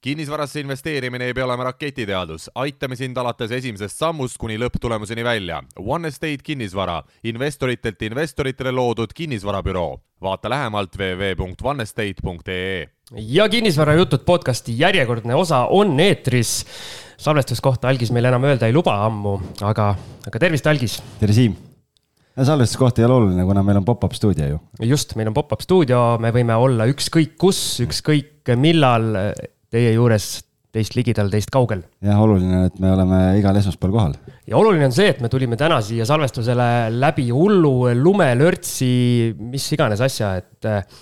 kinnisvarasse investeerimine ei pea olema raketiteadus, aitame sind alates esimesest sammust kuni lõpptulemuseni välja. One Estate kinnisvara, investoritelt investoritele loodud kinnisvarabüroo. vaata lähemalt www.onestate.ee. ja kinnisvarajutud podcasti järjekordne osa on eetris. salvestuskohta algis meil enam öelda ei luba ammu, aga, aga tervist, Algis. tere, Siim salvestuskoht ei ole oluline, kuna meil on pop-up stuudio ju. just, meil on pop-up stuudio, me võime olla ükskõik kus, ükskõik millal teie juures, teist ligidal, teist kaugel. jah, oluline, et me oleme igal esmaspäeval kohal. ja oluline on see, et me tulime täna siia salvestusele läbi hullu lumelörtsi, mis iganes asja, et eh,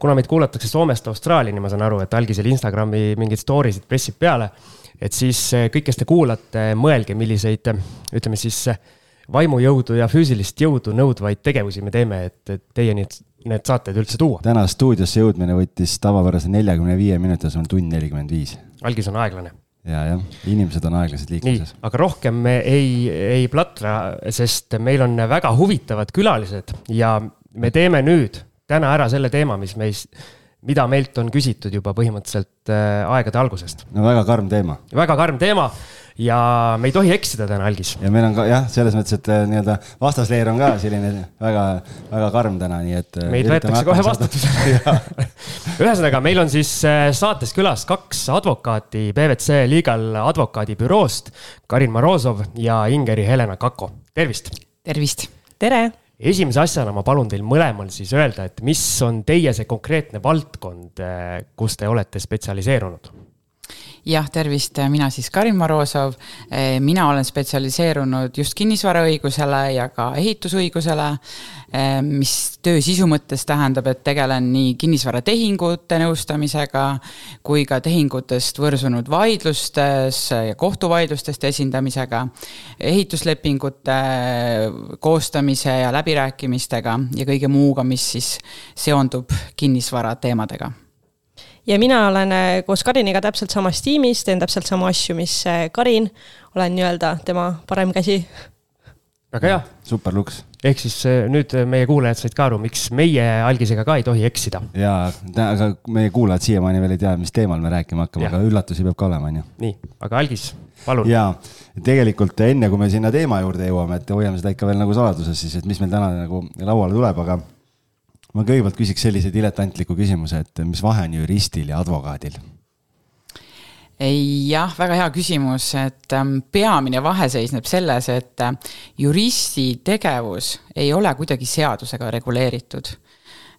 kuna meid kuulatakse Soomest Austraaliani, ma saan aru, et algisel Instagrami mingeid story sid pressib peale, et siis eh, kõik, kes te kuulate, mõelge, milliseid, ütleme siis vaimujõudu ja füüsilist jõudu nõudvaid tegevusi me teeme, et, et teieni need saated üldse tuua. täna stuudiosse jõudmine võttis tavapärase neljakümne viie minuti asemel tund nelikümmend viis. algis on aeglane. ja, jah, inimesed on aeglased liikluses. aga rohkem me ei, ei platra, sest meil on väga huvitavad külalised ja me teeme nüüd täna ära selle teema, mis meis, mida meilt on küsitud juba põhimõtteliselt äh, aegade algusest. no väga karm teema. väga karm teema ja me ei tohi eksida täna, Algis. ja meil on ka jah, selles mõttes, et äh, nii-öelda vastasleer on ka selline väga, väga karm täna, nii et. Äh, meid võetakse kohe vastutusele ühesõnaga, meil on siis äh, saates külas kaks advokaati PWC Legal advokaadibüroost, Karin Morozov ja Ingeri Helena Kako, tervist. tervist. tere esimese asjana ma palun teil mõlemal siis öelda, et mis on teie see konkreetne valdkond, kus te olete spetsialiseerunud jah, tervist, mina siis Karin Morozov. Eh, mina olen spetsialiseerunud just kinnisvaraõigusele ja ka ehitusõigusele, eh, mis töö sisu mõttes tähendab, et tegelen nii kinnisvaratehingute nõustamisega kui ka tehingutest võrsunud vaidlustes ja kohtuvaidlustest esindamisega, ehituslepingute koostamise ja läbirääkimistega ja kõige muuga, mis siis seondub kinnisvara teemadega ja mina olen äh, koos Kariniga täpselt samas tiimis, teen täpselt samu asju, mis äh, Karin, olen nii-öelda tema parem käsi. väga hea. super luks. ehk siis äh, nüüd meie kuulajad said ka aru, miks meie algisega ka ei tohi eksida. jaa, aga meie kuulajad siiamaani veel ei tea, mis teemal me rääkima hakkame, aga üllatusi peab ka olema, on ju. nii, aga algis, palun. jaa, tegelikult enne kui me sinna teema juurde jõuame, et hoiame seda ikka veel nagu saladuses siis, et mis meil täna nagu lauale tuleb, aga ma kõigepealt küsiks sellise diletantliku küsimuse, et mis vahe on juristil ja advokaadil? jah, väga hea küsimus, et ähm, peamine vahe seisneb selles, et äh, juristi tegevus ei ole kuidagi seadusega reguleeritud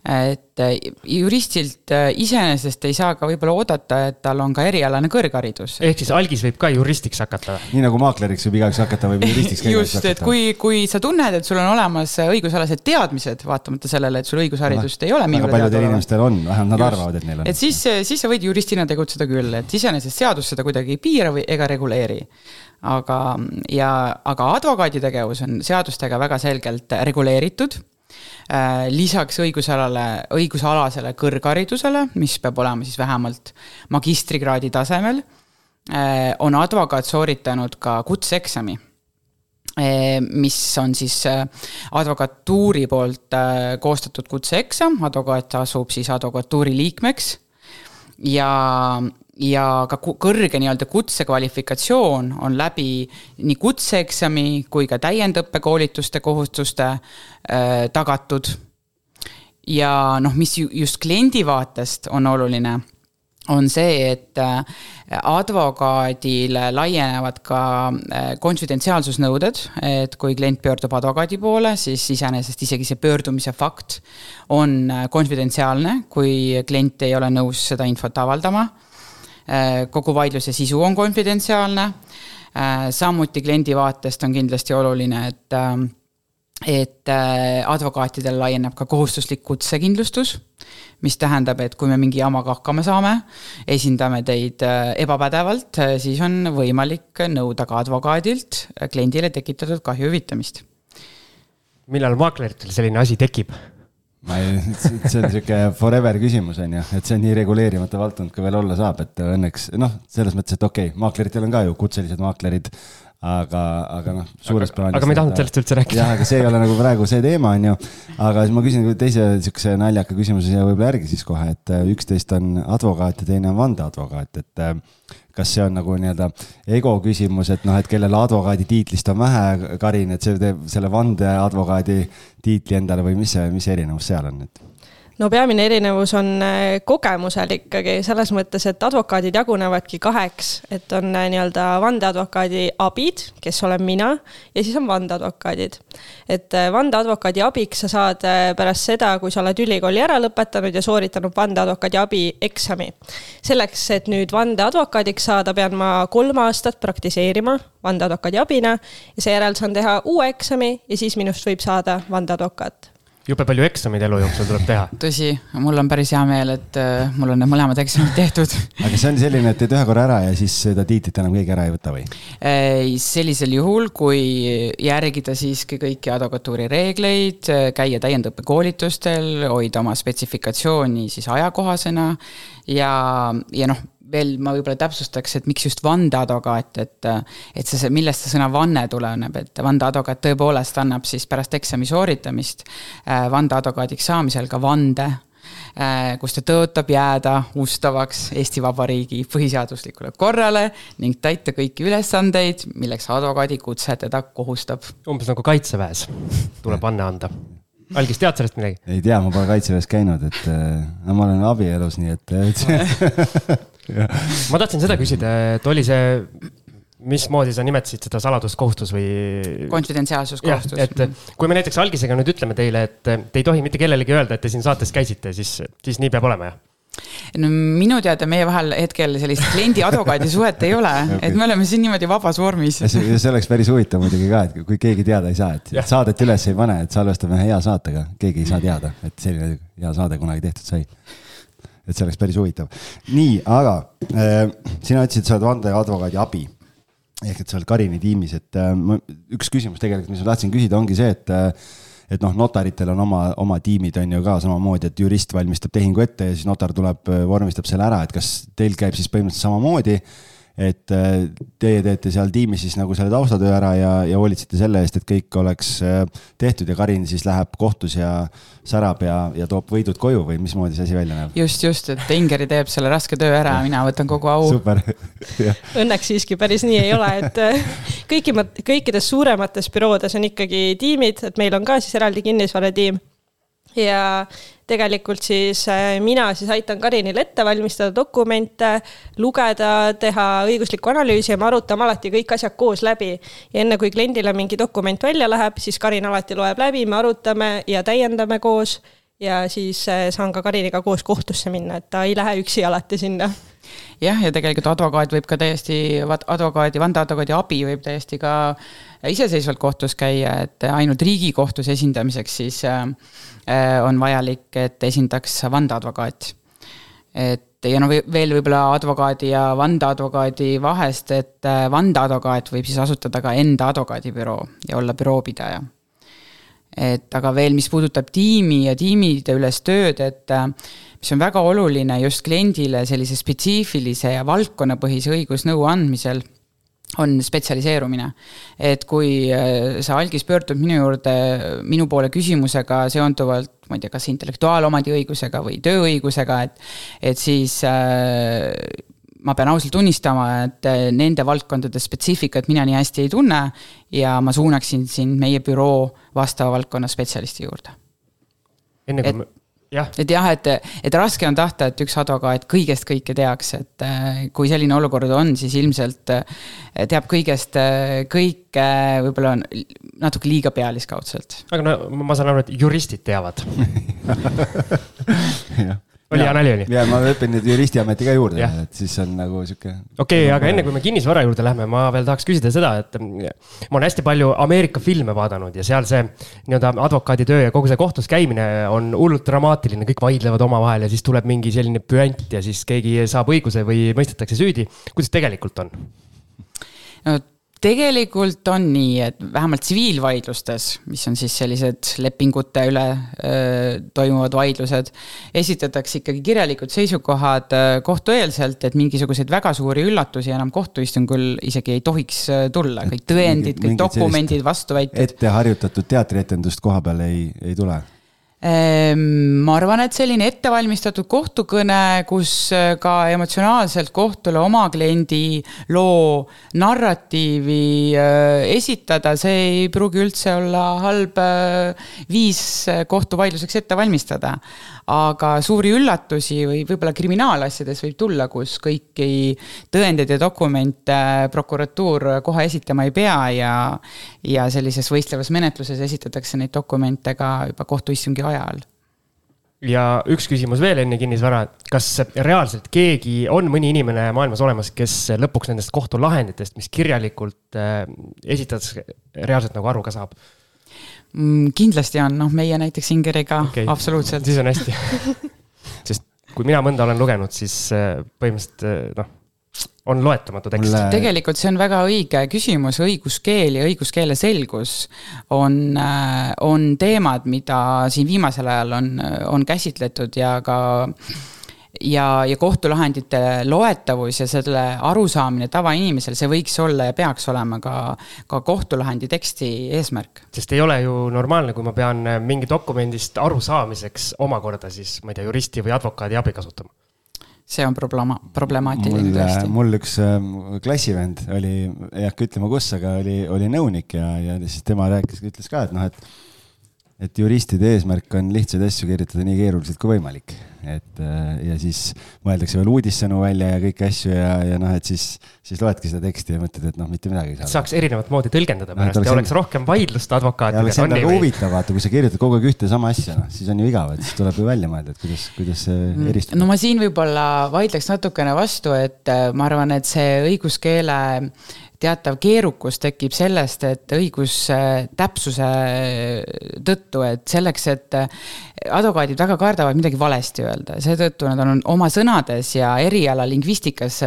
et äh, juristilt äh, iseenesest ei saa ka võib-olla oodata, et tal on ka erialane kõrgharidus. ehk siis algis võib ka juristiks hakata? nii nagu maakleriks võib igaüks hakata, võib juristiks ka just, et kui, kui sa tunned, et sul on olemas õigusalased teadmised, vaatamata sellele, et sul õigusharidust no, ei ole. väga paljudel inimestel on, vähemalt nad just. arvavad, et neil on. et siis, siis sa võid juristina tegutseda küll, et iseenesest seadus seda kuidagi ei piira või ega reguleeri aga, ja, aga advokaadi tegevus on seadustega väga selgelt reguleeritud Äh, lisaks õigusalale, õigusalasele kõrgharidusele, mis peab olema siis vähemalt magistrikraadi tasemel, äh, on advokaat sooritanud ka kutseeksami äh, mis on siis advokatuuri poolt koostatud kutseeksam, advokaat asub siis advokatuuri liikmeks. Ja ja ka kõrge nii-öelda kutsekvalifikatsioon on läbi nii kutseeksami kui ka täiendõppekoolituste kohustuste äh, tagatud. ja noh, mis just kliendi vaatest on oluline, on see, et äh, advokaadile laienevad ka äh, konfidentsiaalsusnõuded, et kui klient pöördub advokaadi poole, siis iseenesest isegi see pöördumise fakt on äh, konfidentsiaalne, kui klient ei ole nõus seda infot avaldama kogu vaidluse sisu on konfidentsiaalne. Äh, samuti kliendi vaatest on kindlasti oluline, et äh, et advokaatidel laieneb ka kohustuslik kutsekindlustus, mis tähendab, et kui me mingi jamaga hakkama saame, esindame teid ebapädevalt, siis on võimalik nõuda ka advokaadilt kliendile tekitatud kahju hüvitamist. millal maakleritel selline asi tekib? Ma ei, see on sihuke forever küsimus on ju, et see on nii reguleerimata valdkond, kui veel olla saab, et õnneks noh, selles mõttes, et okei okay,, maakleritel on ka ju kutselised maaklerid. aga, aga noh, suures plaanis. aga me ei tahtnud sellest üldse rääkida. jah, aga see ei ole nagu praegu see teema, on ju. aga siis ma küsin teise sihukese naljaka küsimuse siia võib-olla järgi siis kohe, et äh, üksteist on advokaat ja teine on vandeadvokaat, et äh, kas see on nagu nii-öelda ego küsimus, et noh, et kellel advokaadi tiitlist on vähe, Karin, et see teeb selle vandeadvokaadi tiitli endale või mis see, mis erinevus seal on, et? No peamine erinevus on äh, kogemusel ikkagi selles mõttes, et advokaadid jagunevadki kaheks, et on äh, nii-öelda vandeadvokaadi abid, kes olen mina, ja siis on vandeadvokaadid. et äh, vandeadvokaadi abiks sa saad pärast seda, kui sa oled ülikooli ära lõpetanud ja sooritanud vandeadvokaadi abi eksami. selleks, et nüüd vandeadvokaadiks saada, pean ma kolm aastat praktiseerima vandeadvokaadi abina ja seejärel saan teha uue eksami ja siis minust võib saada vandeadvokaat jube palju eksameid elu jooksul tuleb teha. tõsi, mul on päris hea meel, et äh, mul on need mõlemad eksamid tehtud. aga see on selline, et teed ühe korra ära ja siis seda tiitlit enam keegi ära ei võta või? sellisel juhul, kui järgida siiski kõiki advokatuuri reegleid, käia täiendõppekoolitustel, hoida oma spetsifikatsiooni siis ajakohasena ja, ja noh veel ma võib-olla täpsustaks, et miks just vandeadvokaat, et, et see, see, millest see sõna vanne tuleneb, et vandeadvokaat tõepoolest annab siis pärast eksami sooritamist äh, vandeadvokaadiks saamisel ka vande äh, kus ta tõotab jääda ustavaks Eesti Vabariigi põhiseaduslikule korrale ning täita kõiki ülesandeid, milleks advokaadikutse teda kohustab. umbes nagu kaitseväes tuleb anne anda Algis, tead sellest midagi? ei tea, ma pole kaitseväes käinud, et äh, ma olen abielus, nii et, et ma tahtsin seda küsida, et oli see, mismoodi sa nimetasid seda saladuskohustus või? konfidentsiaalsuskohustus. et kui me näiteks algisega nüüd ütleme teile, et te ei tohi mitte kellelegi öelda, et te siin saates käisite, siis, siis nii peab olema, jah? no minu teada meie vahel hetkel sellist kliendi-advokaadi suhet ei ole okay., et me oleme siin niimoodi vabas vormis. see, see oleks päris huvitav muidugi ka, et kui keegi teada ei saa, et ja. saadet üles ei pane, et salvestame hea saatega, keegi ei saa teada, et selline hea saade kunagi tehtud sai et see oleks päris huvitav. nii, aga äh, sina ütlesid, sa oled vandeadvokaadi abi. ehk et sa oled Karini tiimis, et äh, üks küsimus tegelikult, mis ma tahtsin küsida, ongi see, et äh, et noh, notaritel on oma, oma tiimid on ju ka samamoodi, et jurist valmistab tehingu ette ja siis notar tuleb, äh, vormistab selle ära, et kas teil käib siis põhimõtteliselt samamoodi et äh, teie teete seal tiimis siis nagu selle taustatöö ära ja, ja hoolitsete selle eest, et kõik oleks äh, tehtud ja Karin siis läheb kohtus ja särab ja, ja toob võidud koju või mismoodi see asi välja näeb? just, just, et Ingeri teeb selle raske töö ära ja mina võtan kogu au. super Õnneks siiski päris nii ei ole, et äh, kõiki, kõikides suuremates büroodes on ikkagi tiimid, et meil on ka siis eraldi kinnisvaratiim ja tegelikult siis äh, mina siis aitan Karinil ette valmistada dokumente, lugeda, teha õiguslikku analüüsi ja me arutame alati kõik asjad koos läbi. ja enne kui kliendile mingi dokument välja läheb, siis Karin alati loeb läbi, me arutame ja täiendame koos ja siis äh, saan ka Kariniga koos kohtusse minna, et ta ei lähe üksi alati sinna jah, ja tegelikult advokaat võib ka täiesti, advokaadi, vandeadvokaadi abi võib täiesti ka iseseisvalt kohtus käia, et ainult Riigikohtus esindamiseks siis äh, on vajalik, et esindaks vandeadvokaat. et ja no veel võib-olla advokaadi ja vandeadvokaadi vahest, et äh, vandeadvokaat võib siis asutada ka enda advokaadibüroo ja olla büroopidaja et aga veel, mis puudutab tiimi ja tiimide üles tööd, et äh, mis on väga oluline just kliendile sellise spetsiifilise ja valdkonnapõhise õigusnõu andmisel, on spetsialiseerumine. et kui äh, sa, Algis, pöördud minu juurde, minu poole küsimusega seonduvalt, ma ei tea, kas intellektuaalomandi õigusega või tööõigusega, et et siis äh, ma pean ausalt tunnistama, et äh, nende valdkondade spetsiifikat mina nii hästi ei tunne ja ma suunaksin sind meie büroo vastava valdkonna spetsialisti juurde. enne kui me jah. et jah, et, et raske on tahta, et üks advokaat kõigest kõike teaks, et äh, kui selline olukord on, siis ilmselt äh, teab kõigest kõike, võib-olla on natuke liiga pealiskaudselt. aga no ma saan aru, et juristid teavad oli hea nali, oli? ja ma õpin nüüd juristiameti ka juurde, et siis on nagu sihuke. okei okay,, aga enne kui me kinnisvara juurde lähme, ma veel tahaks küsida seda, et ma olen hästi palju Ameerika filme vaadanud ja seal see nii-öelda advokaaditöö ja kogu see kohtus käimine on hullult dramaatiline, kõik vaidlevad omavahel ja siis tuleb mingi selline püant ja siis keegi saab õiguse või mõistetakse süüdi. kuidas tegelikult on? no tegelikult on nii, et vähemalt tsiviilvaidlustes, mis on siis sellised lepingute üle öö, toimuvad vaidlused, esitatakse ikkagi kirjalikud seisukohad kohtueelselt, et mingisuguseid väga suuri üllatusi enam kohtuistungul isegi ei tohiks tulla, kõik tõendid, kõik dokumendid, vastuväited. ette harjutatud teatrietendust koha peal ei, ei tule ma arvan, et selline ettevalmistatud kohtukõne, kus äh, ka emotsionaalselt kohtule oma kliendi loo narratiivi äh, esitada, see ei pruugi üldse olla halb äh, viis kohtuvaidluseks ette valmistada. Aga suuri üllatusi või võib-olla kriminaalasjades võib tulla, kus kõiki tõendeid ja dokumente prokuratuur kohe esitama ei pea ja, ja sellises võistlevas menetluses esitatakse neid dokumente ka juba kohtuistungi ajal ja üks küsimus veel enne kinnisvara, kas reaalselt keegi, on mõni inimene maailmas olemas, kes lõpuks nendest kohtulahenditest, mis kirjalikult äh, esitatakse, reaalselt nagu aru ka saab? mm,? kindlasti on, noh, meie näiteks Ingeriga okay. absoluutselt. siis on hästi sest kui mina mõnda olen lugenud, siis äh, põhimõtteliselt äh, noh, on loetamatu tekst. Tegelikult see on väga õige küsimus, õiguskeel ja õiguskeele selgus on, äh, on teemad, mida siin viimasel ajal on, on käsitletud ja ka ja, ja kohtulahendite loetavus ja selle arusaamine tavainimesel, see võiks olla ja peaks olema ka, ka kohtulahendi teksti eesmärk. sest ei ole ju normaalne, kui ma pean mingi dokumendist arusaamiseks omakorda siis, ma ei tea, juristi või advokaadi abi kasutama see on problema-, problemaatiline tõesti. mul üks äh, klassivend oli, ei hakka ütlema, kus, aga oli, oli nõunik ja, ja siis tema rääkis, ütles ka, et noh, et et juristide eesmärk on lihtsaid asju kirjutada nii keeruliselt kui võimalik. et äh, ja siis mõeldakse veel uudissõnu välja ja kõiki asju ja, ja noh, et siis, siis loedki seda teksti ja mõtled, et noh, mitte midagi ei saa. saaks erinevat moodi tõlgendada pärast no, ja oleks rohkem vaidlust advokaatidega. oleks endale huvitav, vaata, kui sa kirjutad kogu aeg ühte sama asja, noh, siis on ju igav, et siis tuleb ju välja mõelda, et kuidas, kuidas see mm. eristub. no ma siin võib-olla vaidleks natukene vastu, et äh, ma arvan, et see õiguskeele teatav keerukus tekib sellest, et õigustäpsuse tõttu, et selleks, et advokaadid väga kardavad midagi valesti öelda, seetõttu nad on oma sõnades ja eriala lingvistikas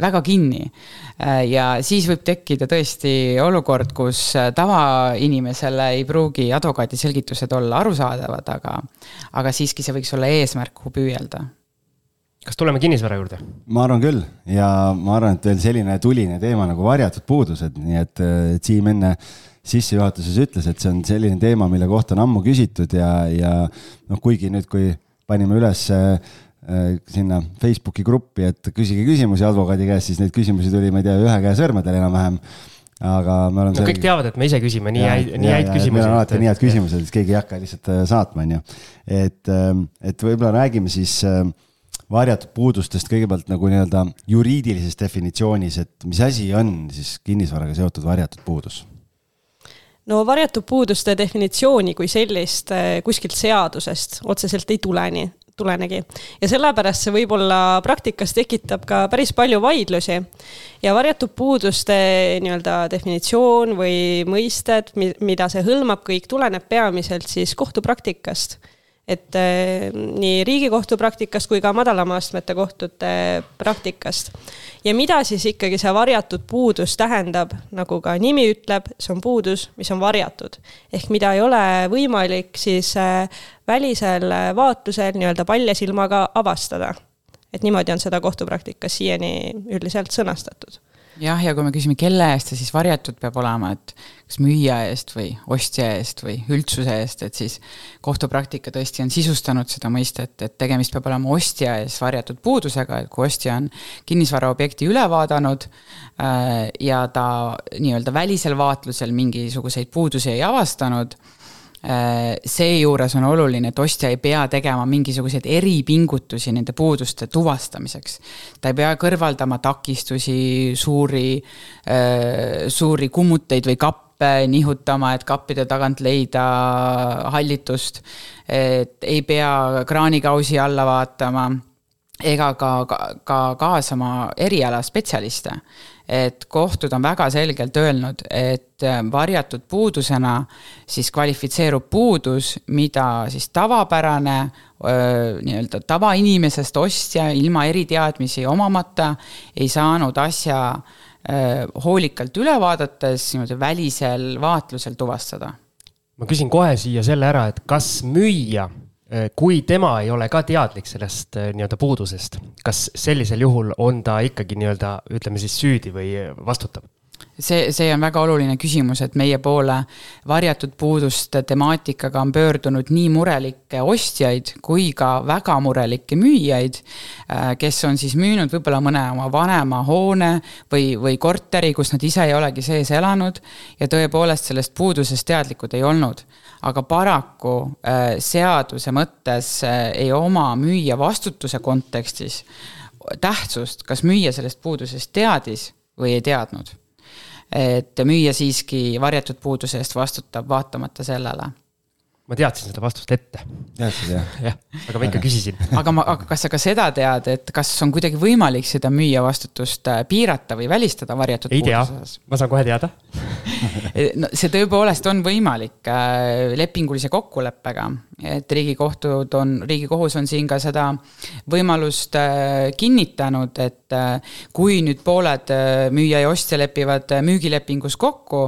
väga kinni. ja siis võib tekkida tõesti olukord, kus tavainimesele ei pruugi advokaadi selgitused olla arusaadavad, aga, aga siiski see võiks olla eesmärk, kuhu püüelda kas tuleme kinnisvara juurde? ma arvan küll ja ma arvan, et veel selline tuline teema nagu varjatud puudused, nii et, et Siim enne sissejuhatuses ütles, et see on selline teema, mille kohta on ammu küsitud ja, ja noh, kuigi nüüd, kui panime üles äh, sinna Facebooki gruppi, et küsige küsimusi advokaadi käest, siis neid küsimusi tuli, ma ei tea, ühe käe sõrmedel enam-vähem aga me oleme no,. kõik teavad, et me ise küsime nii häid, nii häid küsimusi. meil on alati nii head küsimused, siis keegi ei hakka lihtsalt äh, saatma, on ju. et, ähm, et võib-olla räägime siis äh, varjatud puudustest kõigepealt nagu nii-öelda juriidilises definitsioonis, et mis asi on siis kinnisvaraga seotud varjatud puudus? no varjatud puuduste definitsiooni kui sellist eh, kuskilt seadusest otseselt ei tuleni, tulenegi. ja sellepärast see võib-olla praktikas tekitab ka päris palju vaidlusi. ja varjatud puuduste nii-öelda definitsioon või mõisted, mida see hõlmab, kõik tuleneb peamiselt siis kohtupraktikast et äh, nii Riigikohtu praktikast kui ka madalama astmete kohtute praktikast. ja mida siis ikkagi see varjatud puudus tähendab, nagu ka nimi ütleb, see on puudus, mis on varjatud. ehk mida ei ole võimalik siis äh, välisel vaatlusel nii-öelda palja silmaga avastada. et niimoodi on seda kohtupraktikas siiani üldiselt sõnastatud jah, ja kui me küsime, kelle eest see siis varjatud peab olema, et kas müüja eest või ostja eest või üldsuse eest, et siis kohtupraktika tõesti on sisustanud seda mõistet, et tegemist peab olema ostja ees varjatud puudusega, et kui ostja on kinnisvaraobjekti üle vaadanud äh, ja ta nii-öelda välisel vaatlusel mingisuguseid puudusi ei avastanud seejuures on oluline, et ostja ei pea tegema mingisuguseid eripingutusi nende puuduste tuvastamiseks. ta ei pea kõrvaldama takistusi, suuri, äh, suuri kummuteid või kappe nihutama, et kappide tagant leida hallitust. et ei pea kraanikausi alla vaatama ega ka, ka, ka kaasama erialaspetsialiste. Et kohtud on väga selgelt öelnud, et äh, varjatud puudusena siis kvalifitseerub puudus, mida siis tavapärane nii-öelda tavainimesest ostja ilma eriteadmisi omamata ei saanud asja hoolikalt üle vaadates niimoodi välisel vaatlusel tuvastada. ma küsin kohe siia selle ära, et kas müüja kui tema ei ole ka teadlik sellest äh, nii-öelda puudusest, kas sellisel juhul on ta ikkagi nii-öelda, ütleme siis süüdi või vastutab? see, see on väga oluline küsimus, et meie poole varjatud puuduste temaatikaga on pöördunud nii murelikke ostjaid kui ka väga murelikke müüjaid, äh, kes on siis müünud võib-olla mõne oma vanema hoone või, või korteri, kus nad ise ei olegi sees elanud ja tõepoolest sellest puudusest teadlikud ei olnud. Aga paraku äh, seaduse mõttes äh, ei oma müüja vastutuse kontekstis tähtsust, kas müüja sellest puudusest teadis või ei teadnud. Et müüja siiski varjatud puuduse eest vastutab, vaatamata sellele ma teadsin seda vastust ette. teadsid jah? jah, aga ma ikka küsisin. aga ma, aga kas sa ka seda tead, et kas on kuidagi võimalik seda müüja vastutust äh, piirata või välistada varjatud ei tea, ma saan kohe teada no see tõepoolest on võimalik äh, lepingulise kokkuleppega, et riigikohtud on, riigikohus on siin ka seda võimalust äh, kinnitanud, et kui nüüd pooled müüja ja ostja lepivad müügilepingus kokku,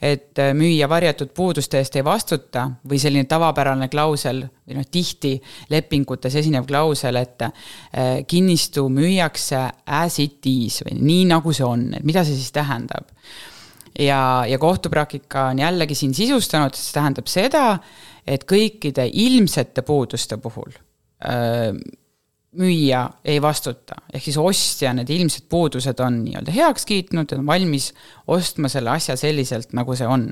et müüja varjatud puuduste eest ei vastuta või selline selline tavapärane klausel või noh, tihti lepingutes esinev klausel, et äh, kinnistu müüakse as it is või nii, nagu see on, et mida see siis tähendab. ja, ja kohtupraktika on jällegi siin sisustanud, see tähendab seda, et kõikide ilmsete puuduste puhul öö, äh, müüja ei vastuta, ehk siis ostja need ilmsed puudused on nii-öelda heaks kiitnud on valmis ostma selle asja selliselt, nagu see on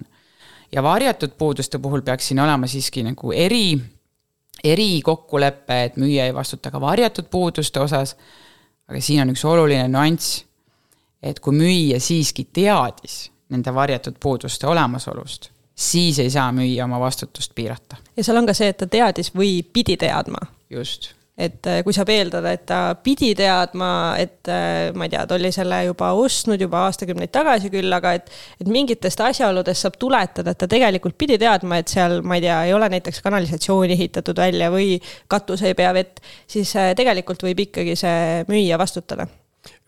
ja varjatud puuduste puhul peaks siin olema siiski nagu eri, erikokkulepe, et müüja ei vastuta ka varjatud puuduste osas, aga siin on üks oluline nüanss, et kui müüja siiski teadis nende varjatud puuduste olemasolust, siis ei saa müüja oma vastutust piirata. ja seal on ka see, et ta teadis või pidi teadma. just et äh, kui saab eeldada, et ta pidi teadma, et äh, ma ei tea, ta oli selle juba ostnud juba aastakümneid tagasi küll, aga et, et mingitest asjaoludest saab tuletada, et ta tegelikult pidi teadma, et seal, ma ei tea, ei ole näiteks kanalisatsiooni ehitatud välja või katus ei pea vett, siis äh, tegelikult võib ikkagi see müüja vastutada.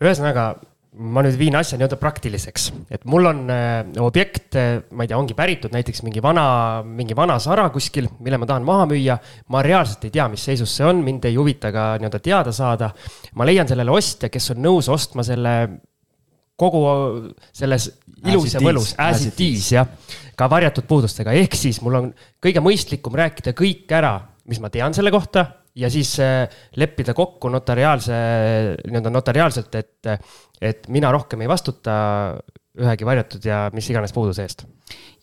ühesõnaga ma nüüd viin asja nii-öelda praktiliseks, et mul on äh, objekt, äh, ma ei tea, ongi päritud näiteks mingi vana, mingi vana sara kuskil, mille ma tahan maha müüa. ma reaalselt ei tea, mis seisus see on, mind ei huvita ka nii-öelda teada saada. ma leian sellele ostja, kes on nõus ostma selle kogu selles ilus ja mõnus, as it is. jah, ka varjatud puudustega, ehk siis mul on kõige mõistlikum rääkida kõik ära, mis ma tean selle kohta ja siis äh, leppida kokku notariaalse, nii-öelda notariaalselt, et, et mina rohkem ei vastuta ühegi varjatud ja mis iganes puuduse eest.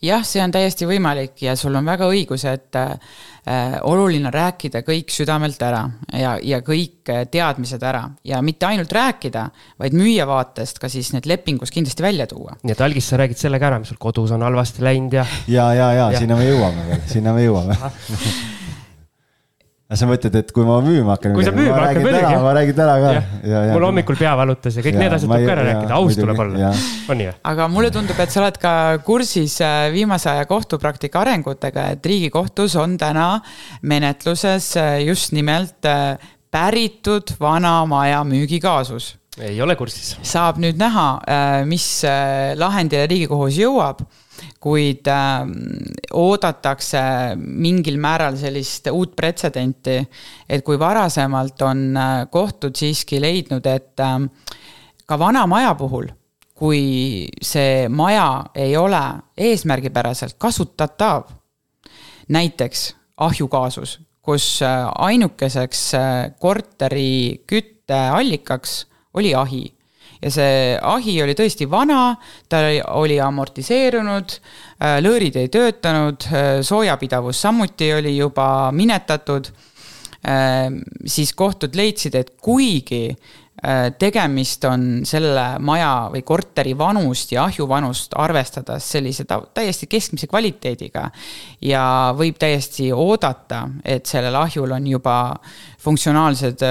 jah, see on täiesti võimalik ja sul on väga õigus, et äh, oluline on rääkida kõik südamelt ära ja, ja kõik teadmised ära ja mitte ainult rääkida, vaid müüja vaatest ka siis need lepingus kindlasti välja tuua. nii et algis, sa räägid selle ka ära, mis sul kodus on halvasti läinud ja. ja, ja, ja, ja sinna me jõuame veel, sinna me jõuame sa mõtled, et kui ma müüma hakkan. kui sa müüma hakkad, muidugi. ma räägin täna ka. mul hommikul pea valutas ja kõik ja, need asjad tuleb ka ära rääkida, aus tuleb olla, on nii või? aga mulle tundub, et sa oled ka kursis äh, viimase aja kohtupraktika arengutega, et Riigikohtus on täna menetluses äh, just nimelt äh, päritud vana maja müügikaasus ei ole kursis. saab nüüd näha, mis lahendile Riigikohus jõuab kuid äh, oodatakse mingil määral sellist uut pretsedenti, et kui varasemalt on äh, kohtud siiski leidnud, et äh, ka vana maja puhul, kui see maja ei ole eesmärgipäraselt kasutatav, näiteks ahjukaasus, kus äh, ainukeseks äh, korteri kütteallikaks oli ahi ja see ahi oli tõesti vana, ta oli amortiseerunud, äh, lõõrid ei töötanud, äh, soojapidavus samuti oli juba minetatud, äh, siis kohtud leidsid, et kuigi tegemist on selle maja või korteri vanust ja ahju vanust arvestades sellise täiesti keskmise kvaliteediga ja võib täiesti oodata, et sellel ahjul on juba funktsionaalsed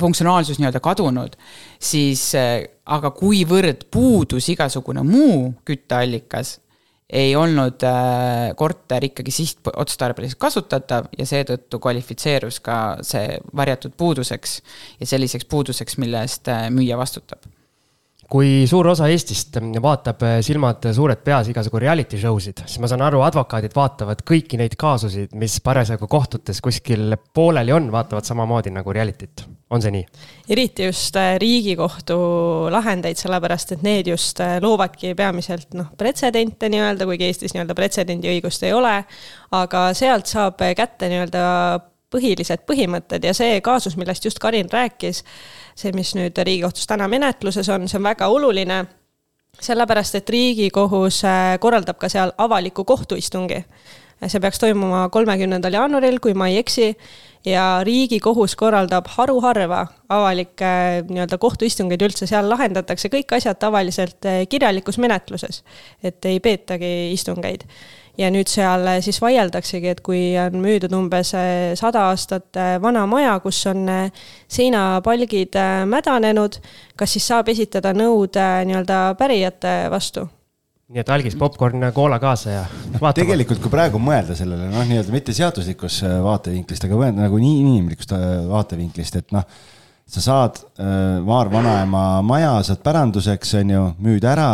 funktsionaalsus nii-öelda kadunud, siis aga kuivõrd puudus igasugune muu kütteallikas ei olnud äh, korter ikkagi sihtotstarbeliselt kasutatav ja seetõttu kvalifitseerus ka see varjatud puuduseks ja selliseks puuduseks, mille eest äh, müüja vastutab kui suur osa Eestist vaatab eh, silmad suured peas igasugu reality show sid, siis ma saan aru, advokaadid vaatavad kõiki neid kaasusid, mis parasjagu kohtutes kuskil pooleli on, vaatavad samamoodi nagu reality't. on see nii? eriti just eh, Riigikohtu lahendeid, sellepärast et need just eh, loovadki peamiselt noh, pretsedente nii-öelda, kuigi Eestis nii-öelda pretsedendiõigust ei ole. aga sealt saab kätte nii-öelda põhilised põhimõtted ja see kaasus, millest just Karin rääkis see, mis nüüd Riigikohtus täna menetluses on, see on väga oluline, sellepärast et Riigikohus äh, korraldab ka seal avaliku kohtuistungi. see peaks toimuma kolmekümnendal jaanuaril, kui ma ei eksi, ja Riigikohus korraldab haruharva avalikke nii-öelda kohtuistungeid üldse, seal lahendatakse kõik asjad tavaliselt äh, kirjalikus menetluses, et ei peetagi istungeid ja nüüd seal eh, siis vaieldaksegi, et kui on müüdud umbes eh, sada aastat eh, vana maja, kus on seinapalgid mädanenud, kas siis saab esitada nõud nii-öelda pärijate vastu? nii et algis popkorn ja koola kaasa ja vaatama. tegelikult, kui praegu mõelda sellele, noh, nii-öelda mitte seaduslikust vaatevinklist, aga mõelda nagu nii inimlikust vaatevinklist, et noh, sa saad äh, Maar vanaema maja, saad päranduseks, on ju, müüd ära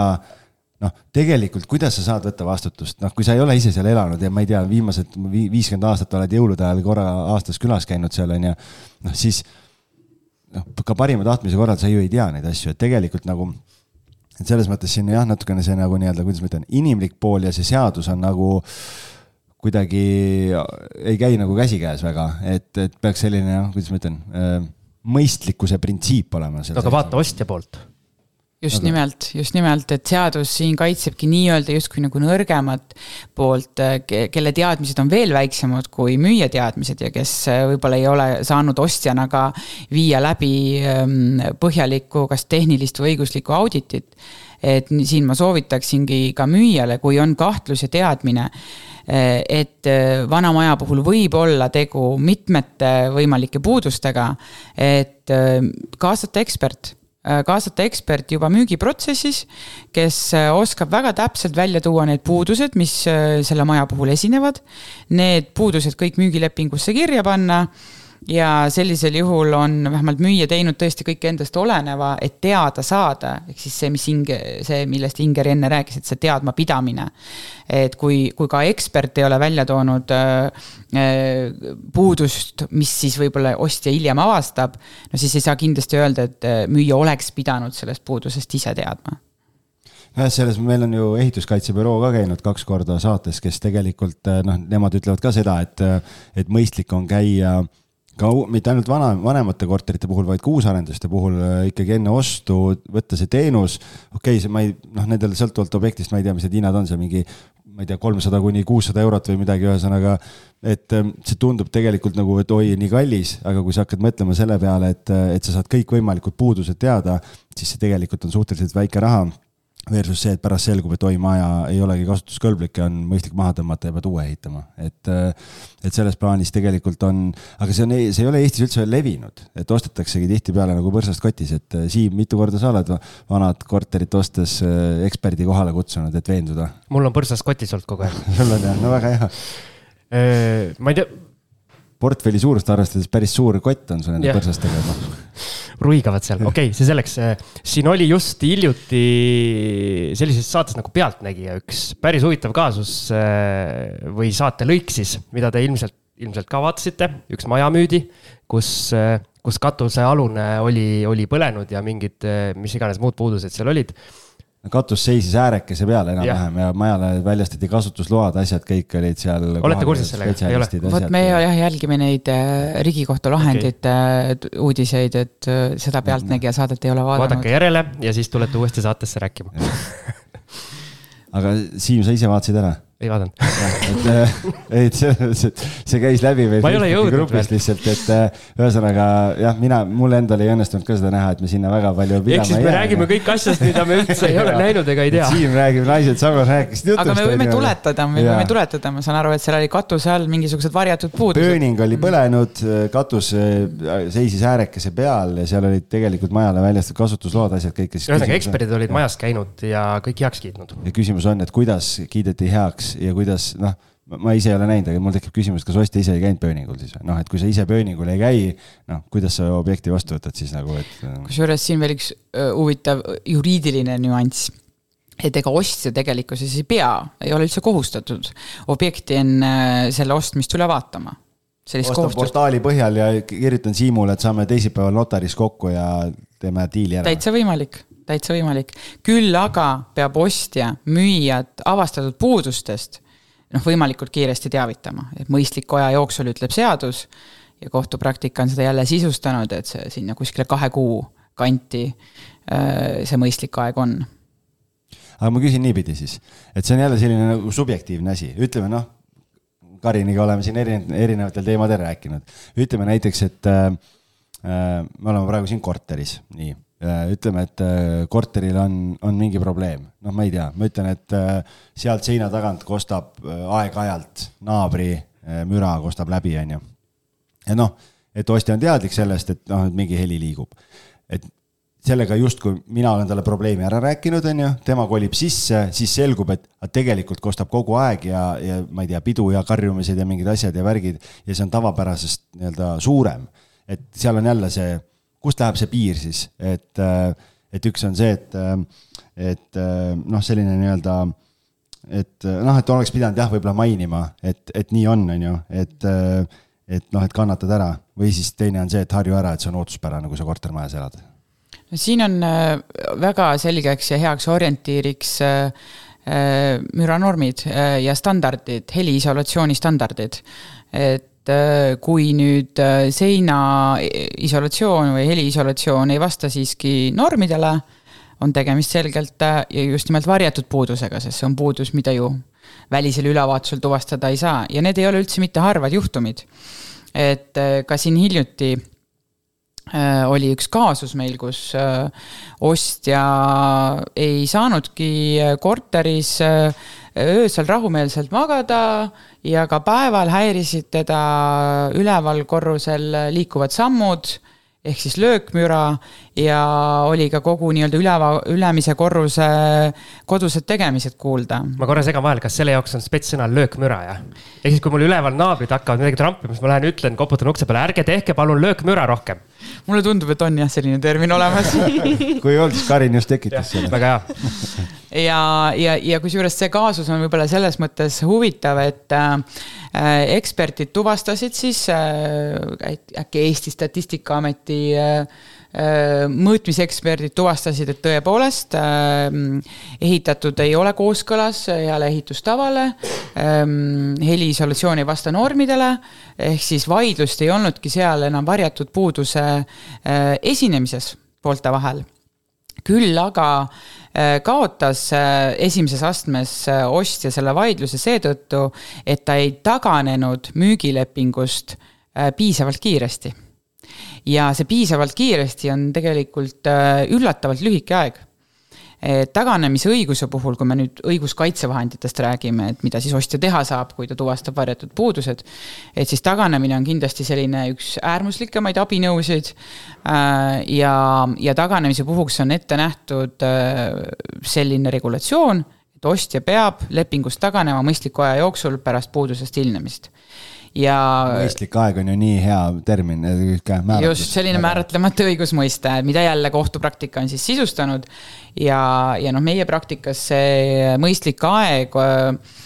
noh, tegelikult, kuidas sa saad võtta vastutust, noh, kui sa ei ole ise seal elanud ja ma ei tea, viimased viiskümmend aastat oled jõulude ajal korra aastas külas käinud seal on ju, noh siis noh, ka parima tahtmise korral sa ju ei tea neid asju, et tegelikult nagu et selles mõttes siin jah, natukene see nagu nii-öelda, kuidas ma ütlen, inimlik pool ja see seadus on nagu kuidagi ei käi nagu käsikäes väga, et, et peaks selline, kuidas ma ütlen, mõistlikkuse printsiip olema. aga vaata ostja poolt just aga... nimelt, just nimelt, et seadus siin kaitsebki nii-öelda justkui nagu nõrgemat poolt, äh, kelle teadmised on veel väiksemad kui müüja teadmised ja kes äh, võib-olla ei ole saanud ostjana ka viia läbi ähm, põhjalikku, kas tehnilist või õiguslikku auditit. et siin ma soovitaksingi ka müüjale, kui on kahtlus ja teadmine äh, et vana maja puhul võib olla tegu mitmete võimalike puudustega, et kaasata ekspert kaasata ekspert juba müügiprotsessis, kes äh, oskab väga täpselt välja tuua need puudused, mis äh, selle maja puhul esinevad. Need puudused kõik müügilepingusse kirja panna ja sellisel juhul on vähemalt müüja teinud tõesti kõik endast oleneva, et teada saada, ehk siis see, mis Inge, see, millest Inger enne rääkis, et see teadmapidamine. et kui, kui ka ekspert ei ole välja toonud äh, äh, puudust, mis siis võib-olla ostja hiljem avastab, no siis ei saa kindlasti öelda, et äh, müüja oleks pidanud sellest puudusest ise teadma nojah, selles meil on ju ehituskaitsebüroo ka käinud kaks korda saates, kes tegelikult noh, nemad ütlevad ka seda, et, et mõistlik on käia äh, ka mitte ainult vana, vanemate korterite puhul, vaid ka uusarenduste puhul äh, ikkagi enne ostu võtta see teenus. okei okay,, see ma ei, noh, nendel sõltuvalt objektist ma ei tea, mis need hinnad on, see mingi, ma ei tea, kolmsada kuni kuussada eurot või midagi, ühesõnaga. et ähm, see tundub tegelikult nagu, et oi, nii kallis, aga kui sa hakkad mõtlema selle peale, et, et sa saad kõikvõimalikud puudused teada, siis see tegelikult on suhteliselt väike raha Versus see, et pärast selgub, et oi, maja ei olegi kasutuskõlblik ja on mõistlik maha tõmmata ja pead uue ehitama, et. et selles plaanis tegelikult on, aga see on, see ei ole Eestis üldse veel levinud, et ostetaksegi tihtipeale nagu põrsast kotis, et Siim, mitu korda sa oled vanad korterit ostes äh, eksperdi kohale kutsunud, et veenduda? mul on põrsas kotis olnud kogu aeg sul on jah, no väga hea. Äh, ma ei tea. portfelli suurust arvestades päris suur kott on sul nende põrsastega juba ruigavad seal, okei okay,, see selleks. siin oli just hiljuti sellises saates nagu Pealtnägija üks päris huvitav kaasus äh, või saatelõik siis, mida te ilmselt, ilmselt ka vaatasite, üks maja müüdi, kus, äh, kus katusealune oli, oli põlenud ja mingid, äh, mis iganes muud puudused seal olid katus seisis äärekese peal enam-vähem ja. ja majale väljastati kasutusload, asjad kõik olid seal. olete kursis sellega? vot me jah jälgime neid äh, Riigikohtu lahendite okay. Äh, uudiseid, et äh, seda Pealtnägija saadet ei ole vaadanud. vaadake järele ja siis tulete uuesti saatesse rääkima aga Siim, sa ise vaatasid ära? Ei vaadanud. et, et selles mõttes, et see käis läbi meil ei Facebooki veel. lihtsalt, et äh, ühesõnaga jah, mina, mul endal ei õnnestunud ka seda näha, et me sinna väga palju ehk siis me räägime kõik asjast, mida me üldse ei ole näinud ega ei tea. Siim räägib, naised samas rääkisid jutust. aga me võime tuletada, me võime tuletada, ma saan aru, et seal oli katuse all mingisugused varjatud puudused. pööning oli põlenud, katus äh, seisis äärekese peal ja seal olid tegelikult majale väljastatud kasutusload, asjad kõik. ühesõnaga, eksperdid olid majas käinud ja kõik heaks kiitnud. ja küsimus on, et kuidas kiideti heaks ja kuidas noh, ma ise ei ole näinud, aga mul tekib küsimus, kas ostja ise ei käinud pööningul siis või noh, et kui sa ise pööningul ei käi, noh, kuidas sa objekti vastu võtad siis nagu, et. kusjuures siin veel üks öö, huvitav juriidiline nüanss et ega ostja tegelikkuses ei pea, ei ole üldse kohustatud objekti enne selle ostmist üle vaatama. ostan kohustust portaali põhjal ja kirjutan Siimule, et saame teisipäeval notaris kokku ja teeme diili ära. täitsa võimalik, täitsa võimalik. küll aga peab ostja müüjat avastatud puudustest noh, võimalikult kiiresti teavitama, et mõistliku aja jooksul ütleb seadus ja kohtupraktika on seda jälle sisustanud, et see sinna kuskile kahe kuu kanti äh, see mõistlik aeg on aga ma küsin niipidi siis, et see on jälle selline nagu subjektiivne asi, ütleme noh, Kariniga oleme siin erinevatel, erinevatel teemadel rääkinud. ütleme näiteks, et äh, äh, me oleme praegu siin korteris, nii. ütleme, et äh, korteril on, on mingi probleem, noh, ma ei tea, ma ütlen, et äh, sealt seina tagant kostab äh, aeg-ajalt naabri äh, müra kostab läbi, onju. ja noh, et ostja on teadlik sellest, et noh, et mingi heli liigub. et sellega justkui mina olen talle probleemi ära rääkinud, onju, tema kolib sisse, siis selgub, et tegelikult kostab kogu aeg ja, ja ma ei tea, pidu ja karjumised ja mingid asjad ja värgid ja see on tavapärasest nii-öelda suurem. et seal on jälle see, kust läheb see piir siis, et, et üks on see, et, et noh, selline nii-öelda et noh, et oleks pidanud jah, võib-olla mainima, et, et nii on, on ju, et, et noh, et kannatad ära. Või siis teine on see, et harju ära, et see on ootuspärane, kui sa kortermajas elad. No siin on äh, väga selgeks ja heaks orientiiriks äh, äh, müranormid äh, ja standardid, heliisolatsiooni standardid. et äh, kui nüüd äh, seina isolatsioon või heliisolatsioon ei vasta siiski normidele, on tegemist selgelt äh, ja just nimelt varjatud puudusega, sest see on puudus, mida ju välisel ülevaatusel tuvastada ei saa ja need ei ole üldse mitte harvad juhtumid. et ka siin hiljuti oli üks kaasus meil, kus ostja ei saanudki korteris öösel rahumeelselt magada ja ka päeval häirisid teda üleval korrusel liikuvad sammud ehk siis löökmüra ja oli ka kogu nii-öelda üleva, ülemise korruse kodused tegemised kuulda. ma korra segan vahele, kas selle jaoks on spetssõna löökmüra, jah? ehk siis, kui mul üleval naabrid hakkavad midagi trampima, siis ma lähen ütlen, koputan ukse peale, ärge tehke palun löökmüra rohkem. mulle tundub, et on jah, selline termin olemas kui ei olnud, siis Karin just tekitas selle. väga hea. ja, ja, ja kusjuures see kaasus on võib-olla selles mõttes huvitav, et äh, eksperdid tuvastasid siis äh, äk- äkki Eesti Statistikaameti äh, mõõtmiseksperdid tuvastasid, et tõepoolest äh, ehitatud ei ole kooskõlas heale ehitustavale ähm,, heliisolatsioon ei vasta normidele, ehk siis vaidlust ei olnudki seal enam varjatud puuduse äh, esinemises poolte vahel küll aga äh, kaotas äh, esimeses astmes äh, ostja selle vaidluse seetõttu, et ta ei taganenud müügilepingust äh, piisavalt kiiresti. Ja see piisavalt kiiresti on tegelikult äh, üllatavalt lühike aeg. Taganemise õiguse puhul, kui me nüüd õiguskaitsevahenditest räägime, et mida siis ostja teha saab, kui ta tuvastab varjatud puudused, et siis taganemine on kindlasti selline üks äärmuslikemaid abinõusid äh, ja, ja taganemise puhuks on ette nähtud äh, selline regulatsioon, et ostja peab lepingust taganema mõistliku aja jooksul pärast puudusest ilmnemist ja mõistlik aeg on ju nii hea termin, just selline määratlemata õigusmõiste, mida jälle kohtupraktika on siis sisustanud ja, ja noh, meie praktikas see mõistlik aeg äh,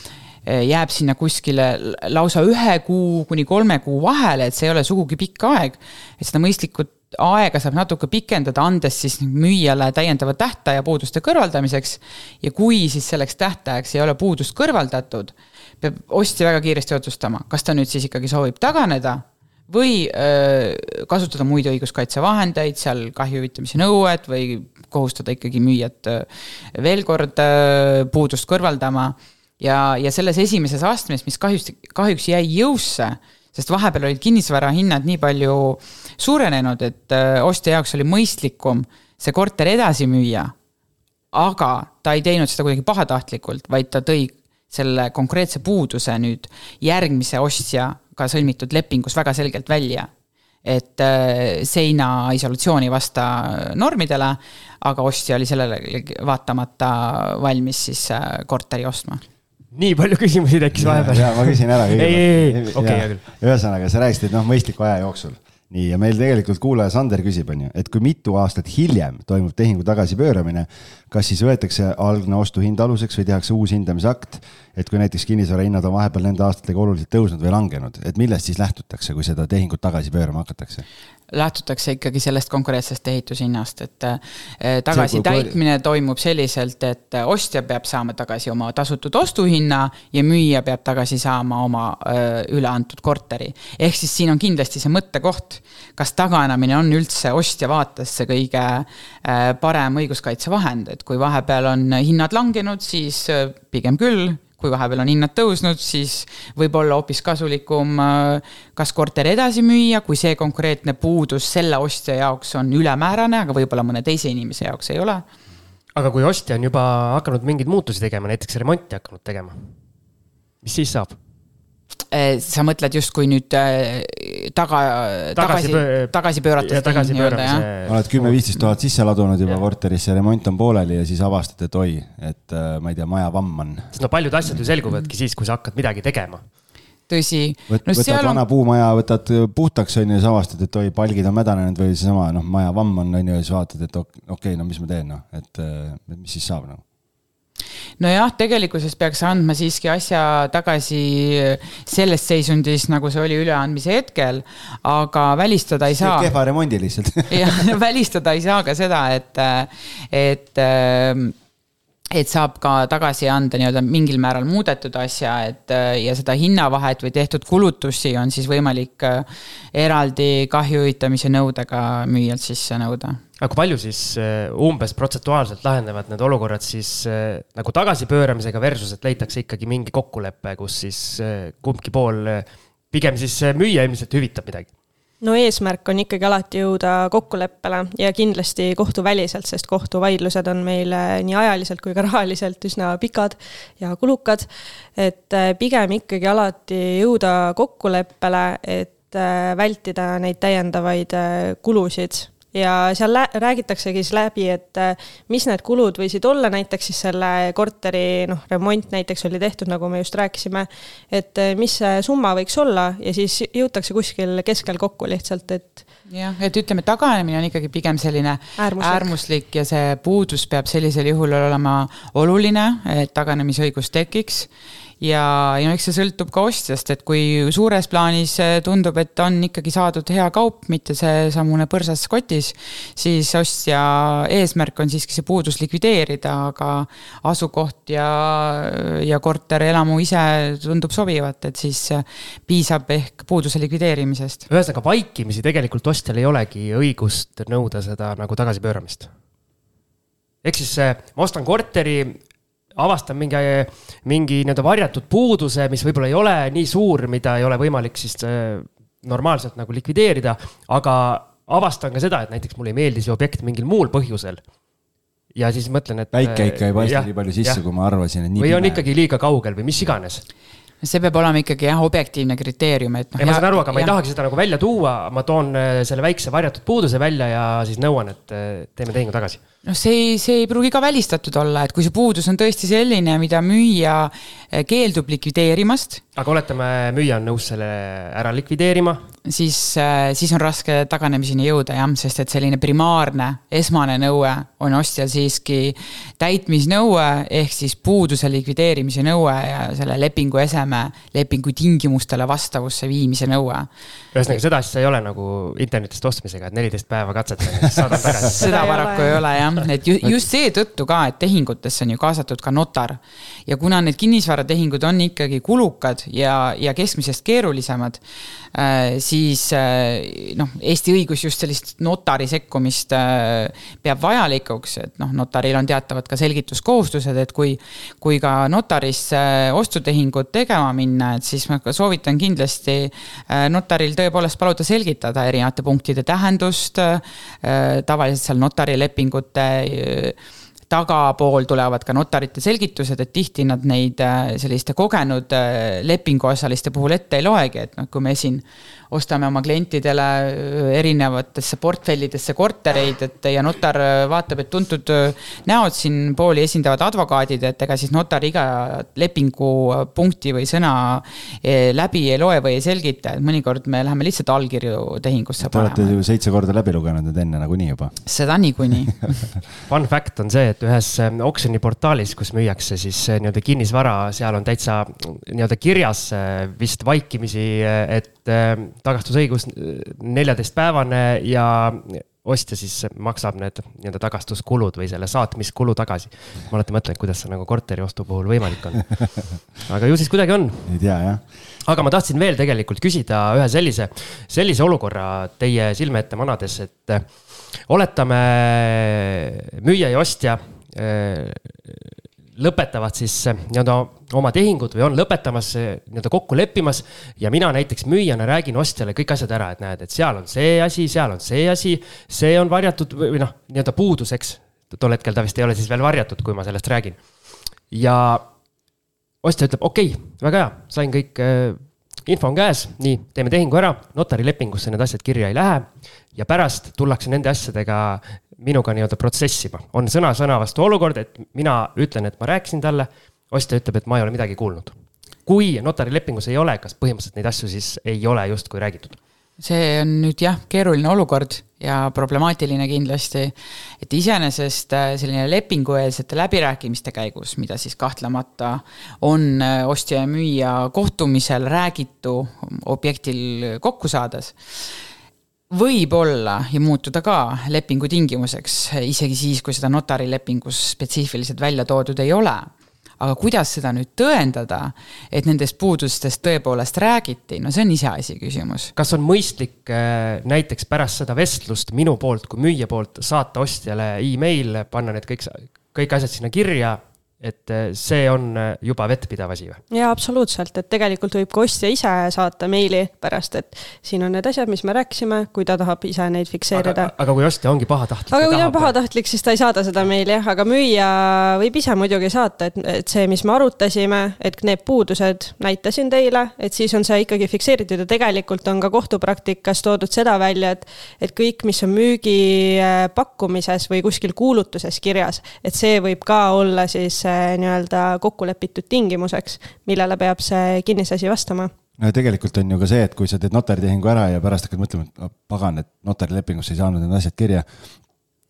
jääb sinna kuskile lausa ühe kuu kuni kolme kuu vahele, et see ei ole sugugi pikk aeg. et seda mõistlikku aega saab natuke pikendada, andes siis müüjale täiendava tähtaja puuduste kõrvaldamiseks. ja kui siis selleks tähtajaks ei ole puudust kõrvaldatud, peab ostja väga kiiresti otsustama, kas ta nüüd siis ikkagi soovib taganeda või öö, kasutada muid õiguskaitsevahendeid, seal kahju hüvitamise nõuet või kohustada ikkagi müüjat veel kord öö, puudust kõrvaldama ja, ja selles esimeses astmes, mis kahjuks, kahjuks jäi jõusse, sest vahepeal olid kinnisvara hinnad nii palju suurenenud, et ostja jaoks oli mõistlikum see korter edasi müüa. aga ta ei teinud seda kuidagi pahatahtlikult, vaid ta tõi selle konkreetse puuduse nüüd järgmise ostjaga sõlmitud lepingus väga selgelt välja et äh, seina isolatsioon ei vasta normidele, aga ostja oli sellele vaatamata valmis siis äh, korteri ostma nii palju küsimusi tekkis vahepeal. ja ma küsin ära kõigepealt. ei, ei, ei, okei, hea küll. ühesõnaga, sa rääkisid, et noh, mõistliku aja jooksul. Nii, ja meil tegelikult kuulaja Sander küsib, on ju, et kui mitu aastat hiljem toimub tehingu tagasipööramine, kas siis võetakse algne ostuhind aluseks või tehakse uus hindamisakt? et kui näiteks kinnisvara hinnad on vahepeal nende aastatega oluliselt tõusnud või langenud, et millest siis lähtutakse, kui seda tehingut tagasi pöörama hakatakse? Lähtutakse ikkagi sellest konkreetsest ehitushinnast, et eh, tagasitäitmine toimub selliselt, et ostja peab saama tagasi oma tasutud ostuhinna ja müüja peab tagasi saama oma eh, üle antud korteri. ehk siis siin on kindlasti see mõttekoht, kas taganemine on üldse ostja vaates see kõige eh, parem õiguskaitsevahend, et kui vahepeal on hinnad langenud, siis pigem küll kui vahepeal on hinnad tõusnud, siis võib olla hoopis kasulikum äh, kas korter edasi müüa, kui see konkreetne puudus selle ostja jaoks on ülemäärane, aga võib-olla mõne teise inimese jaoks ei ole. aga kui ostja on juba hakanud mingeid muutusi tegema, näiteks remonti hakanud tegema, mis siis saab? Eh, sa mõtled justkui nüüd eh, taga, tagasi, tagasi pöörates. tagasi pööramise. oled kümme-viisteist tuhat sisse ladunud juba ja. korterisse, remont on pooleli ja siis avastad, et oi, et äh, ma ei tea, maja vamm on. sest no paljud asjad ju selguvadki siis, kui sa hakkad midagi tegema tõsi Võt,. No, võtad vana on... puumaja, võtad puhtaks, on ju, siis avastad, et oi, palgid on mädanenud või seesama, noh, maja vamm on, on ju, ja siis vaatad, et okei okay,, no mis ma teen, noh, et mis siis saab, noh nojah, tegelikkuses peaks andma siiski asja tagasi selles seisundis, nagu see oli üleandmise hetkel, aga välistada ei saa. kehva remondi lihtsalt jah, välistada ei saa ka seda, et, et et saab ka tagasi anda nii-öelda mingil määral muudetud asja, et ja seda hinnavahet või tehtud kulutusi on siis võimalik eraldi kahju hüvitamise nõudega müüjalt sisse nõuda. Aga kui palju siis eh, umbes protsentuaalselt lahenevad need olukorrad siis eh, nagu tagasipööramisega versus, et leitakse ikkagi mingi kokkulepe, kus siis eh, kumbki pool, pigem siis müüja ilmselt hüvitab midagi? no eesmärk on ikkagi alati jõuda kokkuleppele ja kindlasti kohtuväliselt, sest kohtuvaidlused on meil nii ajaliselt kui ka rahaliselt üsna pikad ja kulukad. et äh, pigem ikkagi alati jõuda kokkuleppele, et äh, vältida neid täiendavaid äh, kulusid ja seal räägitaksegi siis läbi, et äh, mis need kulud võisid olla, näiteks siis selle korteri noh, remont näiteks oli tehtud, nagu me just rääkisime. et äh, mis see summa võiks olla ja siis jõutakse kuskil keskel kokku lihtsalt, et. jah, et ütleme, taganemine on ikkagi pigem selline äärmuslik. äärmuslik ja see puudus peab sellisel juhul olema oluline, et taganemisõigus tekiks ja, ja eks see sõltub ka ostjast, et kui suures plaanis tundub, et on ikkagi saadud hea kaup, mitte seesamune põrsas kotis, siis ostja eesmärk on siiski see puudus likvideerida, aga asukoht ja, ja korterelamu ise tundub sobivat, et siis piisab ehk puuduse likvideerimisest. ühesõnaga vaikimisi tegelikult ostjal ei olegi õigust nõuda seda nagu tagasipööramist ehk siis ma ostan korteri, avastan mingi, mingi nii-öelda varjatud puuduse, mis võib-olla ei ole nii suur, mida ei ole võimalik siis äh, normaalselt nagu likvideerida, aga avastan ka seda, et näiteks mulle ei meeldi see objekt mingil muul põhjusel. ja siis mõtlen, et. päike ikka ei paista nii palju sisse, kui ma arvasin, et nii või pime. on ikkagi liiga kaugel või mis iganes see peab olema ikkagi jah, objektiivne kriteerium, et noh. ma saan aru, aga ma ei tahagi seda nagu välja tuua, ma toon äh, selle väikse varjatud puuduse välja ja siis nõuan, et äh, teeme tehingu tagasi noh, see ei, see ei pruugi ka välistatud olla, et kui see puudus on tõesti selline, mida müüja eh, keeldub likvideerimast. aga oletame, müüja on nõus selle ära likvideerima? siis, eh, siis on raske taganemiseni jõuda jah, sest et selline primaarne, esmane nõue on ostjal siiski täitmisnõue ehk siis puuduse likvideerimise nõue ja selle lepingu eseme lepingu tingimustele vastavusse viimise nõue. ühesõnaga, seda asja ei ole nagu internetist ostmisega, et neliteist päeva katsetan ja siis saadan tagasi seda paraku ei ole jah jah, et ju, just seetõttu ka, et tehingutesse on ju kaasatud ka notar. ja kuna need kinnisvaratehingud on ikkagi kulukad ja, ja keskmisest keerulisemad, äh, siis äh, noh, Eesti õigus just sellist notari sekkumist äh, peab vajalikuks, et noh, notaril on teatavad ka selgituskohustused, et kui, kui ka notarisse ostutehingut tegema minna, et siis ma ka soovitan kindlasti notaril tõepoolest paluda selgitada erinevate punktide tähendust, tavaliselt seal notarilepingute tagapool tulevad ka notarite selgitused, et tihti nad neid äh, selliste kogenud äh, lepinguosaliste puhul ette ei loegi, et noh, kui me siin ostame oma klientidele äh, erinevatesse portfellidesse kortereid, et ja notar vaatab, et tuntud näod siin pooli esindavad advokaadid, et ega siis notar iga lepingupunkti või sõna läbi ei loe või ei selgita, et mõnikord me läheme lihtsalt allkirju tehingusse panema. Te olete ju seitse korda läbi lugenud need enne nagunii juba. seda niikuinii Fun fact on see, et ühes oksjoniportaalis, kus müüakse siis äh, nii-öelda kinnisvara, seal on täitsa nii-öelda kirjas äh, vist vaikimisi, äh, et ähm, tagastusõigus neljateistpäevane ja ostja siis maksab need nii-öelda tagastuskulud või selle saatmiskulu tagasi. ma alati mõtlen, kuidas see nagu korteri ostu puhul võimalik on. aga ju siis kuidagi on. ei tea jah. aga ma tahtsin veel tegelikult küsida ühe sellise, sellise olukorra teie silme ette manades, et oletame müüja ja ostja Äh, lõpetavad siis äh, nii-öelda oma tehingud või on lõpetamas, äh, nii-öelda kokku leppimas. ja mina näiteks müüjana räägin ostjale kõik asjad ära, et näed, et seal on see asi, seal on see asi, see on varjatud või noh, nii-öelda puuduseks. tol hetkel ta vist ei ole siis veel varjatud, kui ma sellest räägin. ja ostja ütleb, okei okay,, väga hea, sain kõik info on käes, nii, teeme tehingu ära, notarilepingusse need asjad kirja ei lähe. ja pärast tullakse nende asjadega minuga nii-öelda protsessima. on sõna-sõna vastu olukord, et mina ütlen, et ma rääkisin talle, ostja ütleb, et ma ei ole midagi kuulnud. kui notarilepingus ei ole, kas põhimõtteliselt neid asju siis ei ole justkui räägitud? see on nüüd jah, keeruline olukord ja problemaatiline kindlasti, et iseenesest äh, selline lepingueelsete läbirääkimiste käigus, mida siis kahtlemata on äh, ostja ja müüja kohtumisel räägitu objektil kokku saades võib olla ja muutuda ka lepingu tingimuseks, isegi siis, kui seda notarilepingus spetsiifiliselt välja toodud ei ole. aga kuidas seda nüüd tõendada, et nendest puudustest tõepoolest räägiti, no see on iseasi küsimus. kas on mõistlik äh, näiteks pärast seda vestlust minu poolt kui müüja poolt saata ostjale email, panna need kõik, kõik asjad sinna kirja et eh, see on eh, juba vettpidav asi või? jaa, absoluutselt, et tegelikult võib ka ostja ise saata meili pärast, et siin on need asjad, mis me rääkisime, kui ta tahab ise neid fikseerida. aga kui ostja ongi pahatahtlik? aga kui ta on pahatahtlik, siis ta ei saada seda meili jah, aga müüja võib ise muidugi saata, et, et see, mis me arutasime, et need puudused näitasin teile, et siis on see ikkagi fikseeritud ja tegelikult on ka kohtupraktikas toodud seda välja, et, et kõik, mis on müügipakkumises või kuskil kuulutuses kirjas, et see võib ka olla siis see nii-öelda kokku lepitud tingimuseks, millele peab see kinnisasi vastama no tegelikult on ju ka see, et kui sa teed notaritehingu ära ja pärast hakkad mõtlema, et pagan, et notarilepingusse ei saanud need asjad kirja,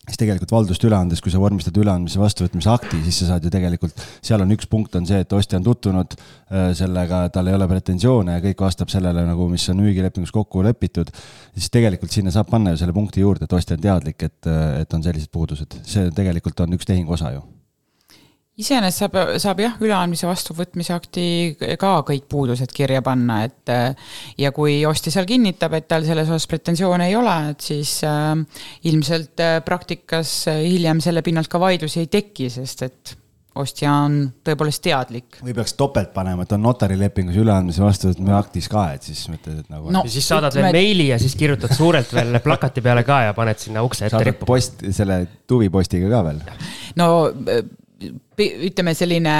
siis tegelikult valdust üle andes, kui sa vormistad üleandmise vastuvõtmise akti, siis sa saad ju tegelikult, seal on üks punkt on see, et ostja on tutvunud äh, sellega, tal ei ole pretensioone ja kõik vastab sellele nagu, mis on müügilepingus kokku lepitud. siis tegelikult sinna saab panna ju selle punkti juurde, et ostja on teadlik, et, et on sellised puudused, see tegelikult on üks tehingu osa ju iseenesest saab, saab jah, üleandmise vastuvõtmise akti ka kõik puudused kirja panna, et ja kui ostja seal kinnitab, et tal selles osas pretensioone ei ole, et siis äh, ilmselt äh, praktikas äh, hiljem selle pinnalt ka vaidlusi ei teki, sest et ostja on tõepoolest teadlik. või peaks topelt panema, et on notarilepingus üleandmise vastuvõtmise aktis ka, et siis mõtled, et nagu no,. ja siis saadad veel meili ja siis kirjutad suurelt veel plakati peale ka ja paned sinna ukse ette rippuma. post, selle tuvipostiga ka veel. no ütleme, selline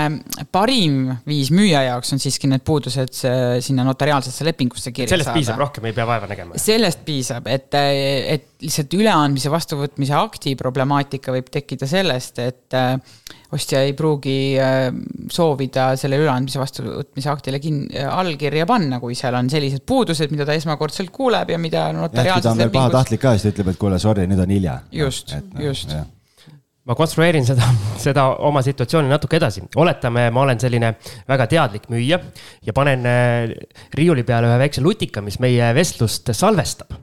parim viis müüja jaoks on siiski need puudused sinna notariaalsesse lepingusse kirja sellest saada. sellest piisab, rohkem ei pea vaeva nägema? sellest piisab, et, et lihtsalt üleandmise vastuvõtmise akti problemaatika võib tekkida sellest, et äh, ostja ei pruugi äh, soovida selle üleandmise vastuvõtmise aktile kin-, allkirja panna, kui seal on sellised puudused, mida ta esmakordselt kuuleb ja mida notariaalses lepingus. pahatahtlik ka, siis ta ütleb, et kuule, sorry, nüüd on hilja. just, noh, just no, ma konstrueerin seda, seda oma situatsiooni natuke edasi. oletame, ma olen selline väga teadlik müüja ja panen äh, riiuli peale ühe väikse lutika, mis meie vestlust salvestab.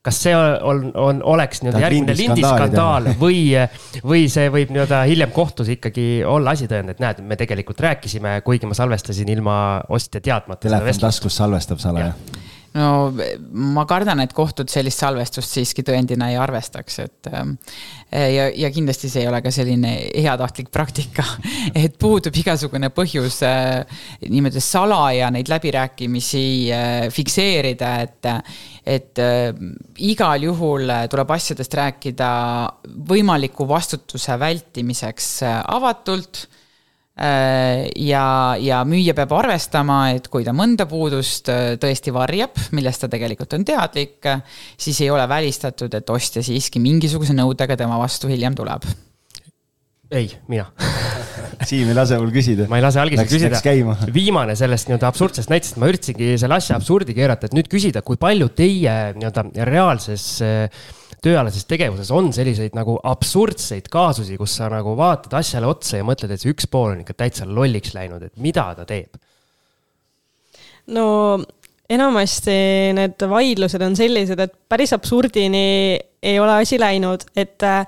kas see on, on, oleks nii-öelda järgmine lindiskandaal või, või see võib nii-öelda hiljem kohtus ikkagi olla asitõend, et näed, me tegelikult rääkisime, kuigi ma salvestasin ilma ostja teadmata. Telefon taskus salvestab salaja no ma kardan, et kohtud sellist salvestust siiski tõendina ei arvestaks, et ähm, ja, ja kindlasti see ei ole ka selline heatahtlik praktika, et puudub igasugune põhjus äh, niimoodi salaja neid läbirääkimisi äh, fikseerida, et et äh, igal juhul tuleb asjadest rääkida võimaliku vastutuse vältimiseks avatult ja, ja müüja peab arvestama, et kui ta mõnda puudust äh, tõesti varjab, millest ta tegelikult on teadlik, siis ei ole välistatud, et ostja siiski mingisuguse nõudega tema vastu hiljem tuleb. ei, mina Siim ei lase mul küsida. ma ei lase algisel küsida. viimane sellest nii-öelda absurdsest näitest, ma üritasingi selle asja absurdi keerata, et nüüd küsida, kui palju teie nii-öelda reaalses äh, tööalases tegevuses on selliseid nagu absurdseid kaasusi, kus sa nagu vaatad asjale otsa ja mõtled, et see üks pool on ikka täitsa lolliks läinud, et mida ta teeb? no enamasti need vaidlused on sellised, et päris absurdini ei ole asi läinud, et äh,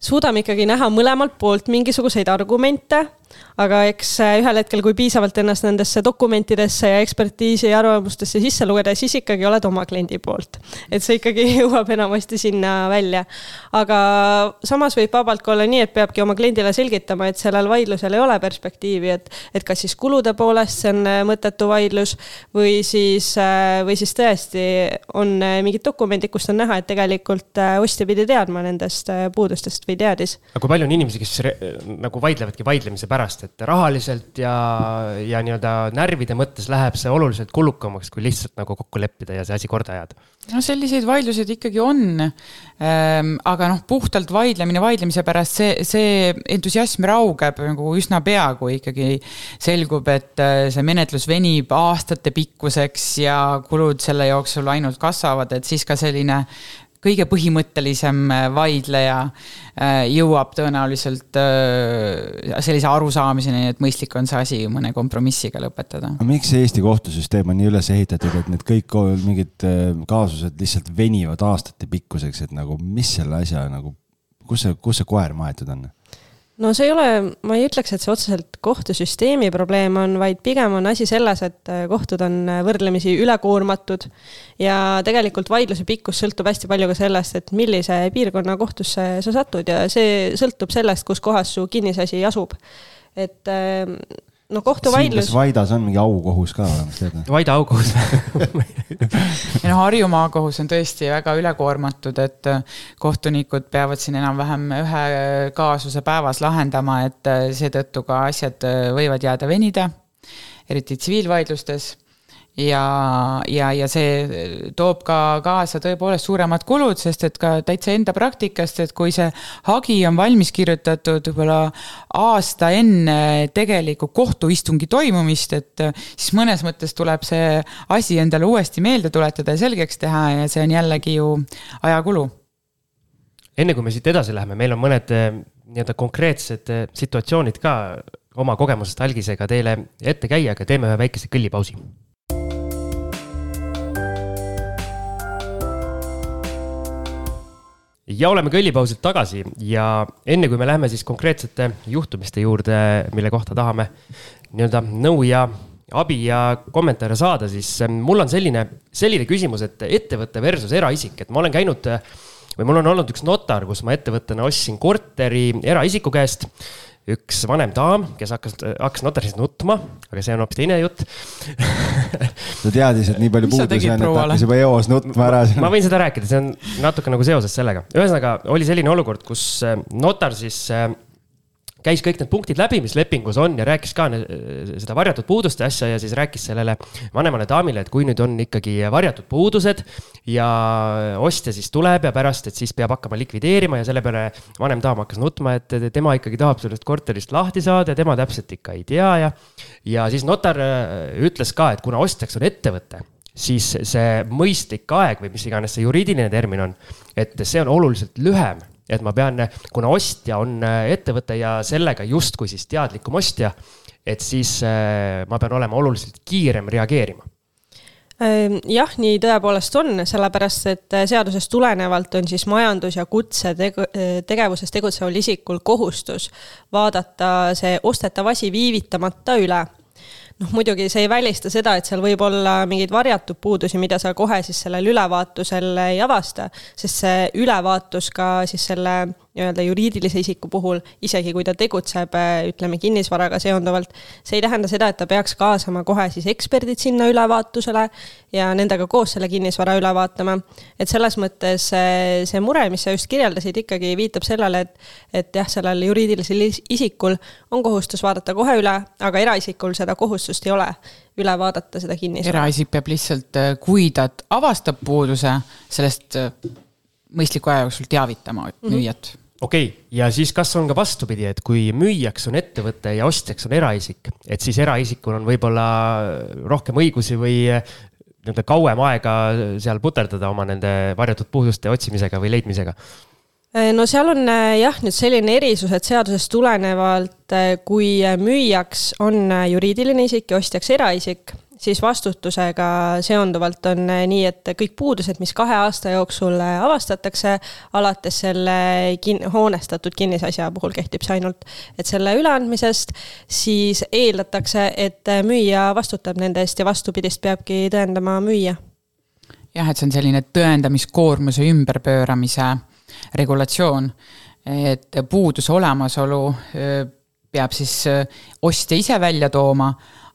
suudame ikkagi näha mõlemalt poolt mingisuguseid argumente aga eks äh, ühel hetkel, kui piisavalt ennast nendesse dokumentidesse ja ekspertiisi ja arvamustesse sisse lugeda, siis ikkagi oled oma kliendi poolt. et see ikkagi jõuab enamasti sinna välja. aga samas võib vabalt ka olla nii, et peabki oma kliendile selgitama, et sellel vaidlusel ei ole perspektiivi, et, et kas siis kulude poolest see on äh, mõttetu vaidlus või siis, äh, või siis tõesti on mingid dokumendid, kust on näha, et tegelikult ostja pidi teadma nendest puudustest või teadis. aga kui palju on inimesi, kes nagu vaidlevadki vaidlemise pärast, et rahaliselt ja, ja nii-öelda närvide mõttes läheb see oluliselt kulukamaks, kui lihtsalt nagu kokku leppida ja see asi korda ajada. no selliseid vaidluseid ikkagi on ähm,. aga noh, puhtalt vaidlemine vaidlemise pärast, see, see entusiasm raugeb nagu üsna pea, kui ikkagi selgub, et äh, see menetlus venib aastate pikkuseks ja kulud selle jooksul ainult kasvavad, et siis ka selline kõige põhimõttelisem äh, vaidleja äh, jõuab tõenäoliselt äh, sellise arusaamiseni, et mõistlik on see asi mõne kompromissiga lõpetada. miks Eesti kohtusüsteem on nii üles ehitatud, et need kõik mingid kaasused lihtsalt venivad aastate pikkuseks, et nagu mis selle asja nagu, kus see, kus see koer maetud on? No see ei ole, ma ei ütleks, et see otseselt kohtusüsteemi probleem on, vaid pigem on asi selles, et äh, kohtud on äh, võrdlemisi ülekoormatud ja tegelikult vaidluse pikkus sõltub hästi palju ka sellest, et millise piirkonna kohtusse sa satud ja see sõltub sellest, kus kohas su kinnisasi asub. et ähm, no kohtuvaidlus. kas Vaidas on mingi aukohus ka olemas, tead? Vaida aukohus ja noh, Harju maakohus on tõesti väga ülekoormatud, et äh, kohtunikud peavad siin enam-vähem ühe kaasuse päevas lahendama, et äh, seetõttu ka asjad äh, võivad jääda venida, eriti tsiviilvaidlustes ja, ja, ja see toob ka kaasa tõepoolest suuremad kulud, sest et ka täitsa enda praktikast, et kui see hagi on valmis kirjutatud võib-olla aasta enne tegelikku kohtuistungi toimumist, et siis mõnes mõttes tuleb see asi endale uuesti meelde tuletada ja selgeks teha ja see on jällegi ju ajakulu. enne kui me siit edasi läheme, meil on mõned eh, nii-öelda konkreetsed situatsioonid ka oma kogemusest algisega teile ette käia, aga teeme ühe väikese kõllipausi ja oleme kõllipausilt tagasi ja enne kui me läheme siis konkreetsete juhtumiste juurde, mille kohta tahame nii-öelda nõu ja abi ja kommentaare saada, siis ähm, mul on selline, selline küsimus, et ettevõte versus eraisik, et ma olen käinud või mul on olnud üks notar, kus ma ettevõttena ostsin korteri eraisiku käest üks vanem daam, kes hakkas, hakkas notaris nutma, aga see on hoopis teine jutt ta teadis, et nii palju puudusi on, et hakkas juba eos nutma ära. ma võin seda rääkida, see on natuke nagu seoses sellega. ühesõnaga oli selline olukord, kus äh, notar siis äh, käis kõik need punktid läbi, mis lepingus on ja rääkis ka seda varjatud puuduste asja ja siis rääkis sellele vanemale daamile, et kui nüüd on ikkagi varjatud puudused ja ostja siis tuleb ja pärast, et siis peab hakkama likvideerima ja selle peale vanem daam hakkas nutma, et tema ikkagi tahab sellest korterist lahti saada ja tema täpselt ikka ei tea ja. ja siis notar äh, ütles ka, et kuna ostjaks on ettevõte siis see mõistlik aeg või mis iganes see juriidiline termin on, et see on oluliselt lühem et ma pean, kuna ostja on äh, ettevõte ja sellega justkui siis teadlikum ostja, et siis äh, ma pean olema oluliselt kiirem reageerima. Ehm, jah, nii tõepoolest on, sellepärast et seadusest tulenevalt on siis majandus- ja kutsetegu-, tegevuses tegutseval isikul kohustus vaadata see ostetav asi viivitamata üle noh, muidugi see ei välista seda, et seal võib olla mingeid varjatud puudusi, mida sa kohe siis sellel ülevaatusel ei avasta, sest see ülevaatus ka siis selle nii-öelda juriidilise isiku puhul, isegi kui ta tegutseb, ütleme, kinnisvaraga seonduvalt, see ei tähenda seda, et ta peaks kaasama kohe siis eksperdid sinna ülevaatusele ja nendega koos selle kinnisvara üle vaatama. et selles mõttes see, see mure, mis sa just kirjeldasid, ikkagi viitab sellele, et, et jah, sellel juriidilisel isikul on kohustus vaadata kohe üle, aga eraisikul seda kohustust ei ole üle vaadata seda kinnisvara. eraisik peab lihtsalt, kui ta avastab puuduse, sellest mõistliku aja jooksul teavitama mm -hmm. müüjat okei okay., ja siis kas on ka vastupidi, et kui müüjaks on ettevõte ja ostjaks on eraisik, et siis eraisikul on võib-olla rohkem õigusi või nii-öelda kauem aega seal puterdada oma nende varjatud puuduste otsimisega või leidmisega? no seal on jah, nüüd selline erisus, et seadusest tulenevalt, kui müüjaks on juriidiline isik ja ostjaks eraisik, siis vastutusega seonduvalt on eh, nii, et kõik puudused, mis kahe aasta jooksul eh, avastatakse, alates selle kin-, hoonestatud kinnisasja puhul kehtib see ainult, et selle üleandmisest, siis eeldatakse, et eh, müüja vastutab nende eest ja vastupidist peabki tõendama müüja. jah, et see on selline tõendamiskoormuse ümberpööramise regulatsioon, et puuduse olemasolu peab siis ostja ise välja tooma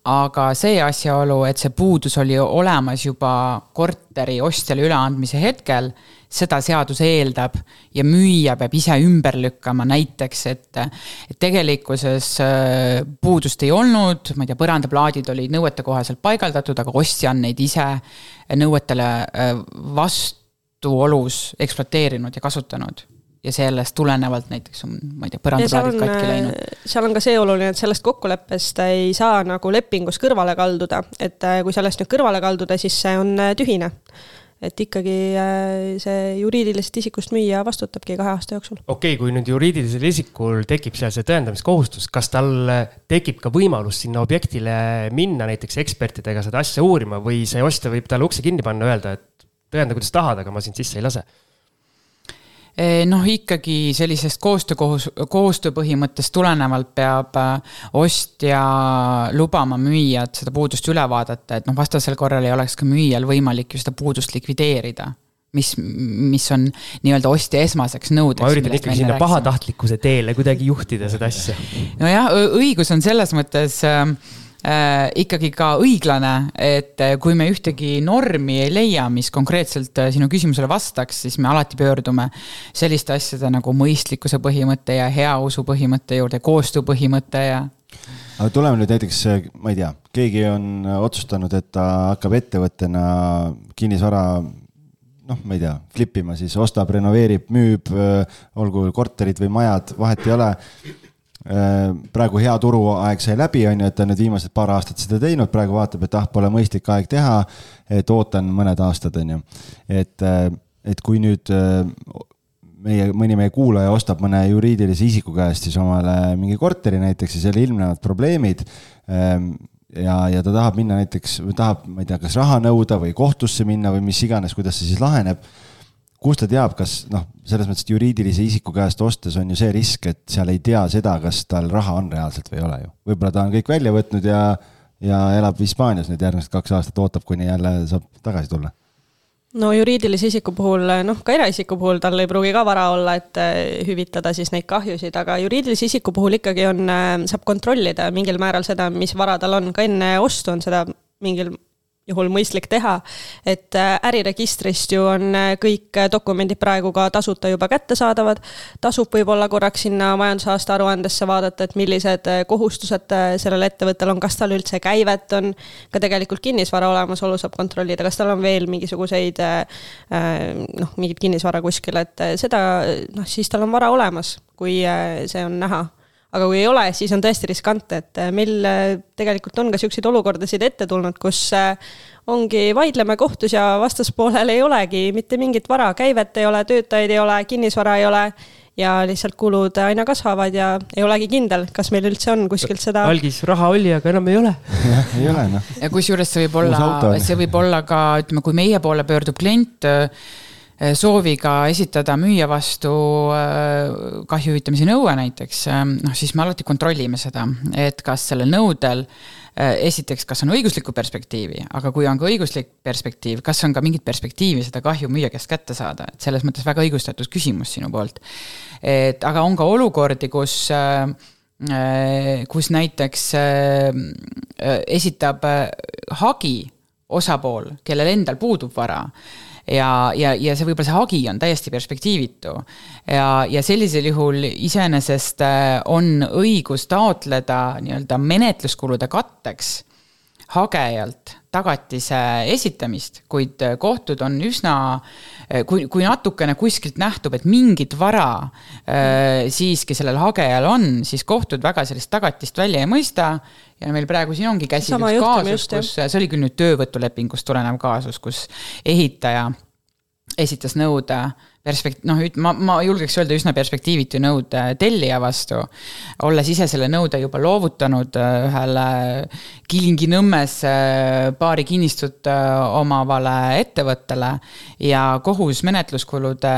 aga see asjaolu, et see puudus oli olemas juba korteri ostjale üleandmise hetkel, seda seadus eeldab ja müüja peab ise ümber lükkama, näiteks et, et tegelikkuses äh, puudust ei olnud, ma ei tea, põrandaplaadid olid nõuetekohaselt paigaldatud, aga ostja on neid ise nõuetele äh, vastuolus ekspluateerinud ja kasutanud ja sellest tulenevalt näiteks on, ma ei tea, põrandaplaadid katki läinud. Äh, seal on ka see oluline, et sellest kokkuleppest ei saa nagu lepingus kõrvale kalduda, et äh, kui sellest nüüd kõrvale kalduda, siis see on äh, tühine et ikkagi see juriidilisest isikust müüja vastutabki kahe aasta jooksul. okei okay,, kui nüüd juriidilisel isikul tekib seal see tõendamiskohustus, kas tal tekib ka võimalus sinna objektile minna näiteks ekspertidega seda asja uurima või see ostja võib talle ukse kinni panna, öelda, et tõenda, kuidas tahad, aga ma sind sisse ei lase noh, ikkagi sellisest koostöökohus, koostööpõhimõttest tulenevalt peab äh, ostja lubama müüjat seda puudust üle vaadata, et noh, vastasel korral ei oleks ka müüjal võimalik ju seda puudust likvideerida mis, mis on nii-öelda ostja esmaseks nõudeks. ma üritan ikkagi sinna pahatahtlikkuse teele kuidagi juhtida seda asja. nojah, õigus on selles mõttes äh, ikkagi ka õiglane, et äh, kui me ühtegi normi ei leia, mis konkreetselt äh, sinu küsimusele vastaks, siis me alati pöördume selliste asjade nagu mõistlikkuse põhimõtte ja heausu põhimõtte juurde, koostöö põhimõte ja aga tuleme nüüd näiteks, äh, ma ei tea, keegi on otsustanud, et ta hakkab ettevõttena kinnisvara noh, ma ei tea, flip ima siis, ostab, renoveerib, müüb, olgu korterid või majad, vahet ei ole. Äh, praegu hea turuaeg sai läbi, on ju, et ta nüüd viimased paar aastat seda teinud, praegu vaatab, et ah, pole mõistlik aeg teha. et ootan mõned aastad, on ju. et, äh, et kui nüüd äh, meie, mõni meie kuulaja ostab mõne juriidilise isiku käest siis omale mingi korteri näiteks ja seal ilmnevad probleemid. Ähm, ja, ja ta tahab minna näiteks, tahab, ma ei tea, kas raha nõuda või kohtusse minna või mis iganes, kuidas see siis laheneb kust ta teab, kas noh, selles mõttes, et juriidilise isiku käest ostes on ju see risk, et seal ei tea seda, kas tal raha on reaalselt või ei ole ju. võib-olla ta on kõik välja võtnud ja, ja elab Hispaanias nüüd järgmised kaks aastat, ootab, kuni jälle saab tagasi tulla no juriidilise isiku puhul, noh ka eraisiku puhul tal ei pruugi ka vara olla, et eh, hüvitada siis neid kahjusid, aga juriidilise isiku puhul ikkagi on, eh, saab kontrollida mingil määral seda, mis vara tal on, ka enne ostu on seda mingil juhul mõistlik teha. et äh, äriregistrist ju on äh, kõik äh, dokumendid praegu ka tasuta juba kättesaadavad. tasub võib-olla korraks sinna majandusaasta aruandesse vaadata, et millised kohustused sellel ettevõttel on, kas tal üldse käivet on. ka tegelikult kinnisvara olemasolu saab kontrollida, kas tal on veel mingisuguseid noh, mingit kinnisvara kuskil, et seda noh, siis tal on vara olemas, kui see on näha aga kui ei ole, siis on tõesti riskantne, et äh, meil äh, tegelikult on ka niisuguseid olukordasid ette tulnud, kus äh, ongi, vaidleme kohtus ja vastaspoolel ei olegi mitte mingit vara, käivet ei ole, töötajaid ei ole, kinnisvara ei ole ja lihtsalt kulud aina kasvavad ja ei olegi kindel, kas meil üldse on kuskilt seda. algis raha oli, aga enam ei ole. jah, ei ole noh. ja kusjuures see võib olla, see võib olla ka, ütleme, kui meie poole pöördub klient sooviga esitada müüja vastu kahju hüvitamise nõue näiteks, noh siis me alati kontrollime seda, et kas sellel nõudel esiteks, kas on õiguslikku perspektiivi, aga kui on ka õiguslik perspektiiv, kas on ka mingit perspektiivi seda kahju müüja käest kätte saada, et selles mõttes väga õigustatud küsimus sinu poolt. et aga on ka olukordi, kus kus näiteks esitab hagi osapool, kellel endal puudub vara ja, ja, ja see võib-olla see hagi on täiesti perspektiivitu. ja, ja sellisel juhul iseenesest äh, on õigus taotleda nii-öelda menetluskulude katteks hagejalt tagatise esitamist, kuid kohtud on üsna, kui, kui natukene kuskilt nähtub, et mingit vara äh, siiski sellel hagejal on, siis kohtud väga sellist tagatist välja ei mõista. ja meil praegu siin ongi käsil üks kaasus, kus, see oli küll nüüd töövõtulepingust tulenev kaasus, kus ehitaja esitas nõude perspekt-, noh, ma, ma julgeks öelda üsna perspektiivitu nõude tellija vastu. olles ise selle nõude juba loovutanud äh, ühele Kilingi-Nõmmes äh, paari kinnistut äh, omavale ettevõttele ja kohus menetluskulude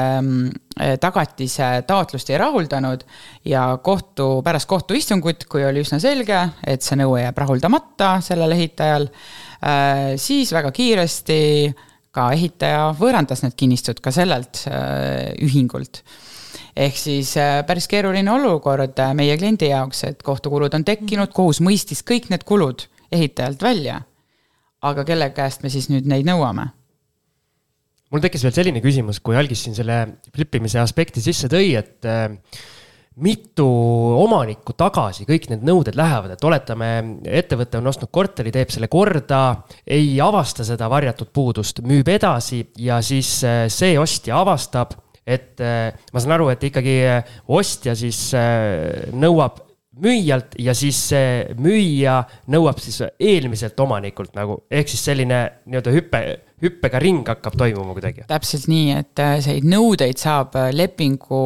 tagatise taotlust ei rahuldanud ja kohtu, pärast kohtuistungut, kui oli üsna selge, et see nõue jääb rahuldamata sellel ehitajal, siis väga kiiresti ka ehitaja võõrandas need kinnistud ka sellelt äh, ühingult ehk siis äh, päris keeruline olukord äh, meie kliendi jaoks, et kohtukulud on tekkinud, kohus mõistis kõik need kulud ehitajalt välja. aga kelle käest me siis nüüd neid nõuame? mul tekkis veel selline küsimus, kui Algis siin selle flippimise aspekti sisse tõi, et mitu omanikku tagasi kõik need nõuded lähevad, et oletame, ettevõte on ostnud korteri, teeb selle korda, ei avasta seda varjatud puudust, müüb edasi ja siis äh, see ostja avastab, et äh, ma saan aru, et ikkagi äh, ostja siis nõuab müüjalt ja siis see müüja nõuab siis eelmiselt omanikult nagu, ehk siis selline nii-öelda hüpe, hüppega ring hakkab toimuma kuidagi. täpselt nii, et neid nõudeid saab lepingu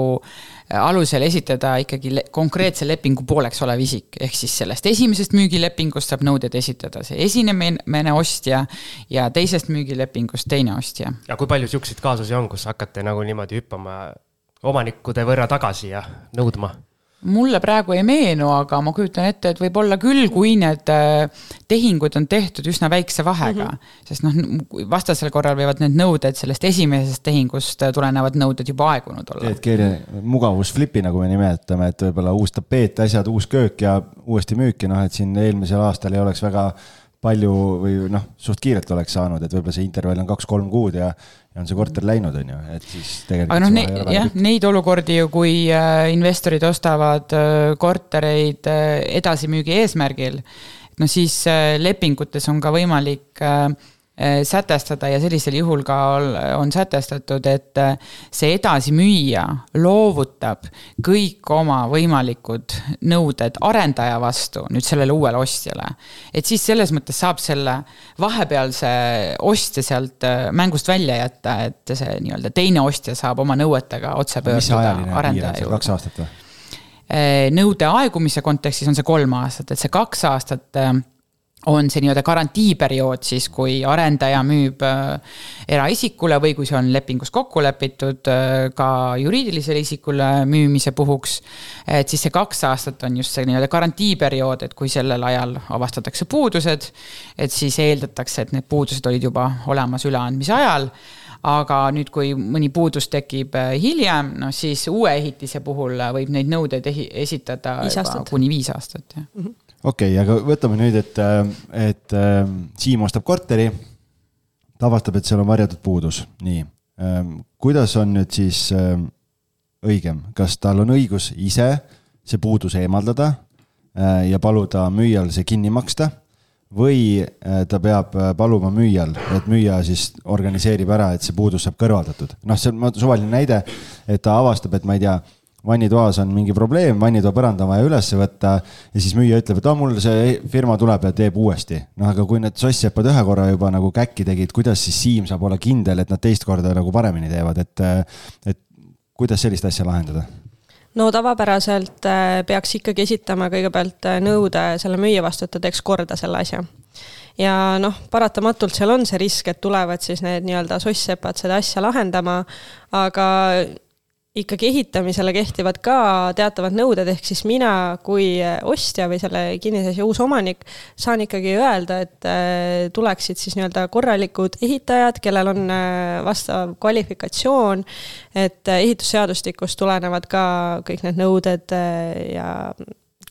alusel esitada ikkagi le konkreetse lepingu pooleks olev isik, ehk siis sellest esimesest müügilepingust saab nõuded esitada see esimene ostja ja teisest müügilepingust teine ostja. ja kui palju siukseid kaasusi on, kus hakkate nagu niimoodi hüppama omanikude võrra tagasi ja nõudma? Mulle praegu ei meenu, aga ma kujutan ette, et võib-olla küll, kui need äh, tehingud on tehtud üsna väikse vahega mm. -hmm. sest noh, vastasel korral võivad need nõuded sellest esimesest tehingust äh, tulenevad nõuded juba aegunud olla. teed keeli mugavusflipi, nagu me nimetame, et võib-olla uus tapeet, asjad, uus köök ja uuesti müüki, noh et siin eelmisel aastal ei oleks väga palju või noh, suht kiirelt oleks saanud, et võib-olla see intervall on kaks-kolm kuud ja ja on see korter läinud, on ju, et siis tegelikult. aga noh, ne, jah, neid olukordi ju, kui äh, investorid ostavad äh, kortereid äh, edasimüügi eesmärgil, no siis lepingutes on ka võimalik Äh, sätestada ja sellisel juhul ka on sätestatud, et äh, see edasimüüja loovutab kõik oma võimalikud nõuded arendaja vastu nüüd sellele uuele ostjale. et siis selles mõttes saab selle vahepealse ostja sealt äh, mängust välja jätta, et see nii-öelda teine ostja saab oma nõuetega otse pöörduda arendaja juurde. kaks aastat või? nõude aegumise kontekstis on see kolm aastat, et see kaks aastat on see nii-öelda garantiiperiood siis, kui arendaja müüb äh, eraisikule või kui see on lepingus kokku lepitud äh, ka juriidilisele isikule müümise puhuks. et siis see kaks aastat on just see nii-öelda garantiiperiood, et kui sellel ajal avastatakse puudused, et siis eeldatakse, et need puudused olid juba olemas üleandmise ajal aga nüüd, kui mõni puudus tekib äh, hiljem, noh siis uue ehitise puhul võib neid nõudeid esitada kuni viis aastat, jah mm. -hmm okei okay,, aga võtame nüüd, et, et Siim ostab korteri, ta avastab, et seal on varjatud puudus, nii. kuidas on nüüd siis õigem, kas tal on õigus ise see puudus eemaldada äh, ja paluda müüjal see kinni maksta või äh, ta peab äh, paluma müüjal, et müüja siis organiseerib ära, et see puudus saab kõrvaldatud. noh, see on suvaline näide, et ta avastab, et ma ei tea vannitoas on mingi probleem, vannitoa põrand on vaja üles võtta ja siis müüja ütleb, et aa, mul see firma tuleb ja teeb uuesti. noh, aga kui need soss-sepad ühe korra juba nagu käkki tegid, kuidas siis Siim saab olla kindel, et nad teist korda nagu paremini teevad, et, et kuidas sellist asja lahendada? no tavapäraselt äh, peaks ikkagi esitama kõigepealt äh, nõude selle müüja vastu, et ta teeks korda selle asja. ja noh, paratamatult seal on see risk, et tulevad siis need nii-öelda soss-sepad seda asja lahendama, aga ikkagi ehitamisele kehtivad ka teatavad nõuded, ehk siis mina kui ostja või selle kinnisasja uus omanik saan ikkagi öelda, et äh, tuleksid siis nii-öelda korralikud ehitajad, kellel on äh, vastav kvalifikatsioon, et ehitusseadustikust tulenevad ka kõik need nõuded äh, ja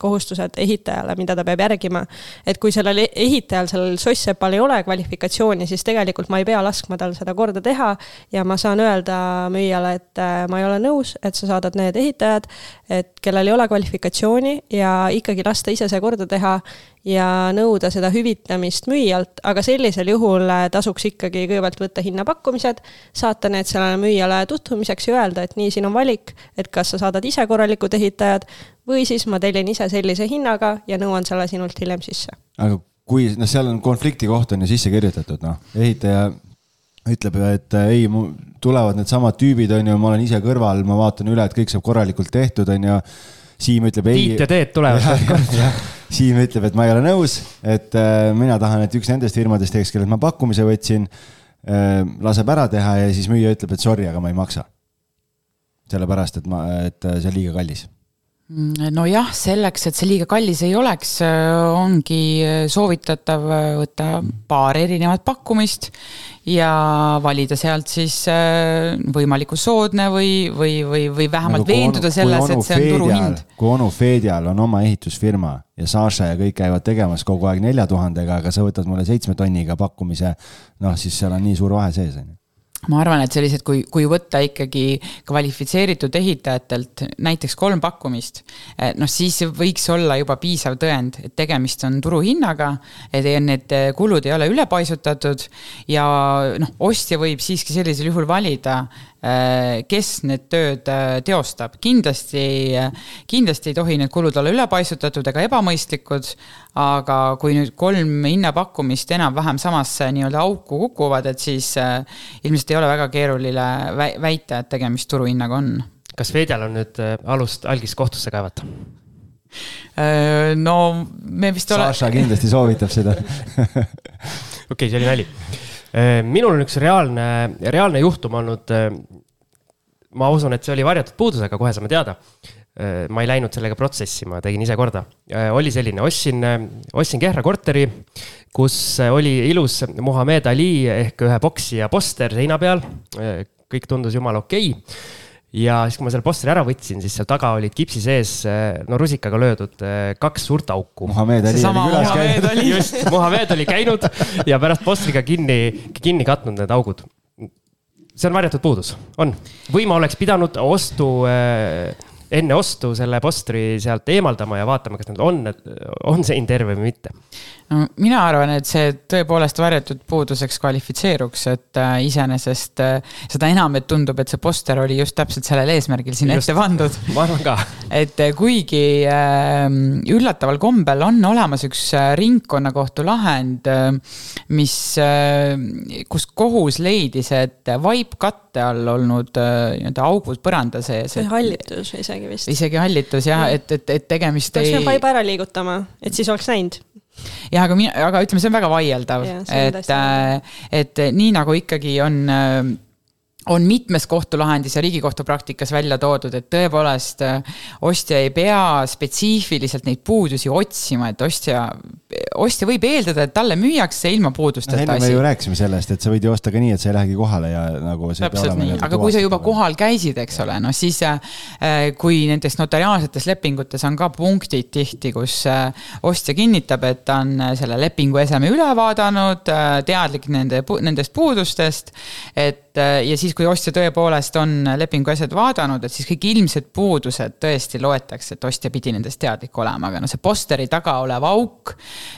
kohustused ehitajale, mida ta peab järgima. et kui sellel e-, ehitajal, sellel soss-sepal ei ole kvalifikatsiooni, siis tegelikult ma ei pea laskma tal seda korda teha ja ma saan öelda müüjale, et äh, ma ei ole nõus, et sa saadad need ehitajad, et kellel ei ole kvalifikatsiooni ja ikkagi lasta ise see korda teha ja nõuda seda hüvitamist müüjalt, aga sellisel juhul äh, tasuks ikkagi kõigepealt võtta hinnapakkumised, saata need sellele müüjale tutvumiseks ja öelda, et nii, siin on valik, et kas sa saadad ise korralikud ehitajad või siis ma tellin ise sellise hinnaga ja nõuan selle sinult hiljem sisse. aga kui, noh, seal on konflikti koht on ju sisse kirjutatud, noh, ehitaja ütleb, et ei, tulevad needsamad tüübid, on ju, ma olen ise kõrval, ma vaatan üle, et kõik saab korralikult tehtud, on ju. Siim ütleb ei. Tiit ja Teet tulevad. Siim ütleb, et ma ei ole nõus, et äh, mina tahan, et üks nendest firmadest teeks, kellelt ma pakkumise võtsin äh,, laseb ära teha ja siis müüja ütleb, et sorry, aga ma ei maksa. sellepärast, et ma, et äh, see on liiga kallis nojah, selleks, et see liiga kallis ei oleks, äh, ongi äh, soovitatav äh, võtta paar erinevat pakkumist ja valida sealt siis võimalikult soodne või, või, või, või vähemalt nagu veenduda selles, et see on turuhind. kui onu Fedial on oma ehitusfirma ja Saša ja kõik käivad tegemas kogu aeg nelja tuhandega, aga sa võtad mulle seitsme tonniga pakkumise, noh, siis seal on nii suur vahe sees, on ju ma arvan, et sellised, kui, kui võtta ikkagi kvalifitseeritud ehitajatelt näiteks kolm pakkumist, noh siis võiks olla juba piisav tõend, et tegemist on turuhinnaga, et need kulud ei ole ülepaisutatud ja noh, ostja võib siiski sellisel juhul valida kes need tööd äh, teostab. kindlasti, kindlasti ei tohi need kulud olla ülepaisutatud ega ebamõistlikud, aga kui nüüd kolm hinnapakkumist enam-vähem samasse nii-öelda auku kukuvad, et siis äh, ilmselt ei ole väga keeruline väita, et tegemist turuhinnaga on. kas Vedjal on nüüd alust algist kohtusse kaevata? no me vist ole. Saša kindlasti soovitab seda okei okay,, see oli nali Äh, minul on üks reaalne, reaalne juhtum olnud. Äh, ma usun, et see oli varjatud puudus, aga kohe saame teada. Äh, ma ei läinud sellega protsessi, ma tegin ise korda. oli selline, ostsin, ostsin Kehra korteri, kus oli ilus Muhamed Ali ehk ühe poksija poster seina peal. kõik tundus jumala okei okay ja siis, kui ma selle posteri ära võtsin, siis seal taga olid kipsi sees, eh, no rusikaga löödud eh, kaks suurt auku. Muhamed Ali oli külas käinud. just, Muhamed oli käinud ja pärast postriga kinni, kinni katnud need augud. see on varjatud puudus, on. või ma oleks pidanud ostu äh, enne ostu selle postri sealt eemaldama ja vaatama, kas need on, on sein terve või mitte no mina arvan, et see tõepoolest varjatud puuduseks kvalifitseeruks, et äh, iseenesest äh, seda enam, et tundub, et see poster oli just täpselt sellel eesmärgil sinna ette pandud. ma arvan ka. et äh, kuigi äh, üllataval kombel on olemas üks äh, ringkonnakohtu lahend äh,, mis äh,, kus kohus leidis, et vaipkatte all olnud äh, nii-öelda augud põranda sees. või hallitus isegi vist. isegi hallitus jah, et, et, et tegemist ei. peaks vaiba ära liigutama, et siis oleks näinud jah, aga mina, aga ütleme, see on väga vaieldav, et, äh, et nii nagu ikkagi on äh, on mitmes kohtulahendis ja Riigikohtu praktikas välja toodud, et tõepoolest äh, ostja ei pea spetsiifiliselt neid puudusi otsima, et ostja, ostja võib eeldada, et talle müüakse ilma puudusteta no, asi. me ju rääkisime sellest, et sa võid ju osta ka nii, et sa ei lähegi kohale ja nagu. täpselt nii, aga kui sa juba kohal käisid, eks ole, noh siis äh, kui nendes notariaalsetes lepingutes on ka punktid tihti, kus äh, ostja kinnitab, et ta on selle lepingu eseme üle vaadanud, teadlik nende, nendest puudustest, et ja siis, kui ostja tõepoolest on lepingu asjad vaadanud, et siis kõik ilmsed puudused tõesti loetakse, et ostja pidi nendest teadlik olema, aga noh, see posteri taga olev auk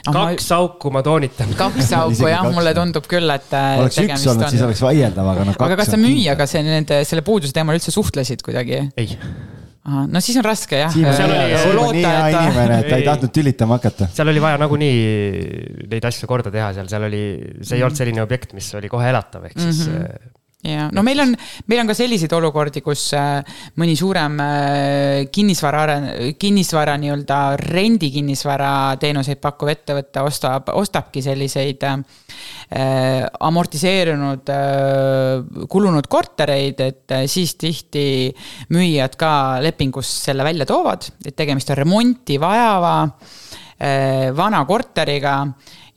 no,. kaks ma... auku, ma toonitan. kaks auku jah, mulle tundub küll, et. oleks üks olnud on..., siis oleks vaieldav, aga noh. aga kas sa müüjaga see nende, selle puuduse teemal üldse suhtlesid kuidagi? ei Aha, no siis on raske jah. Hea inimene, et ta ei tahtnud tülitama hakata. seal oli vaja nagunii neid asju korda teha seal, seal oli, see ei olnud selline objekt, mis oli kohe elatav, ehk siis mm -hmm ja no meil on, meil on ka selliseid olukordi, kus äh, mõni suurem äh, kinnisvara kinnisvara nii-öelda rendikinnisvara teenuseid pakkuv ettevõte ostab, ostabki selliseid äh, amortiseerunud äh,, kulunud kortereid, et äh, siis tihti müüjad ka lepingus selle välja toovad, et tegemist on remonti vajava äh, vana korteriga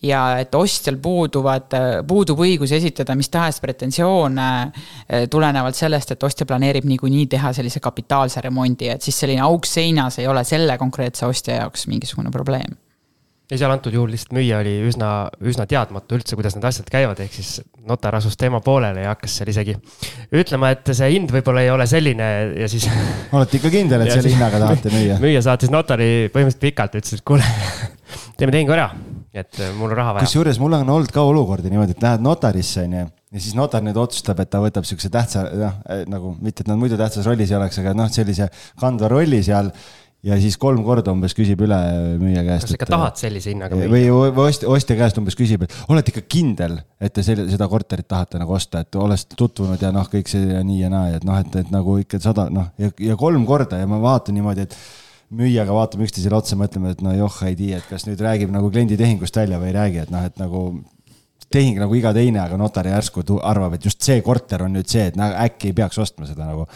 ja et ostjal puuduvad, puudub õigus esitada mis tahes pretensioone eh, tulenevalt sellest, et ostja planeerib niikuinii teha sellise kapitaalse remondi, et siis selline auk seinas ei ole selle konkreetse ostja jaoks mingisugune probleem ja seal antud juhul lihtsalt müüja oli üsna, üsna teadmatu üldse, kuidas need asjad käivad, ehk siis notar asus teema poolele ja hakkas seal isegi ütlema, et see hind võib-olla ei ole selline ja siis. olete ikka kindel, et selle hinnaga tahate müüa? müüja saatis notari põhimõtteliselt pikalt, ütles, et kuule, teeme tehingu ära, et mul on raha vaja. kusjuures mul on olnud ka olukordi niimoodi, et lähed notarisse, onju ja siis notar nüüd otsustab, et ta võtab siukse tähtsa, noh nagu mitte, et nad muidu tähtsas rollis ei oleks, aga noh, sellise kandva rolli seal ja siis kolm korda umbes küsib üle müüja käest. kas sa ikka tahad sellise hinnaga müüa? või, või ostja, ostja käest umbes küsib, et olete ikka kindel, et te selle, seda korterit tahate nagu osta, et olete tutvunud ja noh, kõik see ja nii ja naa ja et noh, et, et nagu ikka sada noh ja, ja kolm korda ja ma vaatan niimoodi, et müüjaga vaatame üksteisele otsa, mõtleme, et no joh, ei tea, et kas nüüd räägib nagu kliendi tehingust välja või ei räägi, et noh, et nagu tehing nagu iga teine, aga notar järsku arvab, et just see korter on nüüd see, et nagu äkki ei peaks ostma seda nagu.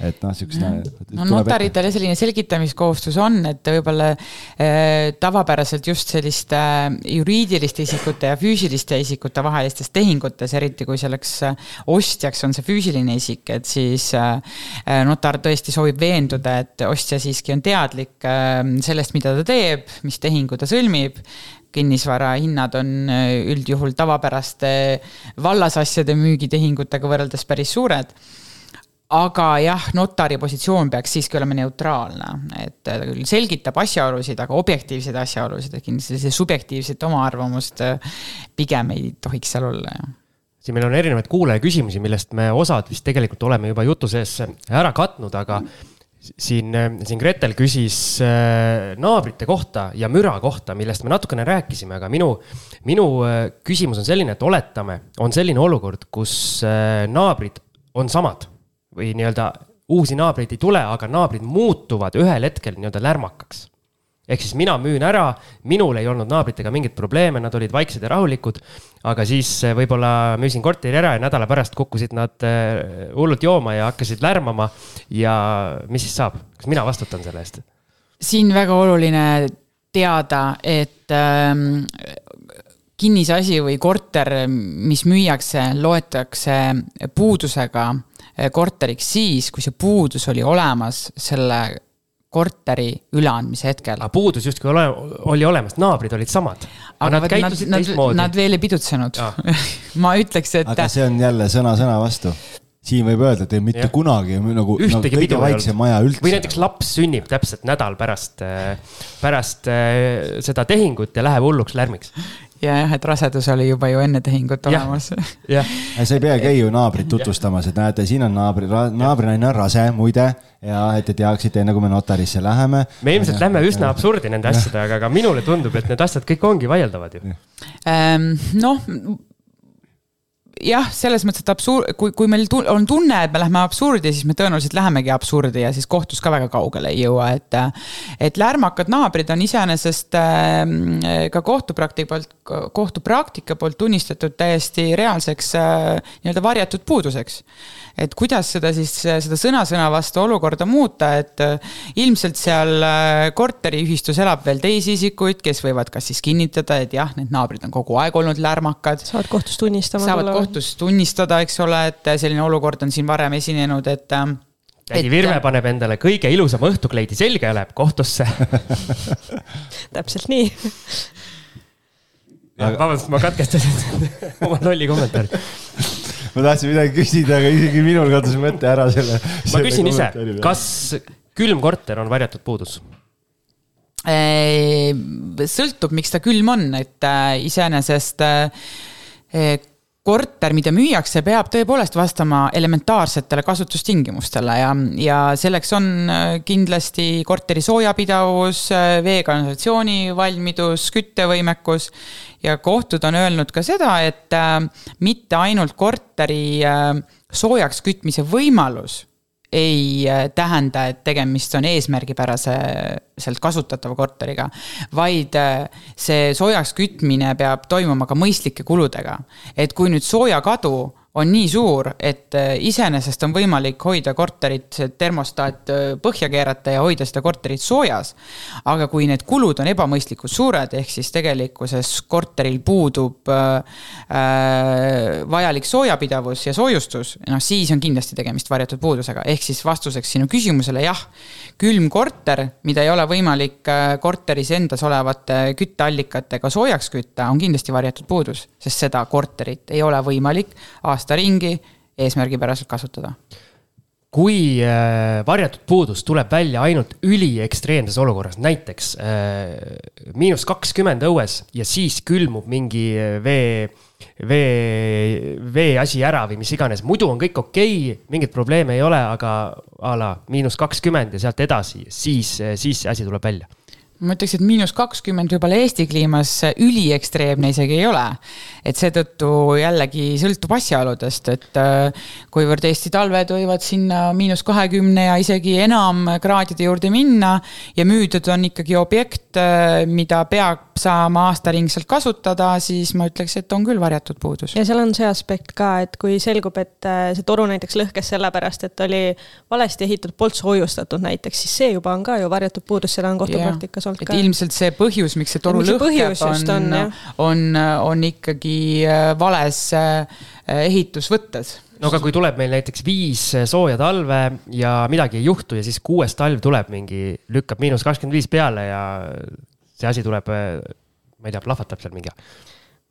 et noh, siukest. no notaritele selline selgitamiskohustus on, et võib-olla äh, tavapäraselt just selliste äh, juriidiliste isikute ja füüsiliste isikute vahelistes tehingutes, eriti kui selleks äh, ostjaks on see füüsiline isik, et siis äh, äh notar tõesti soovib veenduda, et ostja siiski on teadlik äh, sellest, mida ta teeb, mis tehingu ta sõlmib kinnisvara hinnad on äh, üldjuhul tavapäraste vallasasjade müügitehingutega võrreldes päris suured. Aga jah, notari positsioon peaks siiski olema neutraalne, et ta küll selgitab asjaolusid, aga objektiivseid asjaolusid, et kindlasti sellist subjektiivset oma arvamust äh, pigem ei tohiks seal olla, jah. Siin meil on erinevaid kuulaja küsimusi, millest me osad vist tegelikult oleme juba jutu sees ära katnud, aga siin, siin Gretel küsis äh, naabrite kohta ja müra kohta, millest me natukene rääkisime, aga minu, minu äh, küsimus on selline, et oletame, on selline olukord, kus äh, naabrid on samad või nii-öelda uusi naabreid ei tule, aga naabrid muutuvad ühel hetkel nii-öelda lärmakaks ehk siis mina müün ära, minul ei olnud naabritega mingeid probleeme, nad olid vaiksed ja rahulikud. aga siis eh, võib-olla müüsin korteri ära ja nädala pärast kukkusid nad eh, hullult jooma ja hakkasid lärmama. ja mis siis saab, kas mina vastutan selle eest? siin väga oluline teada, et ähm, kinnisasi või korter, mis müüakse, loetakse puudusega eh, korteriks siis, kui see puudus oli olemas selle korteri üleandmise hetkel. aga puudus justkui ole, oli olemas, naabrid olid samad. aga nad käitusid teistmoodi. Nad veel ei pidutsenud ma ütleks, et. aga see on jälle sõna sõna vastu siin võib öelda, et ei mitte ja. kunagi nagu, nagu kõige väiksem maja üldse. või näiteks laps sünnib täpselt nädal pärast, pärast äh, seda tehingut ja läheb hulluks lärmiks ja jah, et rasedus oli juba ju enne tehingut olemas. jah, sa ei peagi ju naabrit tutvustamas, et näete, siin on naabri, naabrinaine on rase muide ja et te teaksite, enne kui me notarisse läheme. me ilmselt lähme üsna absurdi nende asjadega, aga minule tundub, et need asjad kõik ongi vaieldavad ju. Ehm, noh jah, selles mõttes, et absurd, kui, kui meil on tunne, et me läheme absurdi, siis me tõenäoliselt lähemegi absurdi ja siis kohtus ka väga kaugele ei jõua, et. et lärmakad naabrid on iseenesest äh, ka kohtupraktika poolt, kohtupraktika poolt tunnistatud täiesti reaalseks äh, nii-öelda varjatud puuduseks et kuidas seda siis, seda sõna-sõna vastu olukorda muuta, et äh, ilmselt seal äh, korteriühistus elab veel teisi isikuid, kes võivad kas siis kinnitada, et jah, need naabrid on kogu aeg olnud lärmakad. saavad kohtus tunnistama. saavad kohtus tunnistada, eks ole, et selline olukord on siin varem esinenud, et äh, tädi Virve paneb endale kõige ilusama õhtukleidi selga ja läheb kohtusse täpselt nii vabandust, ma katkestasin oma lolli kommentaari ma tahtsin midagi küsida, aga isegi minul kadus mõte ära selle. ma küsin ise, kas külmkorter on varjatud puudus? sõltub, miks ta külm on, et äh, iseenesest äh, korter, mida müüakse, peab tõepoolest vastama elementaarsetele kasutustingimustele ja, ja selleks on äh, kindlasti korteri soojapidavus, äh, veekanalisatsiooni valmidus, küttevõimekus. ja kohtud on öelnud ka seda, et äh, mitte ainult korteri soojaks kütmise võimalus ei äh, tähenda, et tegemist on eesmärgipäraselt kasutatava korteriga, vaid äh, see soojaks kütmine peab toimuma ka mõistlike kuludega. et kui nüüd soojakadu on nii suur, et äh, iseenesest on võimalik hoida korterit, termostaat äh, põhja keerata ja hoida seda korterit soojas. aga kui need kulud on ebamõistlikult suured, ehk siis tegelikkuses korteril puudub äh, äh, vajalik soojapidavus ja soojustus, noh siis on kindlasti tegemist varjatud puudusega, ehk siis vastuseks sinu küsimusele jah, külm korter, mida ei ole võimalik korteris endas olevate kütteallikatega soojaks kütta, on kindlasti varjatud puudus, sest seda korterit ei ole võimalik aasta ringi eesmärgipäraselt kasutada. Kui äh, varjatud puudus tuleb välja ainult üliekstreemses olukorras, näiteks äh, miinus kakskümmend õues ja siis külmub mingi äh, vee, vee, veeasi ära või mis iganes, muidu on kõik okei okay,, mingeid probleeme ei ole, aga a la miinus kakskümmend ja sealt edasi, siis, siis see asi tuleb välja ma ütleks, et miinus kakskümmend võib-olla Eesti kliimas üliekstreemne isegi ei ole. et seetõttu jällegi sõltub asjaoludest, et äh, kuivõrd Eesti talved võivad sinna miinus kahekümne ja isegi enam kraadide juurde minna ja müüdud on ikkagi objekt, äh, mida peab saama aastaringselt kasutada, siis ma ütleks, et on küll varjatud puudus. ja seal on see aspekt ka, et kui selgub, et äh, see toru näiteks lõhkes sellepärast, et oli valesti ehitatud, polnud soojustatud näiteks, siis see juba on ka ju varjatud puudus, seda on kohtupraktikas olnud ka. ilmselt see põhjus, miks see toru lõhkeb, on, on, on, on ikkagi äh, vales äh, ehitusvõttes no aga kui tuleb meil näiteks viis sooja talve ja midagi ei juhtu ja siis kuues talv tuleb mingi, lükkab miinus kakskümmend viis peale ja see asi tuleb, ma ei tea, plahvatab seal mingi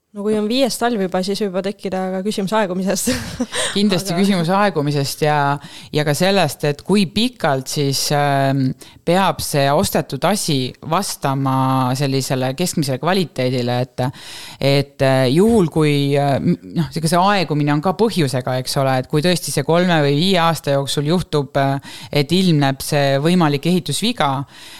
no kui on viies talv juba, siis võib juba tekkida ka küsimus aegumisest kindlasti Aga... küsimus aegumisest ja, ja ka sellest, et kui pikalt siis äh, peab see ostetud asi vastama sellisele keskmisele kvaliteedile, et. et äh, juhul, kui äh, noh, ega see aegumine on ka põhjusega, eks ole, et kui tõesti see kolme või viie aasta jooksul juhtub, äh, et ilmneb see võimalik ehitusviga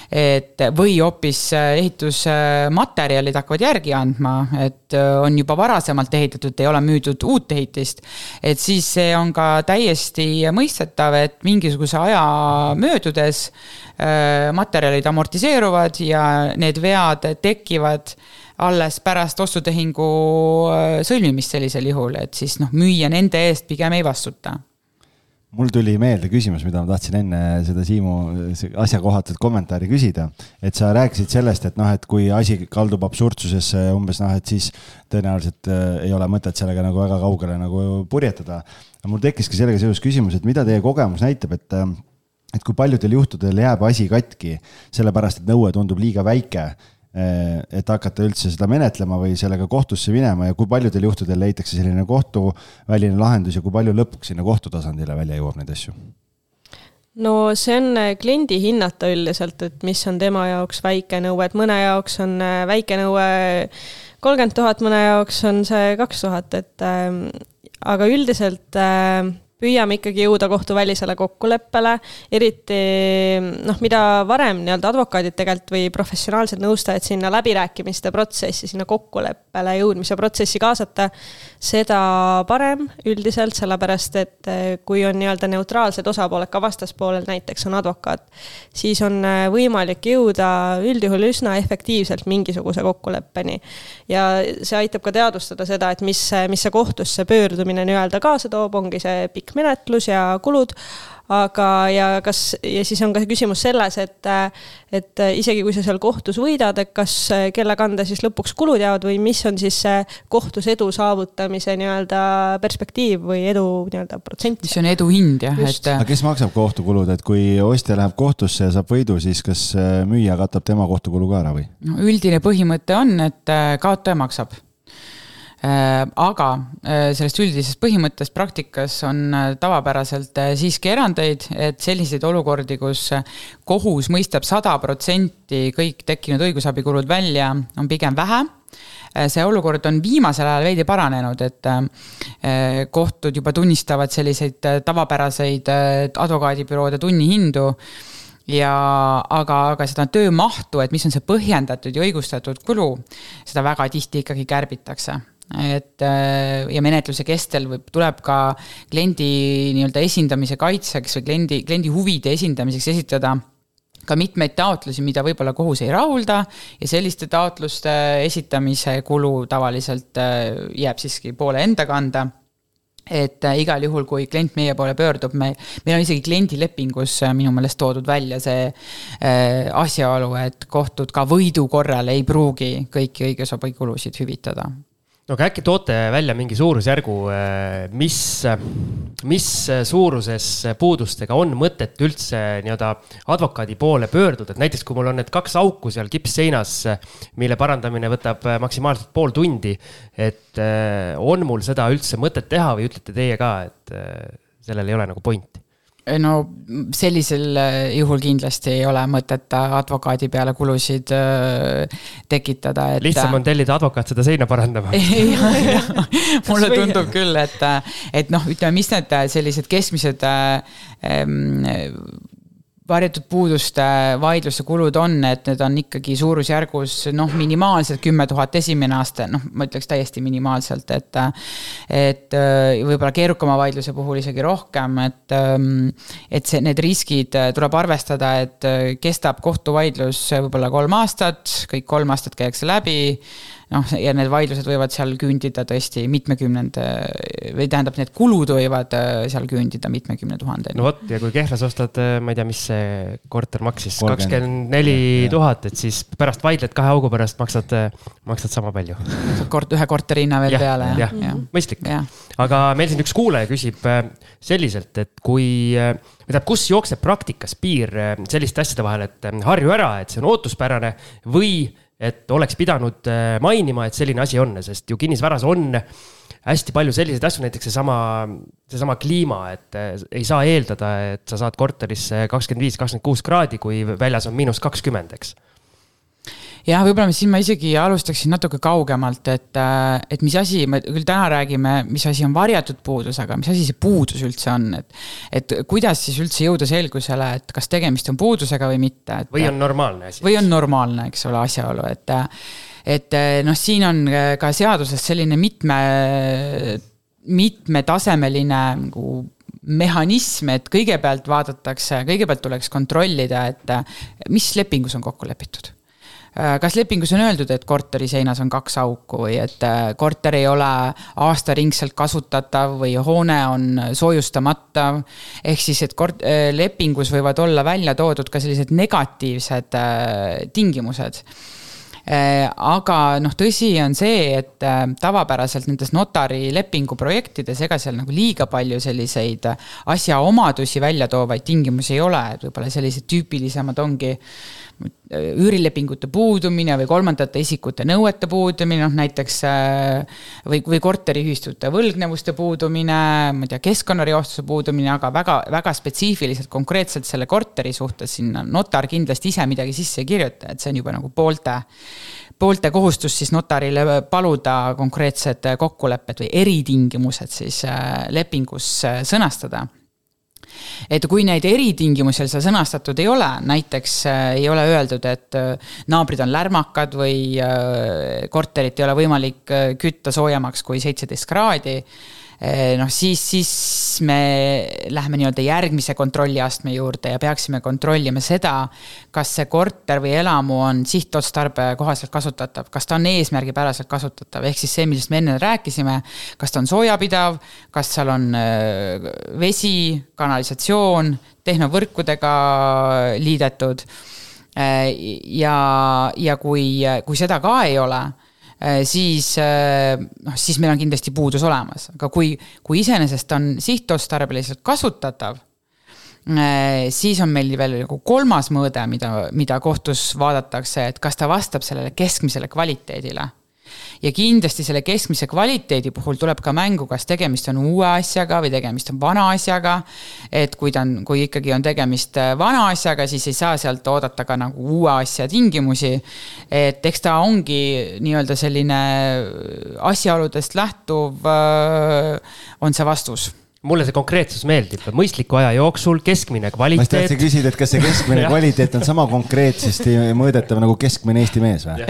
et või hoopis ehitusmaterjalid hakkavad järgi andma, et äh, on juba varasemalt ehitatud, ei ole müüdud uut ehitist. et siis see on ka täiesti mõistetav, et mingisuguse aja möödudes äh, materjalid amortiseeruvad ja need vead tekivad alles pärast ostutehingu sõlmimist sellisel juhul, et siis noh, müüja nende eest pigem ei vastuta mul tuli meelde küsimus, mida ma tahtsin enne seda Siimu asjakohatut kommentaari küsida. et sa rääkisid sellest, et noh, et kui asi kaldub absurdsusesse umbes noh, et siis tõenäoliselt äh, ei ole mõtet sellega nagu väga kaugele nagu purjetada. mul tekkiski sellega seoses küsimus, et mida teie kogemus näitab, et äh, et kui paljudel juhtudel jääb asi katki, sellepärast et nõue tundub liiga väike et hakata üldse seda menetlema või sellega kohtusse minema ja kui paljudel juhtudel leitakse selline kohtuväline lahendus ja kui palju lõpuks sinna kohtutasandile välja jõuab neid asju? no see on eh, kliendi hinnata üldiselt, et mis on tema jaoks väike nõue, et mõne jaoks on eh, väike nõue kolmkümmend tuhat, mõne jaoks on see kaks tuhat, et äh, aga üldiselt äh, püüame ikkagi jõuda kohtuvälisele kokkuleppele, eriti noh, mida varem nii-öelda advokaadid tegelikult või professionaalsed nõustajad sinna läbirääkimiste protsessi, sinna kokkuleppele jõudmise protsessi kaasata, seda parem üldiselt, sellepärast et eh, kui on nii-öelda neutraalsed osapooled, ka vastaspoolel näiteks on advokaat, siis on eh, võimalik jõuda üldjuhul üsna efektiivselt mingisuguse kokkuleppeni. ja see aitab ka teadvustada seda, et mis, mis see kohtusse pöördumine nii-öelda kaasa toob, ongi see pikk menetlus ja kulud. Aga, ja kas, ja siis on ka küsimus selles, et, et isegi kui sa seal kohtus võidad, et kas, kelle kanda siis lõpuks kulud jäävad või mis on siis see kohtus edu saavutamise nii-öelda perspektiiv või edu nii-öelda protsent. mis on edu hind jah, et. aga kes maksab kohtukulud, et kui ostja läheb kohtusse ja saab võidu, siis kas müüja katab tema kohtukulu ka ära või? no üldine põhimõte on, et kaotaja maksab Äh, aga äh, sellest üldisest põhimõttest praktikas on äh, tavapäraselt siiski erandeid, et selliseid olukordi, kus kohus mõistab sada protsenti kõik tekkinud õigusabikulud välja, on pigem vähe. See olukord on viimasel ajal veidi paranenud, et kohtud juba tunnistavad selliseid tavapäraseid advokaadibüroode tunnihindu. Ja aga, aga seda töömahtu, et mis on see põhjendatud ja õigustatud kulu, seda väga tihti ikkagi kärbitakse et äh, ja menetluse kestel võib, tuleb ka kliendi nii-öelda esindamise kaitseks või kliendi, kliendi huvide esindamiseks esitada ka mitmeid taotlusi, mida võib-olla kohus ei rahulda. Ja selliste taotluste esitamise kulu tavaliselt äh, jääb siiski poole enda kanda. Et äh, igal juhul, kui klient meie poole pöördub, me, meil on isegi kliendilepingus minu meelest toodud välja see äh, asjaolu, et kohtud ka võidu korral ei pruugi kõiki õigusabi-kulusid hüvitada no aga äkki toote välja mingi suurusjärgu, äh, mis, mis suuruses puudustega on mõtet üldse nii-öelda advokaadi poole pöörduda, et näiteks kui mul on need kaks auku seal kipsseinas, mille parandamine võtab maksimaalselt pool tundi, et äh, on mul seda üldse mõtet teha või ütlete teie ka, et sellel ei ole nagu pointi? No sellisel äh, juhul kindlasti ei ole mõtet advokaadi peale kulusid äh, tekitada, et. lihtsam on tellida advokaat seda seina parandama mulle tundub küll, et, et noh, ütleme, mis need sellised keskmised ähm, varjatud puuduste vaidluste kulud on, et need on ikkagi suurusjärgus noh, minimaalselt kümme tuhat esimene aste, noh, ma ütleks täiesti minimaalselt, et. et äh, võib-olla keerukama vaidluse puhul isegi rohkem, et, ähm, et see, need riskid äh, tuleb arvestada, et äh, kestab kohtuvaidlus võib-olla kolm aastat, kõik kolm aastat käiakse läbi noh, ja need vaidlused võivad seal küündida tõesti mitmekümnende või tähendab, need kulud võivad äh, seal küündida mitmekümne tuhandeni. no vot, ja kui Kehras ostad, äh, ma ei tea, mis see korter maksis, kakskümmend neli tuhat, et siis pärast vaidled kahe augu pärast maksad, äh, maksad sama palju. kort-, ühe korteri hinna veel ja, peale, jah ja. ja.? mõistlik. aga meil siin üks kuulaja küsib selliselt, et kui, tähendab, kus jookseb praktikas piir selliste asjade vahel, et harju ära, et see on ootuspärane või et oleks pidanud äh, mainima, et selline asi on, sest ju kinnisvaras on hästi palju selliseid asju, näiteks seesama, seesama kliima, et äh, ei saa eeldada, et sa saad korterisse kakskümmend viis, kakskümmend kuus kraadi, kui väljas on miinus kakskümmend, eks jah, võib-olla siin ma isegi alustaksin natuke kaugemalt, et, äh, et mis asi, me küll täna räägime, mis asi on varjatud puudus, aga mis asi see puudus üldse on, et. et kuidas siis üldse jõuda selgusele, et kas tegemist on puudusega või mitte. või on normaalne asi. või on normaalne, eks ole, asjaolu, et, et noh, siin on ka seaduses selline mitme, mitmetasemeline nagu mehhanism, et kõigepealt vaadatakse, kõigepealt tuleks kontrollida, et mis lepingus on kokku lepitud Äh, kas lepingus on öeldud, et korteri seinas on kaks auku või et äh, korter ei ole aastaringselt kasutatav või hoone on soojustamata. ehk siis, et kort-, äh, lepingus võivad olla välja toodud ka sellised negatiivsed tingimused aga noh, tõsi on see, et tavapäraselt nendes notari lepingu projektides, ega seal nagu liiga palju selliseid asjaomadusi välja toovaid tingimusi ei ole, et võib-olla sellised tüüpilisemad ongi üürilepingute puudumine või kolmandate isikute nõuete puudumine, noh näiteks äh, või, või korteriühistute võlgnevuste puudumine, ma ei tea, keskkonnareostuse puudumine, aga väga, väga spetsiifiliselt konkreetselt selle korteri suhtes sinna notar kindlasti ise midagi sisse ei kirjuta, et see on juba nagu poolte, poolte kohustus siis notarile paluda konkreetsed kokkulepped või eritingimused siis äh, lepingus äh, sõnastada et kui neid eritingimusi seal sõnastatud ei ole, näiteks äh, ei ole öeldud, et äh, naabrid on lärmakad või äh, korterit ei ole võimalik kütta soojemaks kui seitseteist kraadi noh, siis, siis me läheme nii-öelda järgmise kontrolliastme juurde ja peaksime kontrollima seda, kas see korter või elamu on sihtotstarbe kohaselt kasutatav, kas ta on eesmärgipäraselt kasutatav, ehk siis see, millest me enne rääkisime, kas ta on soojapidav, kas seal on äh, vesi, kanalisatsioon, tehnovõrkudega liidetud. Äh, ja, ja kui, kui seda ka ei ole siis äh, noh, siis meil on kindlasti puudus olemas, aga kui, kui iseenesest on sihtotstarbeliselt kasutatav, äh, siis on meil veel nagu kolmas mõõde, mida, mida kohtus vaadatakse, et kas ta vastab sellele keskmisele kvaliteedile ja kindlasti selle keskmise kvaliteedi puhul tuleb ka mängu, kas tegemist on uue asjaga või tegemist on vana asjaga. et kui ta on, kui ikkagi on tegemist äh, vana asjaga, siis ei saa sealt oodata ka nagu uue asja tingimusi. et eks ta ongi nii-öelda selline asjaoludest lähtuv, on see vastus mulle see konkreetsus meeldib, mõistliku aja jooksul keskmine ma just kvaliteet tahtsin küsida, et kas see keskmine kvaliteet on sama konkreetsesti mõõdetav nagu keskmine Eesti mees või?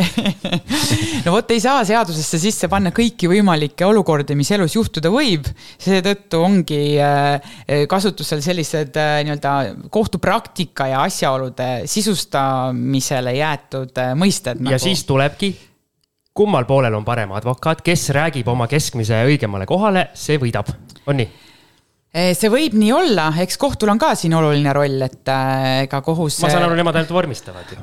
no vot, ei saa seadusesse sisse panna kõiki võimalikke olukordi, mis elus juhtuda võib. seetõttu ongi äh, kasutusel sellised äh, nii-öelda kohtupraktika ja asjaolude sisustamisele jäetud äh, mõisted ja nagu. siis tulebki kummal poolel on parem advokaat, kes räägib oma keskmise õigemale kohale, see võidab, on nii? Eh, see võib nii olla, eks kohtul on ka siin oluline roll, et äh, ega kohus. ma saan aru, nemad ainult vormistavad ju.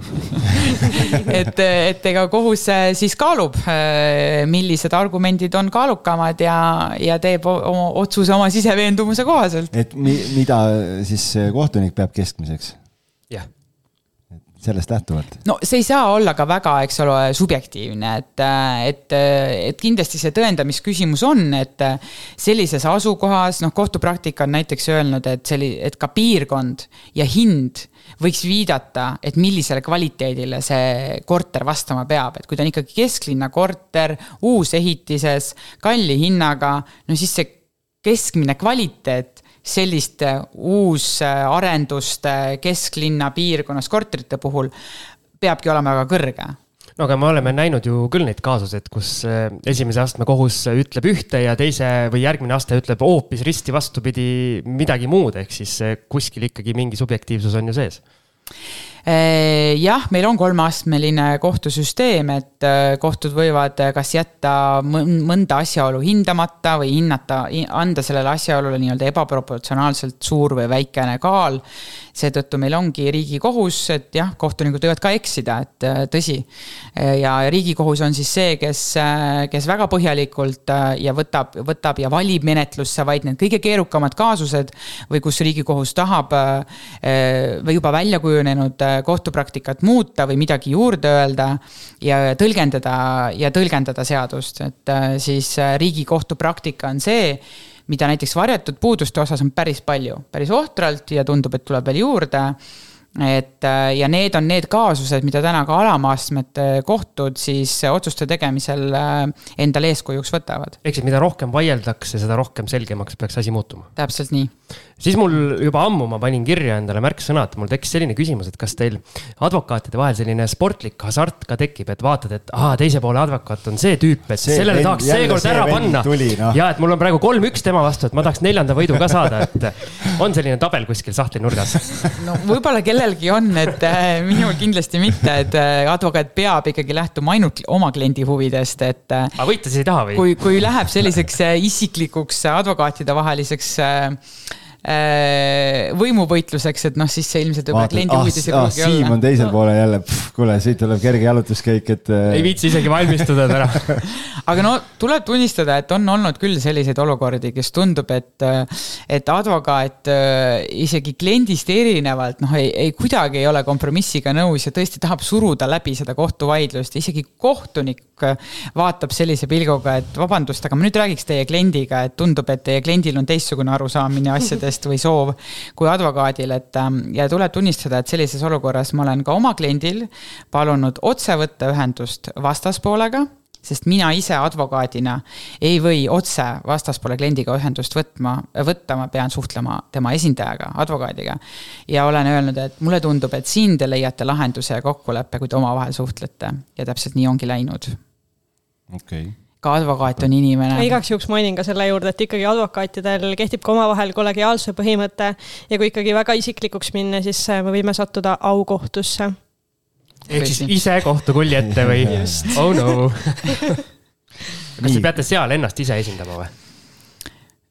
et, et ega kohus äh, siis kaalub, millised argumendid on kaalukamad ja, ja teeb oma otsuse oma siseveendumuse kohaselt. et mi, mida siis kohtunik peab keskmiseks? jah sellest lähtuvalt? no see ei saa olla ka väga, eks ole, subjektiivne, et, et, et kindlasti see tõendamisküsimus on, et sellises asukohas, noh, kohtupraktika on näiteks öelnud, et selli-, et ka piirkond ja hind võiks viidata, et millisele kvaliteedile see korter vastama peab, et kui ta on ikkagi kesklinna korter, uusehitises, kalli hinnaga, no siis see keskmine kvaliteet selliste uusarenduste kesklinna piirkonnas korterite puhul peabki olema väga kõrge. No aga me oleme näinud ju küll neid kaasuseid, kus esimese astme kohus ütleb ühte ja teise või järgmine aste ütleb hoopis risti vastupidi midagi muud, ehk siis kuskil ikkagi mingi subjektiivsus on ju sees jah, meil on kolmeastmeline kohtusüsteem, et eh, kohtud võivad eh, kas jätta mõnda asjaolu hindamata või hinnata, anda sellele asjaolule nii-öelda ebaproportsionaalselt suur või väikene kaal. seetõttu meil ongi Riigikohus, et jah, kohtunikud võivad ka eksida, et tõsi. ja Riigikohus on siis see, kes, kes väga põhjalikult ja võtab, võtab ja valib menetlusse vaid need kõige keerukamad kaasused või kus Riigikohus tahab või juba välja kujunenud kohtupraktikat muuta või midagi juurde öelda ja tõlgendada ja tõlgendada seadust, et äh, siis äh, Riigikohtu praktika on see, mida näiteks varjatud puuduste osas on päris palju, päris ohtralt ja tundub, et tuleb veel juurde et äh, ja need on need kaasused, mida täna ka alamastmete kohtud siis otsuste tegemisel endale eeskujuks võtavad. ehk siis mida rohkem vaieldakse, seda rohkem selgemaks peaks asi muutuma. täpselt nii siis mul juba ammu ma panin kirja endale märksõnad, mul tekkis selline küsimus, et kas teil advokaatide vahel selline sportlik hasart ka tekib, et vaatad, et aa, teise poole advokaat on see tüüp, et see sellele tahaks seekord ära panna. No. ja et mul on praegu kolm-üks tema vastu, et ma tahaks neljanda võidu ka saada, et on selline tabel kuskil sahtli nurgas. no võib-olla kellelgi on, et äh, minul kindlasti mitte, et äh, advokaat peab ikkagi lähtuma ainult oma kliendi huvidest, et. Äh, aga võita siis ei taha või? kui, kui läheb selliseks isiklikuks advokaatide vaheliseks Äh, võimuvõitluseks, et noh, siis see ilmselt võib-olla kliendi ah, huvides ei ah, pruugi olla. Siim on teisel poolel jälle, kuule, siit tuleb kerge jalutuskäik, et. Äh, ei viitsi isegi valmistuda täna aga no tuleb tunnistada, et on olnud küll selliseid olukordi, kes tundub, et, et advokaat äh, isegi kliendist erinevalt noh, ei, ei kuidagi ei ole kompromissiga nõus ja tõesti tahab suruda läbi seda kohtuvaidlust, isegi kohtunik vaatab sellise pilguga, et vabandust, aga ma nüüd räägiks teie kliendiga, et tundub, et teie kliendil on teistsugune arusaamine asjadest huvidest või soov kui advokaadil, et ähm, ja tuleb tunnistada, et sellises olukorras ma olen ka oma kliendil palunud otse võtta ühendust vastaspoolega sest mina ise advokaadina ei või otse vastaspoole kliendiga ühendust võtma, võtta, ma pean suhtlema tema esindajaga, advokaadiga. ja olen öelnud, et mulle tundub, et siin te leiate lahenduse ja kokkuleppe, kui te omavahel suhtlete ja täpselt nii ongi läinud. okei okay ka advokaat on inimene. igaks juhuks mainin ka selle juurde, et ikkagi advokaatidel kehtib ka omavahel kollegiaalsuse põhimõte ja kui ikkagi väga isiklikuks minna, siis äh, me võime sattuda aukohtusse. ehk siis ise kohtukulli ette või? oh no kas te peate seal ennast ise esindama või?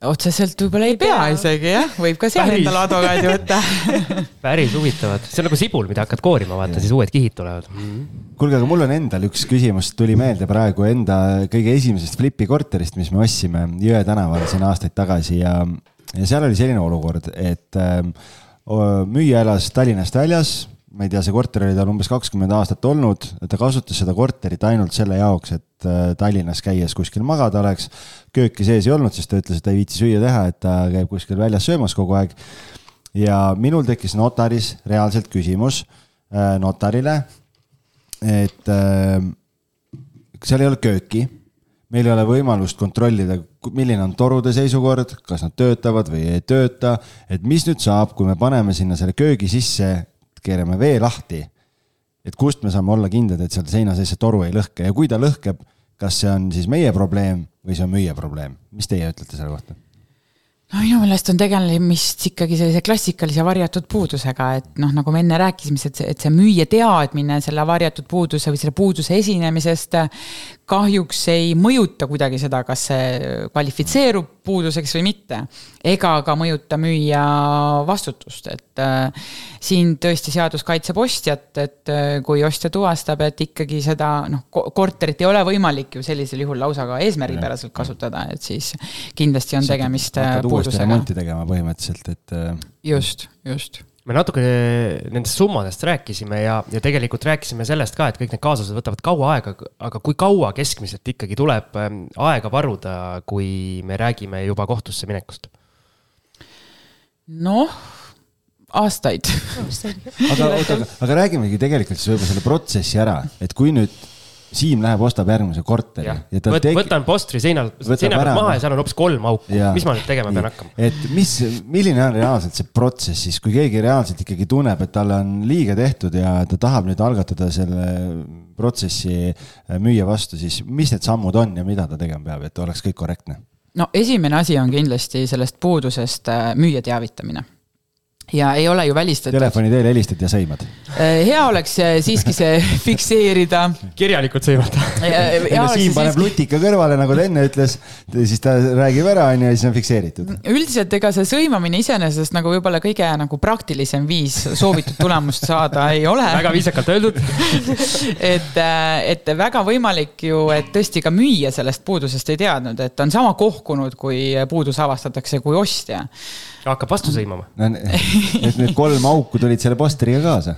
Otseselt võib-olla ei pea isegi jah, võib ka seal endale advokaadi võtta. Päris huvitavad, see on nagu sibul, mida hakkad koorima, vaata siis uued kihid tulevad. Mm. -hmm. kuulge, aga mul on endal üks küsimus, tuli meelde praegu enda kõige esimesest Flipi korterist, mis me ostsime Jõe tänaval siin aastaid tagasi ja, ja seal oli selline olukord, et äh, müüja elas Tallinnast väljas ma ei tea, see korter oli tal umbes kakskümmend aastat olnud, ta kasutas seda korterit ainult selle jaoks, et äh, Tallinnas käies kuskil magada oleks. kööki sees ei olnud, sest ta ütles, et ta ei viitsi süüa teha, et ta käib kuskil väljas söömas kogu aeg. ja minul tekkis notaris reaalselt küsimus äh, notarile, et äh, seal ei ole kööki meil ei ole võimalust kontrollida, milline on torude seisukord, kas nad töötavad või ei tööta. et mis nüüd saab, kui me paneme sinna selle köögi sisse, keerame vee lahti. et kust me saame olla kindlad, et seal seina sees see toru ei lõhke ja kui ta lõhkeb, kas see on siis meie probleem või see on müüja probleem, mis teie ütlete selle kohta? no minu meelest on tegemist ikkagi sellise klassikalise varjatud puudusega, et noh, nagu me enne rääkisime, et see, et see müüja teadmine selle varjatud puuduse või selle puuduse esinemisest kahjuks ei mõjuta kuidagi seda, kas see kvalifitseerub puuduseks või mitte. ega ka mõjuta müüja vastutust, et äh, siin tõesti seadus kaitseb ostjat, et äh, kui ostja tuvastab, et ikkagi seda noh, korterit ei ole võimalik ju sellisel juhul lausa ka eesmärgipäraselt kasutada, et siis kindlasti on tegemist äh, uuesti remonti tegema põhimõtteliselt, et. Äh, just, just me natuke nendest summadest rääkisime ja, ja tegelikult rääkisime sellest ka, et kõik need kaasused võtavad kaua aega, aga kui kaua keskmiselt ikkagi tuleb ähm, aega varuda, kui me räägime juba kohtusse minekust? noh, aastaid. aga oota, aga, aga räägimegi tegelikult siis võib-olla selle protsessi ära, et kui nüüd Siim läheb, ostab järgmise korteri. Võt, tegi... võtan postri seinalt, seina pealt maha ja seal on hoopis kolm auku, mis ma nüüd tegema pean hakkama? et mis, milline on reaalselt see protsess siis, kui keegi reaalselt ikkagi tunneb, et talle on liiga tehtud ja ta tahab nüüd algatada selle protsessi äh, müüja vastu, siis mis need sammud on ja mida ta tegema peab, et oleks kõik korrektne? no esimene asi on kindlasti sellest puudusest äh, müüja teavitamine ja ei ole ju välistatud. Telefoni teel helistad ja sõimad? Äh, hea oleks äh, siiski see fikseerida. kirjalikult sõimata. Siim paneb siiski... lutika kõrvale, nagu ta enne ütles, siis ta räägib ära, onju, ja siis on fikseeritud. üldiselt ega see sõimamine iseenesest nagu võib-olla kõige nagu praktilisem viis soovitud tulemust saada ei ole. väga viisakalt öeldud et, äh, et väga võimalik ju, et tõesti ka müüja sellest puudusest ei teadnud, et on sama kohkunud, kui puudus avastatakse, kui ostja hakkab vastu sõimama no,. et need kolm auku tulid selle posteriga kaasa.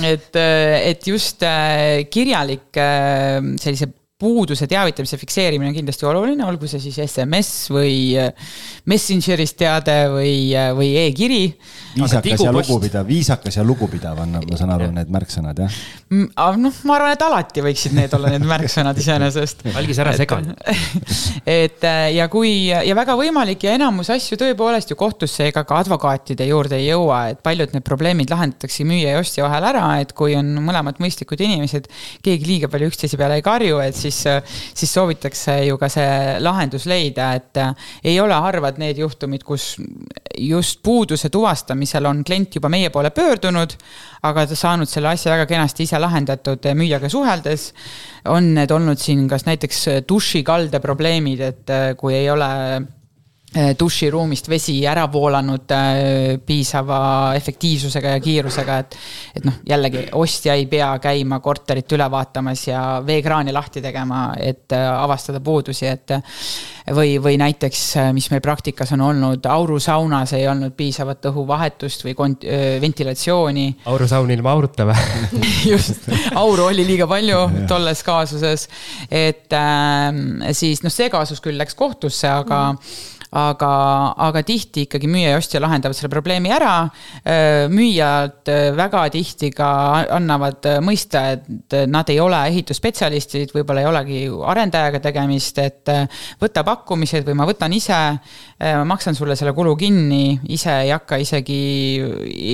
et, äh, et just äh, kirjalik äh, sellise puuduse teavitamise fikseerimine on kindlasti oluline, olgu see siis SMS või Messengeris teade või, või e-kiri viisakas ja lugupidav, viisakas ja lugupidav on, ma saan aru, need märksõnad, jah? Mm, noh, ma arvan, et alati võiksid need olla need märksõnad iseenesest. algis ära sega. et äh, ja kui, ja väga võimalik ja enamus asju tõepoolest ju kohtusse ega ka advokaatide juurde ei jõua, et paljud need probleemid lahendatakse müüja ja ostja vahel ära, et kui on mõlemad mõistlikud inimesed, keegi liiga palju üksteise peale ei karju, et siis, siis soovitakse ju ka see lahendus leida, et äh, ei ole harvad need juhtumid, kus just puuduse tuvastamine järgmisel on klient juba meie poole pöördunud, aga ta saanud selle asja väga kenasti ise lahendatud müüjaga suheldes. on need olnud siin kas näiteks dušikalde probleemid, et äh, kui ei ole duširuumist vesi ära voolanud äh, piisava efektiivsusega ja kiirusega, et et noh, jällegi ostja ei pea käima korterit üle vaatamas ja veekraani lahti tegema, et avastada puudusi, et või, või näiteks, äh, mis meil praktikas on olnud, aurusaunas ei olnud piisavat õhuvahetust või kont-, ventilatsiooni. aurusaun ilma auruta või just, auru oli liiga palju tolles kaasuses. et äh, siis noh, see kaasus küll läks kohtusse, aga mm aga, aga tihti ikkagi müüja ja ostja lahendavad selle probleemi ära. Müüjad väga tihti ka annavad mõista, et nad ei ole ehitusspetsialistid, võib-olla ei olegi arendajaga tegemist, et võta pakkumised või ma võtan ise, ma maksan sulle selle kulu kinni, ise ei hakka isegi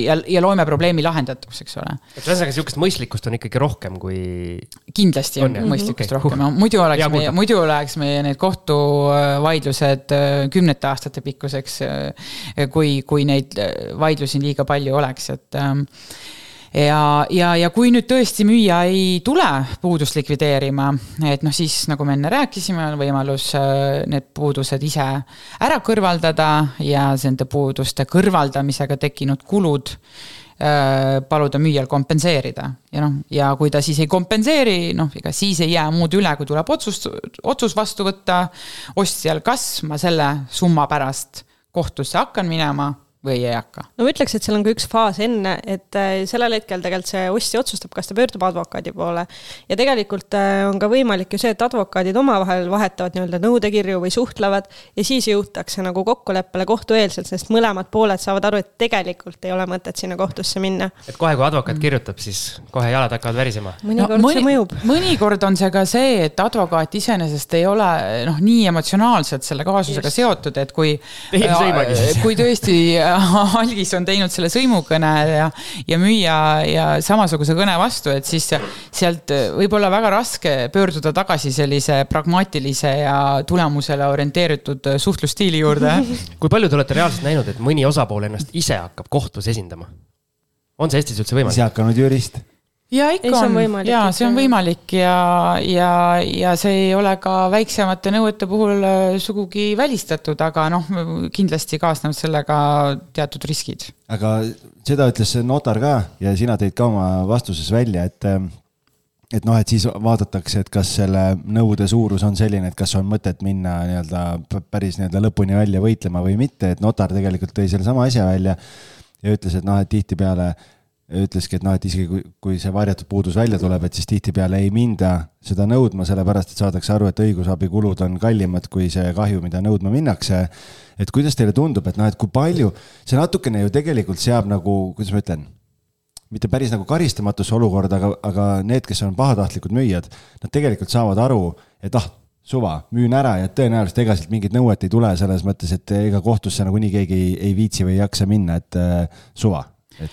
ja, ja loeme probleemi lahendatuks, eks ole. et ühesõnaga sihukest mõistlikkust on ikkagi rohkem kui. kindlasti on, on mõistlikkust okay. rohkem, muidu oleks meie, muidu läheks meie need kohtuvaidlused kümne kümnete aastate pikkuseks, äh, kui, kui neid äh, vaidlusi liiga palju oleks, et ähm, ja, ja, ja kui nüüd tõesti müüja ei tule puudust likvideerima, et noh, siis nagu me enne rääkisime, on võimalus äh, need puudused ise ära kõrvaldada ja nende puuduste kõrvaldamisega tekkinud kulud paluda müüjal kompenseerida. Ja noh, ja kui ta siis ei kompenseeri, noh, ega siis ei jää muud üle, kui tuleb otsust, otsus vastu võtta. Ostjal, kas ma selle summa pärast kohtusse hakkan minema või ei hakka? no ma ütleks, et seal on ka üks faas enne, et äh, sellel hetkel tegelikult see ostja otsustab, kas ta pöördub advokaadi poole. ja tegelikult äh, on ka võimalik ju see, et advokaadid omavahel vahetavad nii-öelda nõudekirju või suhtlevad ja siis jõutakse nagu kokkuleppele kohtueelselt, sest mõlemad pooled saavad aru, et tegelikult ei ole mõtet sinna kohtusse minna. et kohe, kui advokaat kirjutab, siis kohe jalad hakkavad värisema? mõnikord no, mõni, see mõjub. mõnikord on see ka see, et advokaat iseenesest ei ole noh, nii emotsionaalselt selle kaasusega Just. seotud, et kui, kui tõesti algis on teinud selle sõimukõne ja, ja müüa ja samasuguse kõne vastu, et siis sealt võib olla väga raske pöörduda tagasi sellise pragmaatilise ja tulemusele orienteeritud suhtlusstiili juurde. kui palju te olete reaalselt näinud, et mõni osapool ennast ise hakkab kohtus esindama? on see Eestis üldse võimalik? ise hakanud jurist ja ikka on, on, ja see on võimalik ja, ja, ja see ei ole ka väiksemate nõuete puhul äh, sugugi välistatud, aga noh, kindlasti kaasnevad sellega teatud riskid. aga seda ütles notar ka ja sina tõid ka oma vastuses välja, et et noh, et siis vaadatakse, et kas selle nõude suurus on selline, et kas on mõtet minna nii-öelda päris nii-öelda lõpuni välja võitlema või mitte, et notar tegelikult tõi sellesama asja välja ja ütles, et noh, et tihtipeale ütleski, et noh, et isegi kui, kui see varjatud puudus välja tuleb, et siis tihtipeale ei minda seda nõudma, sellepärast et saadakse aru, et õigusabikulud on kallimad kui see kahju, mida nõudma minnakse. et kuidas teile tundub, et noh, et kui palju, see natukene ju tegelikult seab nagu, kuidas ma ütlen, mitte päris nagu karistamatusse olukorda, aga, aga need, kes on pahatahtlikud müüjad, nad tegelikult saavad aru, et ah, suva, müün ära ja tõenäoliselt ega sealt mingit nõuet ei tule selles mõttes, et ega kohtusse nagunii keegi ei, ei viitsi või ei jaksa minna, et äh, suva et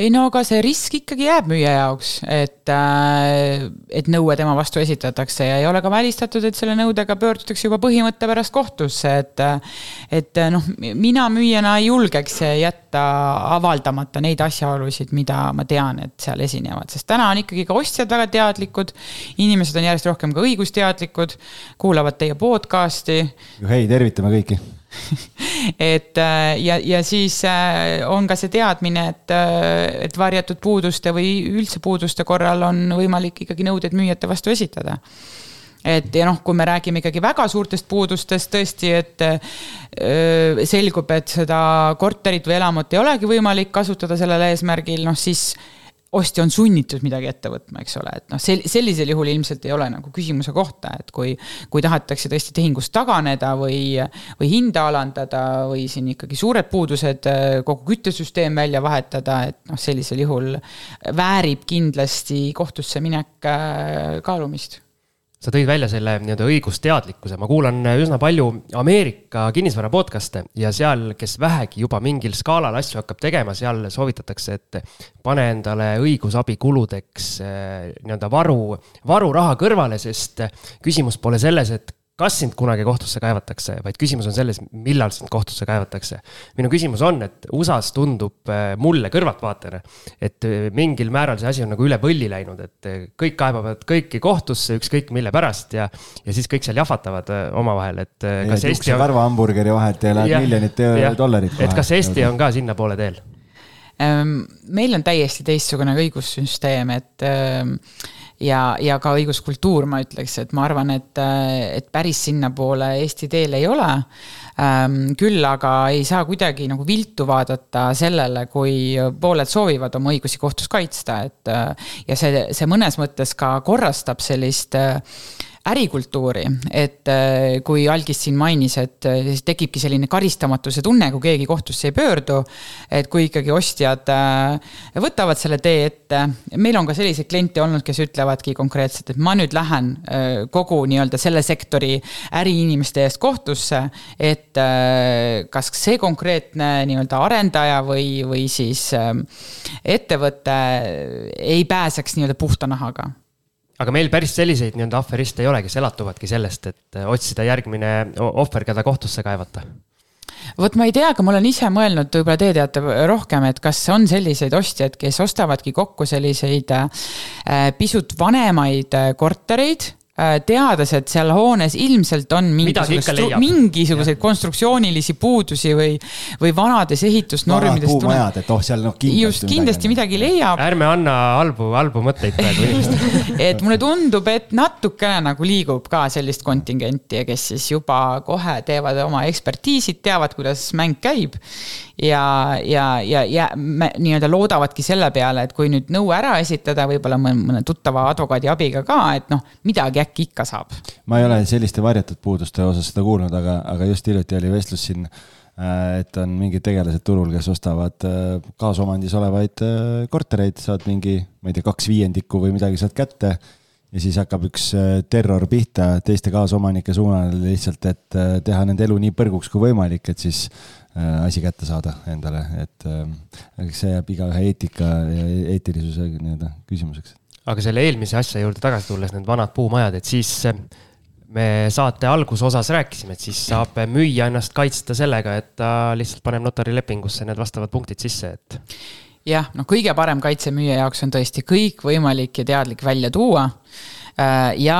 ei no aga see risk ikkagi jääb müüja jaoks, et, äh, et nõue tema vastu esitatakse ja ei ole ka välistatud, et selle nõudega pöördutakse juba põhimõtte pärast kohtusse, et. et noh, mina müüjana ei julgeks jätta avaldamata neid asjaolusid, mida ma tean, et seal esinevad, sest täna on ikkagi ka ostjad väga teadlikud. inimesed on järjest rohkem ka õigusteadlikud, kuulavad teie podcast'i. hei, tervitame kõiki et äh, ja, ja siis äh, on ka see teadmine, et, äh, et varjatud puuduste või üldse puuduste korral on võimalik ikkagi nõudeid müüjate vastu esitada. Et ja noh, kui me räägime ikkagi väga suurtest puudustest tõesti, et öö, selgub, et seda korterit või elamut ei olegi võimalik kasutada sellel eesmärgil, noh siis ostja on sunnitud midagi ette võtma, eks ole, et noh, sel-, sellisel juhul ilmselt ei ole nagu küsimuse kohta, et kui, kui tahetakse tõesti tehingust taganeda või, või hinda alandada või siin ikkagi suured puudused, kogu küttesüsteem välja vahetada, et noh, sellisel juhul väärib kindlasti kohtusse minek äh, kaalumist sa tõid välja selle nii-öelda õigusteadlikkuse, ma kuulan üsna palju Ameerika kinnisvara podcast'e ja seal, kes vähegi juba mingil skaalal asju hakkab tegema, seal soovitatakse, et pane endale õigusabikuludeks eh, nii-öelda varu, varuraha kõrvale, sest küsimus pole selles, et kas sind kunagi kohtusse kaevatakse, vaid küsimus on selles, millal sind kohtusse kaevatakse. minu küsimus on, et USA-s tundub äh, mulle kõrvaltvaatajana, et äh, mingil määral see asi on nagu üle võlli läinud, et äh, kõik kaebavad kõiki kohtusse ükskõik mille pärast ja, ja siis kõik seal jahvatavad omavahel, et Eesti on. karvahamburgeri vahelt ja läheb miljonit dollarit. et kas Eesti on ka sinnapoole teel? Ehm, meil on täiesti teistsugune õigussüsteem, et ehm, ja, ja ka õiguskultuur, ma ütleks, et ma arvan, et, et päris sinnapoole Eesti teel ei ole. Ehm, küll aga ei saa kuidagi nagu viltu vaadata sellele, kui pooled soovivad oma õigusi kohtus kaitsta, et ja see, see mõnes mõttes ka korrastab sellist ärikultuuri, et äh, kui Algis siin mainis, et äh, siis tekibki selline karistamatuse tunne, kui keegi kohtusse ei pöördu. et kui ikkagi ostjad äh, võtavad selle tee ette, meil on ka selliseid kliente olnud, kes ütlevadki konkreetselt, et ma nüüd lähen kogu nii-öelda selle sektori äriinimeste eest kohtusse. et kas see konkreetne nii-öelda arendaja või, või siis ettevõte ei pääseks nii-öelda puhta nahaga aga meil päris selliseid nii-öelda aferiste ei ole, kes elatuvadki sellest, et äh, otsida järgmine ohver, keda kohtusse kaevata. Vot ma ei tea, aga ma olen ise mõelnud, võib-olla te teate rohkem, et kas on selliseid ostjaid, kes ostavadki kokku selliseid äh, pisut vanemaid äh, kortereid teades, et seal hoones ilmselt on mingisugused, mingisuguseid konstruktsioonilisi puudusi või, või vanades ehitusnormides. puumajad, et oh, seal noh kindlasti. just, kindlasti midagi, midagi leiab. ärme anna halbu, halbu mõtteid praegu inimestele et mulle tundub, et natukene nagu liigub ka sellist kontingenti, kes siis juba kohe teevad oma ekspertiisid, teavad, kuidas mäng käib ja, ja, ja, ja nii-öelda loodavadki selle peale, et kui nüüd nõue ära esitada, võib-olla mõne tuttava advokaadi abiga ka, et noh, midagi äkki ikka saab. ma ei ole selliste varjatud puuduste osas seda kuulnud, aga, aga just hiljuti oli vestlus siin äh, et on mingid tegelased turul, kes ostavad äh, kaasomandis olevaid äh, kortereid, saad mingi, ma ei tea, kaks viiendikku või midagi sealt kätte. ja siis hakkab üks terror pihta teiste kaasomanike suunal lihtsalt, et teha nende elu nii põrguks kui võimalik, et siis asi kätte saada endale, et eks see jääb igaühe eetika ja eetilisuse nii-öelda küsimuseks aga selle eelmise asja juurde tagasi tulles, need vanad puumajad, et siis eh, me saate algusosas rääkisime, et siis saab müüja ennast kaitsta sellega, et ta lihtsalt paneb notarilepingusse need vastavad punktid sisse, et. jah, noh, kõige parem kaitse müüja jaoks on tõesti kõikvõimalik ja teadlik välja tuua ja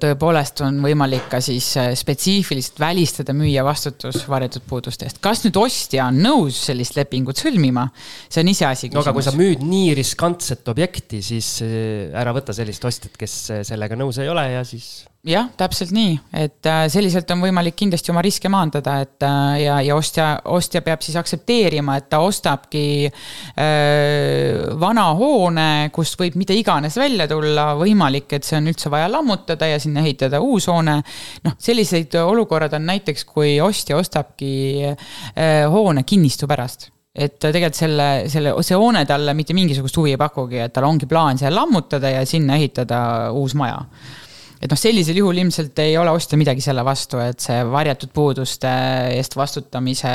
tõepoolest on võimalik ka siis äh, spetsiifiliselt välistada müüja vastutus varjatud puuduste eest. kas nüüd ostja on nõus sellist lepingut sõlmima, see on iseasi. no aga kui sa müüd nii riskantset objekti, siis äh, ära võta sellist ostjat, kes sellega nõus ei ole ja siis jah, täpselt nii, et äh, selliselt on võimalik kindlasti oma riske maandada, et äh, ja, ja ostja, ostja peab siis aktsepteerima, et ta ostabki äh, vana hoone, kust võib mida iganes välja tulla, võimalik, et see on üldse vaja lammutada ja sinna ehitada uus hoone. noh, selliseid olukorrad on näiteks, kui ostja ostabki äh, hoone kinnistu pärast. Et tegelikult selle, selle, see hoone talle mitte mingisugust huvi ei pakugi, et tal ongi plaan seal lammutada ja sinna ehitada uus maja et noh, sellisel juhul ilmselt ei ole ostjal midagi selle vastu, et see varjatud puuduste eest vastutamise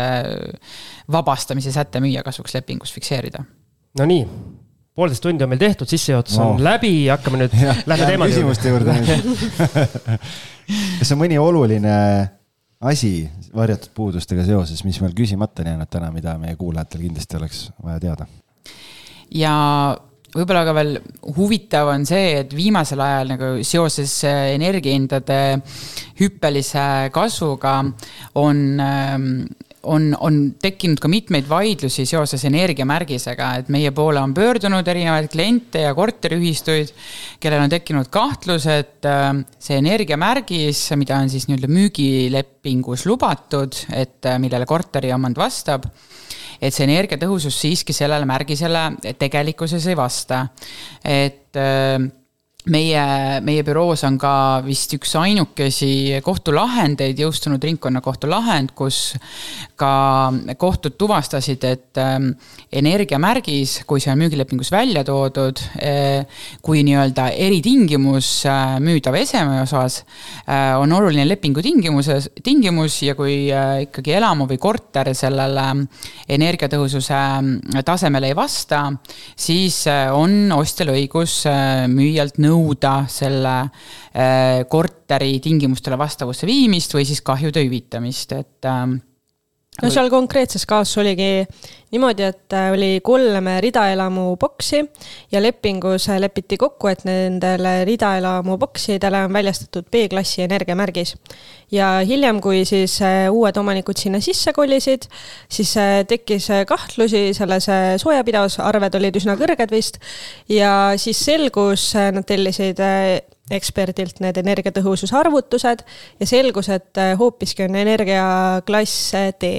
vabastamise säte müüja kasuks lepingus fikseerida. Nonii, poolteist tundi on meil tehtud, sissejuhatus no. on läbi, hakkame nüüd, lähme teemade küsimuste juurde kas on mõni oluline asi varjatud puudustega seoses, mis meil küsimata on jäänud täna, mida meie kuulajatel kindlasti oleks vaja teada? ja võib-olla ka veel huvitav on see, et viimasel ajal nagu seoses äh, energiahindade hüppelise kasvuga on ähm, on, on tekkinud ka mitmeid vaidlusi seoses energiamärgisega, et meie poole on pöördunud erinevaid kliente ja korteriühistuid, kellel on tekkinud kahtlus, et ähm, see energiamärgis, mida on siis nii-öelda müügilepingus lubatud, et äh, millele korteriomand vastab et see energiatõhusus siiski sellele märgisele tegelikkuses ei vasta. et äh, meie, meie büroos on ka vist üks ainukesi kohtulahendeid, jõustunud ringkonnakohtu lahend, kus ka kohtud tuvastasid, et ähm, energiamärgis, kui see on müügilepingus välja toodud, äh, kui nii-öelda eritingimus äh, müüdava eseme osas, äh, on oluline lepingu tingimuses, tingimus ja kui ikkagi elamu või korter sellele energiatõhususe tasemele ei vasta, siis on ostjal õigus müüjalt nõuda nõuda selle äh, korteri tingimustele vastavusse viimist või siis kahjude hüvitamist, et ähm, no seal konkreetses kaasus oligi niimoodi, et äh, oli kolm ridaelamu boksi ja lepingus lepiti kokku, et nendele ridaelamu boksidele on väljastatud B-klassi energiamärgis. ja hiljem, kui siis äh, uued omanikud sinna sisse kolisid, siis tekkis kahtlusi selles soojapidavusarved olid üsna kõrged vist ja siis selgus, nad tellisid eksperdilt need energiatõhususe arvutused ja selgus, et äh, hoopiski on energiaklass D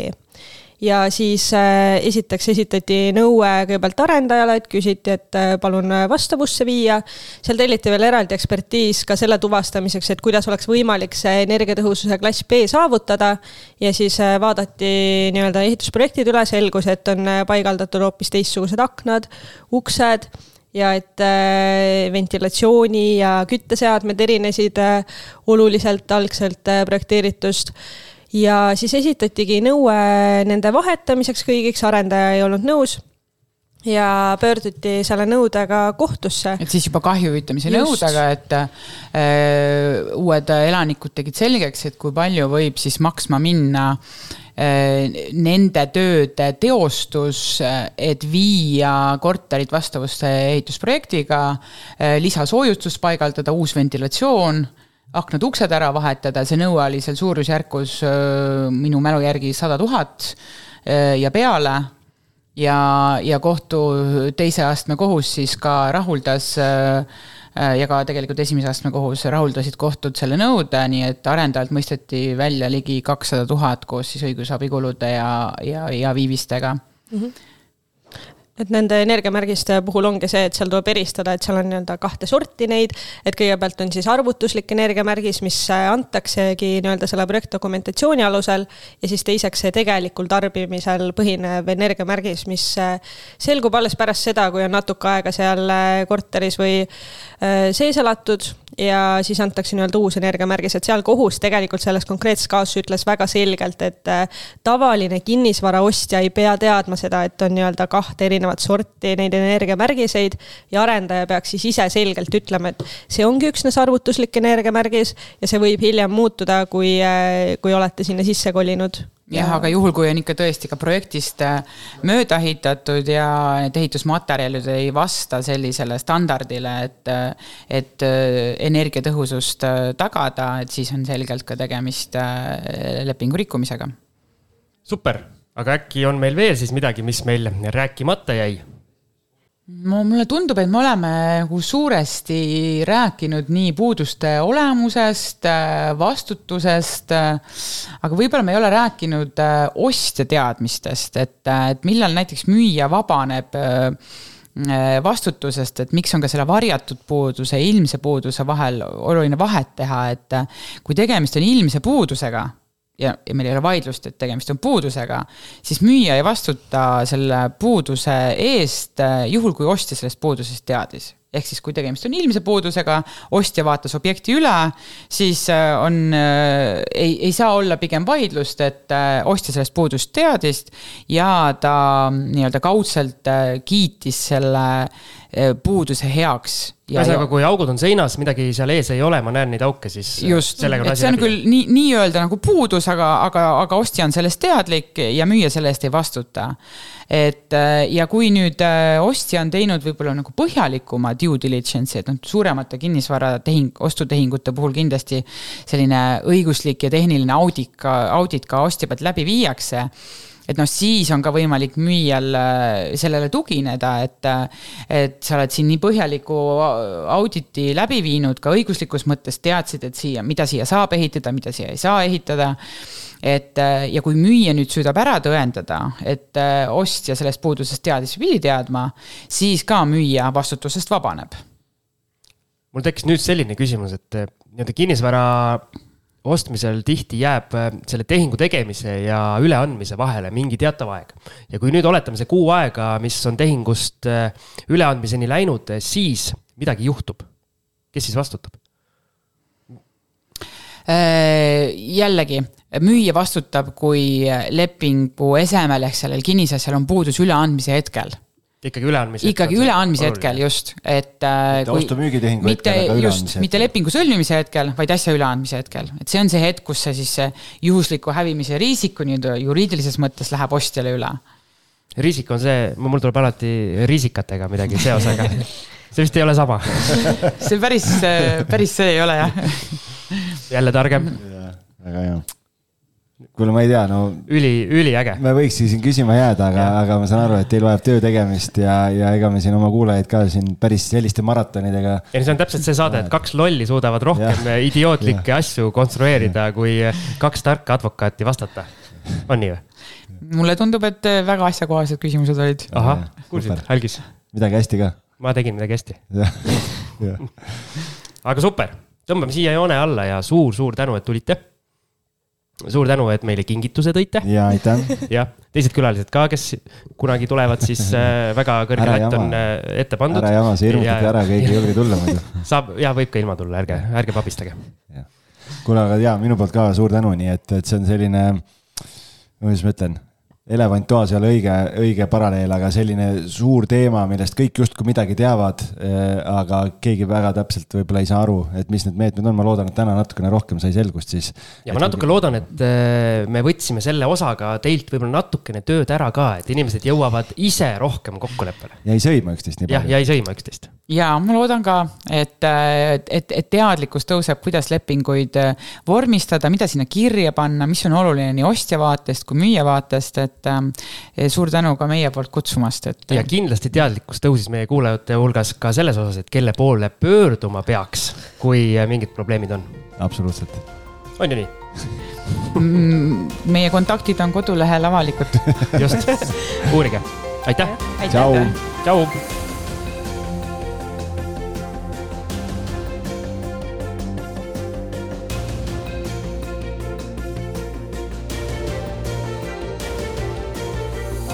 ja siis äh, esiteks esitati nõue kõigepealt arendajale, et küsiti, et äh, palun vastavusse viia. seal telliti veel eraldi ekspertiis ka selle tuvastamiseks, et kuidas oleks võimalik see energiatõhususe klass B saavutada. ja siis vaadati nii-öelda ehitusprojektid üle, selgus, et on paigaldatud hoopis teistsugused aknad, uksed ja et äh, ventilatsiooni ja kütteseadmed erinesid äh, oluliselt algselt äh, projekteeritust. ja siis esitatigi nõue nende vahetamiseks kõigiks, arendaja ei olnud nõus ja pöörduti selle nõudega kohtusse. et siis juba kahju hüvitamise nõudega, et äh, uued elanikud tegid selgeks, et kui palju võib siis maksma minna äh, Äh, nende tööde teostus, et viia korterid vastavusse ehitusprojektiga, äh, lisasoojustus paigaldada, uus ventilatsioon aknad-uksed ära vahetada, see nõue oli seal suurusjärgus öö, minu mälu järgi sada tuhat ja peale. Ja, ja kohtu teise astme kohus siis ka rahuldas ja ka tegelikult esimese astme kohus rahuldasid kohtud selle nõude, nii et arendajalt mõisteti välja ligi kakssada tuhat koos siis õigusabikulude ja, ja, ja viivistega mm. -hmm et nende energiamärgiste puhul ongi see, et seal tuleb eristada, et seal on nii-öelda kahte sorti neid, et kõigepealt on siis arvutuslik energiamärgis, mis antaksegi nii-öelda selle projektdokumentatsiooni alusel. Ja siis teiseks see tegelikul tarbimisel põhinev energiamärgis, mis selgub alles pärast seda, kui on natuke aega seal korteris või äh, sees elatud ja siis antakse nii-öelda uus energiamärgis, et seal kohus tegelikult selles konkreetses kaasuses ütles väga selgelt, et äh, tavaline kinnisvaraostja ei pea teadma seda, et on nii-öelda kahte erinevat sorti neid energiamärgiseid ja arendaja peaks siis ise selgelt ütlema, et see ongi üksnes arvutuslik energiamärgis ja see võib hiljem muutuda, kui, äh, kui olete sinna sisse kolinud jah, aga juhul, kui on ikka tõesti ka projektist äh, mööda ehitatud ja need ehitusmaterjalid ei vasta sellisele standardile, et, äh, et äh, energiatõhusust tagada, et siis on selgelt ka tegemist lepingu rikkumisega. super, aga äkki on meil veel siis midagi, mis meil rääkimata jäi? No mulle tundub, et me oleme nagu suuresti rääkinud nii puuduste olemusest, vastutusest, aga võib-olla me ei ole rääkinud äh, ostja teadmistest, et, äh, et millal näiteks müüja vabaneb äh, vastutusest, et miks on ka selle varjatud puuduse ilmse puuduse vahel oluline vahet teha, et kui tegemist on ilmse puudusega ja, ja meil ei ole vaidlust, et tegemist on puudusega, siis müüja ei vastuta selle puuduse eest äh, juhul, kui ostja sellest puudusest teadis. ehk siis, kui tegemist on ilmse puudusega, ostja vaatas objekti üle, siis äh, on, äh, ei, ei saa olla pigem vaidlust, et ostja sellest puudust teadis ja ta nii-öelda kaudselt kiitis selle puuduse heaks ühesõnaga, kui augud on seinas, midagi seal ees ei ole, ma näen neid auke, siis. Äh, just, et see on küll nii, nii-öelda nagu puudus, aga, aga, aga ostja on sellest teadlik ja müüja selle eest ei vastuta. et äh, ja kui nüüd äh, ostja on teinud võib-olla nagu põhjalikuma due diligence'i, et noh, suuremate kinnisvaratehing, ostutehingute puhul kindlasti selline õiguslik ja tehniline audit ka, audit ka ostja pealt läbi viiakse et noh, siis on ka võimalik müüjal äh, sellele tugineda, et, äh, et sa oled siin nii põhjaliku auditi läbi viinud ka õiguslikus mõttes, teadsid, et siia, mida siia saab ehitada, mida siia ei saa ehitada. et äh, ja kui müüja nüüd suudab ära tõendada, et ostja sellest puudusest teadis või pidi teadma, siis ka müüja vastutusest vabaneb. mul tekkis nüüd selline küsimus, et nii-öelda kinnisvara ostmisel tihti jääb äh, selle tehingu tegemise ja üleandmise vahele mingi teatav aeg. ja kui nüüd oletame see kuu aega, mis on tehingust äh, üleandmiseni läinud, äh, siis midagi juhtub. kes siis vastutab? jällegi, müüja vastutab, kui lepingu esemel ehk sellel kinnisasjal on puudus üleandmise hetkel ikkagi üleandmise. ikkagi üleandmise hetkel just, et. Äh, mitte ostu-müügitehingu hetkel, aga üleandmise hetkel. mitte lepingu sõlmimise hetkel, vaid asja üleandmise hetkel, et see on see hetk, kus see siis see juhusliku hävimise riisiku nii-öelda juriidilises mõttes läheb ostjale üle. riisik on see, mul tuleb alati riisikatega midagi seosega see vist ei ole sama see päris, päris see ei ole jah jälle targem. väga hea kuule, ma ei tea, no. üli, üliäge. me võikski siin küsima jääda, aga, aga ma saan aru, et teil vajab töö tegemist ja, ja ega me siin oma kuulajaid ka siin päris selliste maratonidega. ei no see on täpselt see saade, et kaks lolli suudavad rohkem ja. idiootlikke ja. asju konstrueerida, kui kaks tarka advokaati vastata. on nii või? mulle tundub, et väga asjakohased küsimused olid. ahah, kuulsid, algis? midagi hästi ka? ma tegin midagi hästi. aga super, tõmbame siia joone alla ja suur-suur tänu, et tulite suur tänu, et meile kingituse tõite. ja aitäh. jah, teised külalised ka, kes kunagi tulevad, siis äh, väga kõrge latt on äh, ette pandud. ära jama, sa hirmutad ära, keegi ei julge tulla muidu. saab ja võib ka ilma tulla, ärge, ärge pabistage. kuule, aga ja minu poolt ka suur tänu, nii et, et see on selline, kuidas ma ütlen elevant toas ei ole õige, õige paralleel, aga selline suur teema, millest kõik justkui midagi teavad, aga keegi väga täpselt võib-olla ei saa aru, et mis need meetmed on, ma loodan, et täna natukene rohkem sai selgust siis. ja ma natuke loodan, et me võtsime selle osaga teilt võib-olla natukene tööd ära ka, et inimesed jõuavad ise rohkem kokkuleppele. ja ei sõima üksteist nii palju. jah, ja ei sõima üksteist. ja ma loodan ka, et, et, et teadlikkus tõuseb, kuidas lepinguid vormistada, mida sinna kirja panna, mis on oluline nii ostja vaatest kui müüja vaatest, et et äh, suur tänu ka meie poolt kutsumast, et. ja kindlasti teadlikkus tõusis meie kuulajate hulgas ka selles osas, et kelle poole pöörduma peaks, kui äh, mingid probleemid on. absoluutselt. on ju nii? Mm, meie kontaktid on kodulehel avalikud. just, uurige, aitäh. tšau. tšau.